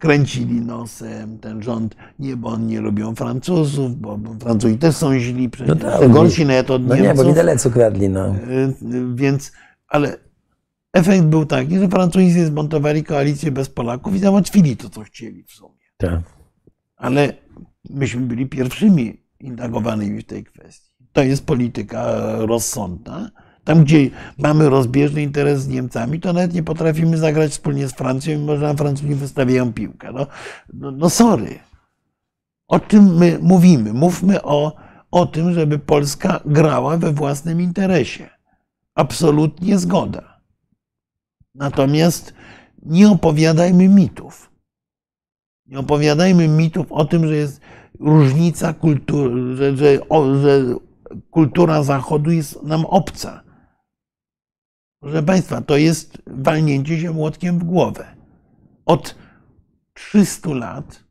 kręcili nosem, ten rząd, nie, bo oni nie lubią Francuzów, bo Francuzi też są źli, przecież No tak, gorsi nawet od No nie, bo Niemców. widelec kradli, no. Y, y, Więc, ale efekt był taki, że Francuzi zmontowali koalicję bez Polaków i załatwili to, co chcieli w sumie. Tak. Ale myśmy byli pierwszymi indagowanymi w tej kwestii. To jest polityka rozsądna. Tam, gdzie mamy rozbieżny interes z Niemcami, to nawet nie potrafimy zagrać wspólnie z Francją, mimo że nam Francuzi wystawiają piłkę. No, no, no sorry. O czym my mówimy? Mówmy o, o tym, żeby Polska grała we własnym interesie. Absolutnie zgoda. Natomiast nie opowiadajmy mitów. Nie opowiadajmy mitów o tym, że jest różnica kultury, że, że, że kultura Zachodu jest nam obca. Proszę Państwa, to jest walnięcie się młotkiem w głowę. Od 300 lat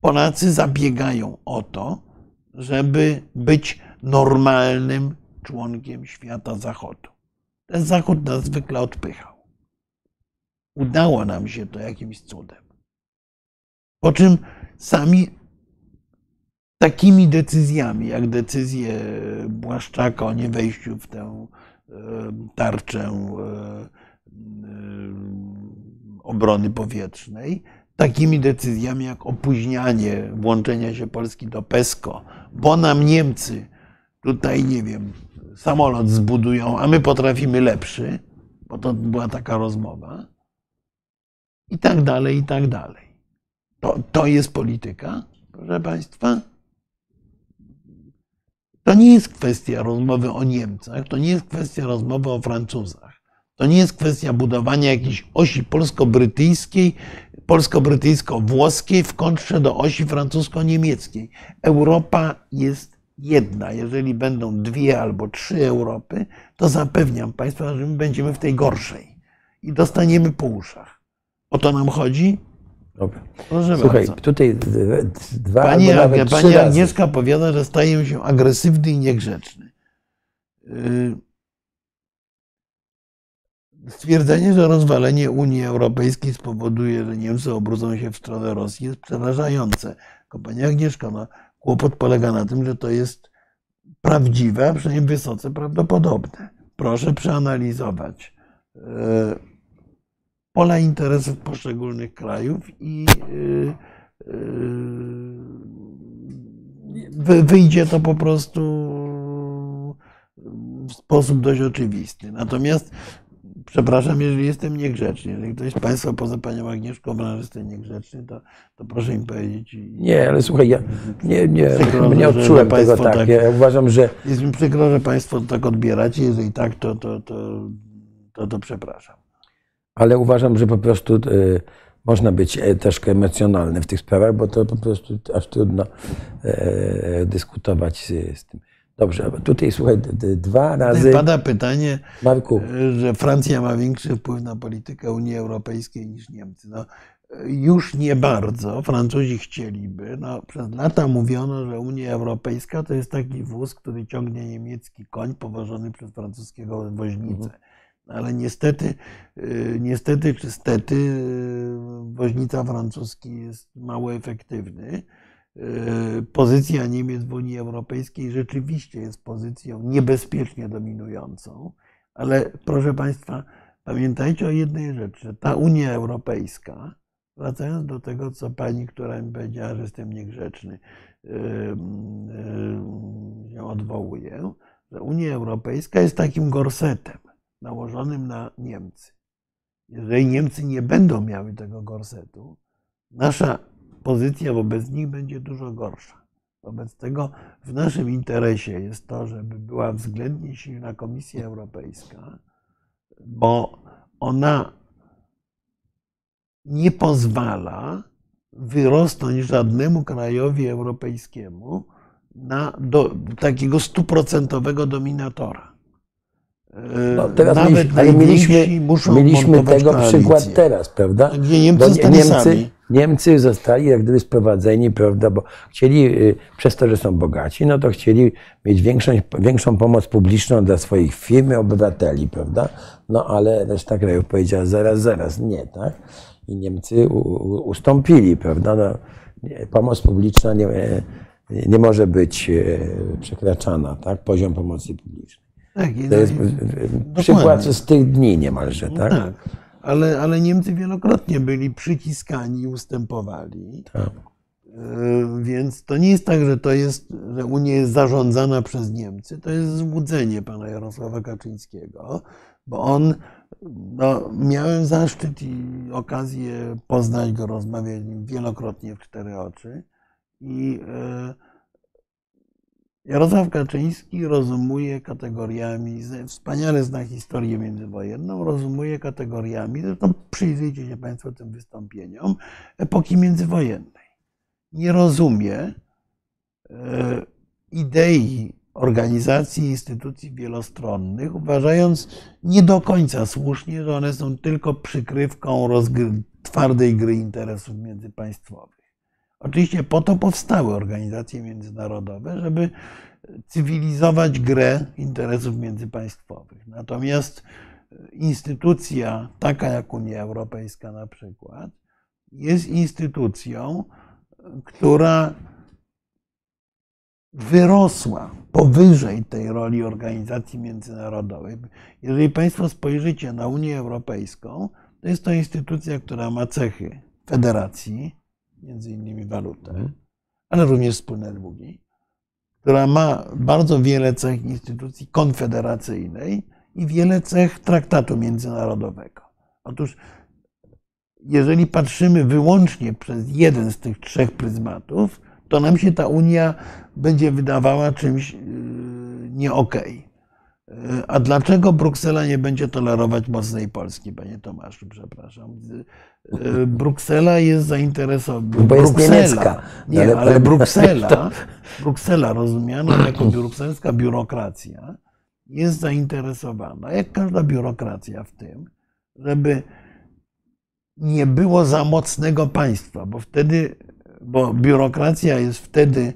Polacy zabiegają o to, żeby być normalnym członkiem świata Zachodu. Ten Zachód nas zwykle odpychał. Udało nam się to jakimś cudem. Po czym sami takimi decyzjami, jak decyzję Błaszczaka o niewejściu w tę tarczę e, e, obrony powietrznej, takimi decyzjami jak opóźnianie włączenia się Polski do PESCO, bo nam Niemcy tutaj, nie wiem, samolot zbudują, a my potrafimy lepszy, bo to była taka rozmowa, i tak dalej, i tak dalej. To, to jest polityka, proszę Państwa. To nie jest kwestia rozmowy o Niemcach, to nie jest kwestia rozmowy o Francuzach. To nie jest kwestia budowania jakiejś osi polsko-brytyjskiej, polsko-brytyjsko-włoskiej w kontrze do osi francusko-niemieckiej. Europa jest jedna. Jeżeli będą dwie albo trzy Europy, to zapewniam Państwa, że my będziemy w tej gorszej i dostaniemy po uszach. O to nam chodzi? Dobra. Proszę Słuchaj, bardzo. tutaj dwa Pani, albo nawet trzy pani razy. Agnieszka powiada, że staje się agresywny i niegrzeczny. Yy, Stwierdzenie, że rozwalenie Unii Europejskiej spowoduje, że Niemcy obrócą się w stronę Rosji jest przerażające. Tylko Pani Agnieszko, no, kłopot polega na tym, że to jest prawdziwe, a przynajmniej wysoce prawdopodobne. Proszę przeanalizować yy, pola interesów poszczególnych krajów i yy, wy- wyjdzie to po prostu w sposób dość oczywisty. Natomiast, przepraszam, jeżeli jestem niegrzeczny, jeżeli ktoś z Państwa poza Panią Agnieszką że jestem niegrzeczny, to, to proszę mi powiedzieć. Nie, ale słuchaj, ja nie, nie, Przykro, nie odczułem tego tak. tak- Ja uważam, że Jest mi przykro, że Państwo tak odbieracie. Jeżeli tak, to, to, to, to, to przepraszam. Ale uważam, że po prostu y, można być e, troszkę emocjonalny w tych sprawach, bo to po prostu aż trudno e, dyskutować z, z tym. Dobrze, tutaj słuchaj, dwa razy. Pada pytanie, Marku, że Francja ma większy wpływ na politykę Unii Europejskiej niż Niemcy. No, już nie bardzo. Francuzi chcieliby. No, przez lata mówiono, że Unia Europejska to jest taki wóz, który ciągnie niemiecki koń powożony przez francuskiego woźnicę. Ale niestety, y, niestety czy stety, y, woźnica francuski jest mało efektywny. pozycja Niemiec w Unii Europejskiej rzeczywiście jest pozycją niebezpiecznie dominującą, ale proszę Państwa, pamiętajcie o jednej rzeczy. Ta Unia Europejska, wracając do tego, co pani, która mi powiedziała, że jestem niegrzeczny, się odwołuje, że Unia Europejska jest takim gorsetem nałożonym na Niemcy. Jeżeli Niemcy nie będą miały tego gorsetu, nasza pozycja wobec nich będzie dużo gorsza. Wobec tego w naszym interesie jest to, żeby była względnie silna Komisja Europejska, bo ona nie pozwala wyrosnąć żadnemu krajowi europejskiemu na do, takiego stuprocentowego dominatora. No, teraz Nawet mieliśmy, ale mieliśmy, mieliśmy tego koalicję. przykład teraz, prawda? Gdzie Niemcy, Bo Niemcy. Niemcy zostali jak gdyby sprowadzeni, prawda, bo chcieli, y, przez to, że są bogaci, no to chcieli mieć większą, większą pomoc publiczną dla swoich firm i obywateli, prawda? No ale reszta krajów powiedziała zaraz, zaraz, nie, tak? I Niemcy u, u, ustąpili, prawda? No, pomoc publiczna nie, nie może być e, przekraczana, tak? Poziom pomocy publicznej. Tak, to jest przykład z tych dni niemalże, tak? tak ale, ale Niemcy wielokrotnie byli przyciskani i ustępowali. Tak. E, więc to nie jest tak, że to jest, że Unia jest zarządzana przez Niemcy. To jest złudzenie pana Jarosława Kaczyńskiego, bo on, no, miałem zaszczyt i okazję poznać go, rozmawiać wielokrotnie w cztery oczy. I e, Jarosław Kaczyński rozumuje kategoriami, wspaniale zna historię międzywojenną, rozumuje kategoriami, zresztą przyjrzyjcie się Państwo tym wystąpieniom, epoki międzywojennej. Nie rozumie e, idei organizacji instytucji wielostronnych, uważając nie do końca słusznie, że one są tylko przykrywką twardej gry interesów międzypaństwowych. Oczywiście po to powstały organizacje międzynarodowe, żeby cywilizować grę interesów międzypaństwowych. Natomiast instytucja taka jak Unia Europejska na przykład jest instytucją, która wyrosła powyżej tej roli organizacji międzynarodowej. Jeżeli Państwo spojrzycie na Unię Europejską, to jest to instytucja, która ma cechy federacji, między innymi walutę, mhm. ale również wspólne długi, która ma bardzo wiele cech instytucji konfederacyjnej i wiele cech traktatu międzynarodowego. Otóż, jeżeli patrzymy wyłącznie przez jeden z tych trzech pryzmatów, to nam się ta Unia będzie wydawała czymś yy, nie okej. Okay. A dlaczego Bruksela nie będzie tolerować mocnej Polski, panie Tomaszu? Przepraszam. Bruksela jest zainteresowana. Bo jest Bruksela, niemiecka. Nie, ale, ale Bruksela, *laughs* Bruksela rozumiana jako brukselska biurokracja jest zainteresowana, jak każda biurokracja w tym, żeby nie było za mocnego państwa, bo wtedy, bo biurokracja jest wtedy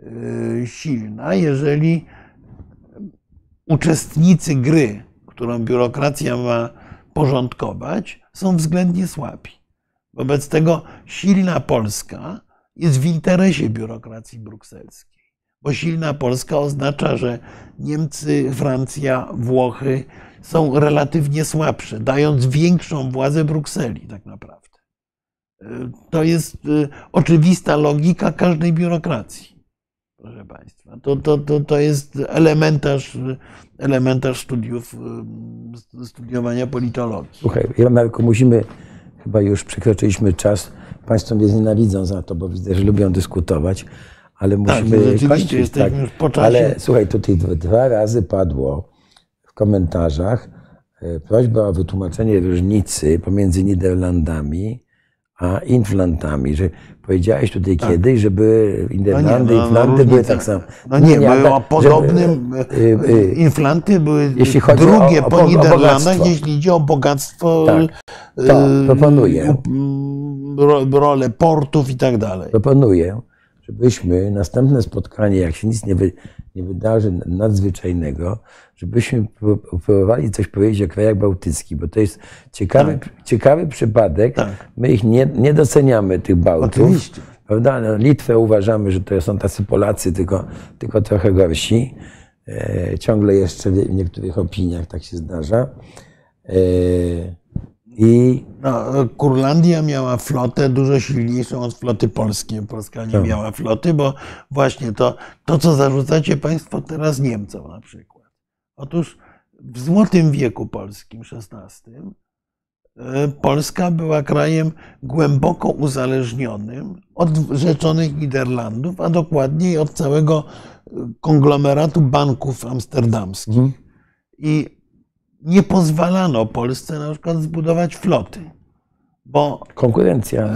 y, silna, jeżeli uczestnicy gry, którą biurokracja ma porządkować, są względnie słabi. Wobec tego silna Polska jest w interesie biurokracji brukselskiej, bo silna Polska oznacza, że Niemcy, Francja, Włochy są relatywnie słabsze, dając większą władzę Brukseli tak naprawdę. To jest y, oczywista logika każdej biurokracji proszę Państwa. To, to, to, to jest elementarz, elementarz studiów, studiowania politologii. Słuchaj, ja Marku, musimy, chyba już przekroczyliśmy czas. Państwo mnie znienawidzą za to, bo widzę, że lubią dyskutować, ale tak, musimy tak, kończyć. Jesteśmy tak. już po czasie. Ale słuchaj, tutaj dwa razy padło w komentarzach e, prośba o wytłumaczenie różnicy pomiędzy Niderlandami a inflantami, że powiedziałeś tutaj tak. kiedyś, żeby Niderlandy, no no, Inflanty no, były tak samo. No nie, nie były o podobnym, żeby, y, y, Inflanty były jeśli chodzi drugie o, o, po Niderlandach, o jeśli idzie o bogactwo, tak, to proponuję. rolę portów i tak dalej. Proponuję, żebyśmy następne spotkanie, jak się nic nie, wy, nie wydarzy nadzwyczajnego, żebyśmy próbowali coś powiedzieć o krajach bałtyckich, bo to jest ciekawy, tak. ciekawy przypadek. Tak. My ich nie, nie doceniamy, tych Bałtów. Oczywiście. prawda? No, Litwę uważamy, że to są tacy Polacy, tylko, tylko trochę gorsi. E, ciągle jeszcze w niektórych opiniach tak się zdarza. E, I No, Kurlandia miała flotę dużo silniejszą od floty polskiej. Polska nie Tak. miała floty, bo właśnie to, to, co zarzucacie Państwo teraz Niemcom na przykład. Otóż w złotym wieku polskim, XVI, e, Polska była krajem głęboko uzależnionym od rzeczonych Niderlandów, a dokładniej od całego e, konglomeratu banków amsterdamskich. Mhm. I nie pozwalano Polsce na przykład zbudować floty, bo konkurencja. e,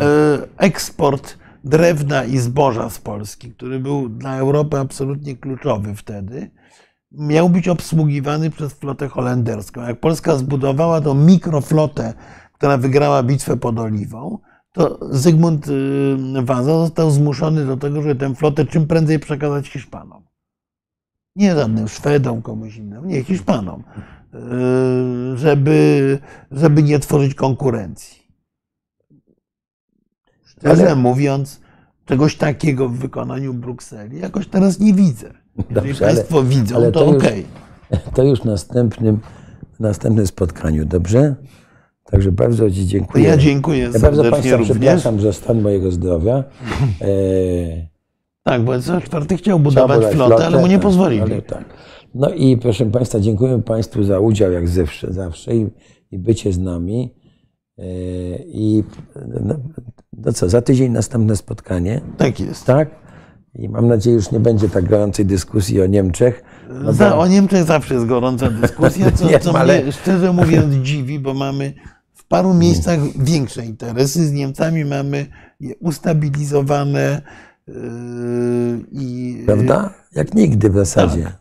eksport drewna i zboża z Polski, który był dla Europy absolutnie kluczowy wtedy, miał być obsługiwany przez flotę holenderską. Jak Polska zbudowała tą mikroflotę, która wygrała bitwę pod Oliwą, to Zygmunt y, Waza został zmuszony do tego, żeby tę flotę czym prędzej przekazać Hiszpanom. Nie żadnym Szwedom, komuś innemu, nie, Hiszpanom, Y, żeby, żeby nie tworzyć konkurencji. Szczerze Ale- mówiąc, czegoś takiego w wykonaniu Brukseli jakoś teraz nie widzę. Jeżeli Dobrze, ale- Państwo widzą, ale to, to okej. To już w następnym, następnym spotkaniu, dobrze? Także bardzo Ci dziękuję. ja dziękuję Ja bardzo serdecznie Państwa również. przepraszam za stan mojego zdrowia. E, Tak, bo co czwarty chciał budować budować flotę, ale mu nie tak, pozwolili. ale tak. No i proszę Państwa, dziękuję Państwu za udział jak zawsze, zawsze i, i bycie z nami. E, I no, no co, za tydzień następne spotkanie, Tak jest. tak? I mam nadzieję, już nie będzie tak gorącej dyskusji o Niemczech. No Za, bo- o Niemczech zawsze jest gorąca *laughs* dyskusja, co, Nie, co ale- mnie szczerze mówiąc dziwi, bo mamy w paru miejscach większe interesy. Z Niemcami mamy ustabilizowane yy, i. Prawda? Jak nigdy w zasadzie.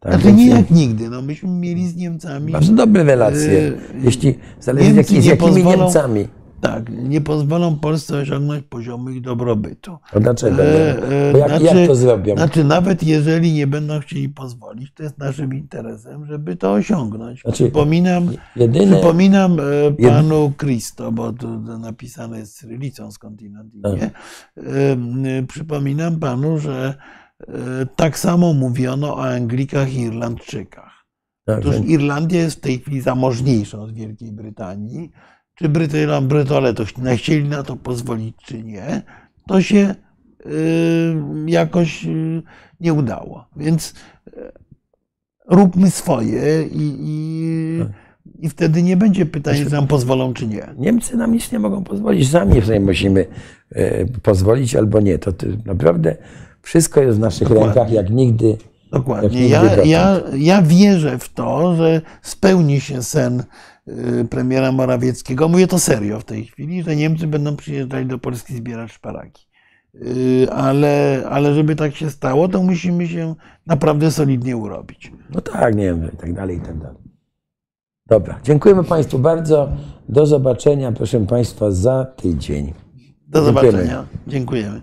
Tak, Znaczy więc nie jak nigdy. No, myśmy mieli z Niemcami. Bardzo dobre relacje. Yy, Jeśli zależy z, Niemcy z nie jakimi pozwolą- Niemcami. Tak, nie pozwolą Polsce osiągnąć poziomu ich dobrobytu. A dlaczego? E, e, jak, znaczy- jak to zrobią? Znaczy, nawet jeżeli nie będą chcieli pozwolić, to jest naszym interesem, żeby to osiągnąć. Znaczy, przypominam, Jedyne, przypominam e, panu Christo, bo tu napisane jest cyrylicą skądinąd Tak. imię. M, Przypominam panu, że tak samo mówiono o Anglikach i Irlandczykach. tak, Otóż Irlandia jest w tej chwili zamożniejsza od Wielkiej Brytanii. Czy Brytyjom, Brytole to chcieli na to pozwolić, czy nie, to się y, jakoś y, nie udało. Więc y, róbmy swoje i, i, Tak. i wtedy nie będzie pytania, czy nam pozwolą, czy nie. Niemcy nam nic nie mogą pozwolić. Sami sobie musimy pozwolić albo nie. To, to naprawdę wszystko jest w naszych Dokładnie. rękach, jak nigdy. Jak Dokładnie. nigdy Ja, dotąd. ja, ja wierzę w to, że spełni się sen premiera Morawieckiego. Mówię to serio w tej chwili, że Niemcy będą przyjeżdżali do Polski zbierać szparagi. Y, Ale, ale żeby tak się stało, to musimy się naprawdę solidnie urobić. No tak, nie wiem, i tak dalej, i tak dalej. Dobra, dziękujemy Państwu bardzo. Do zobaczenia, proszę Państwa, za tydzień. Do Dziękujemy. zobaczenia. Dziękujemy.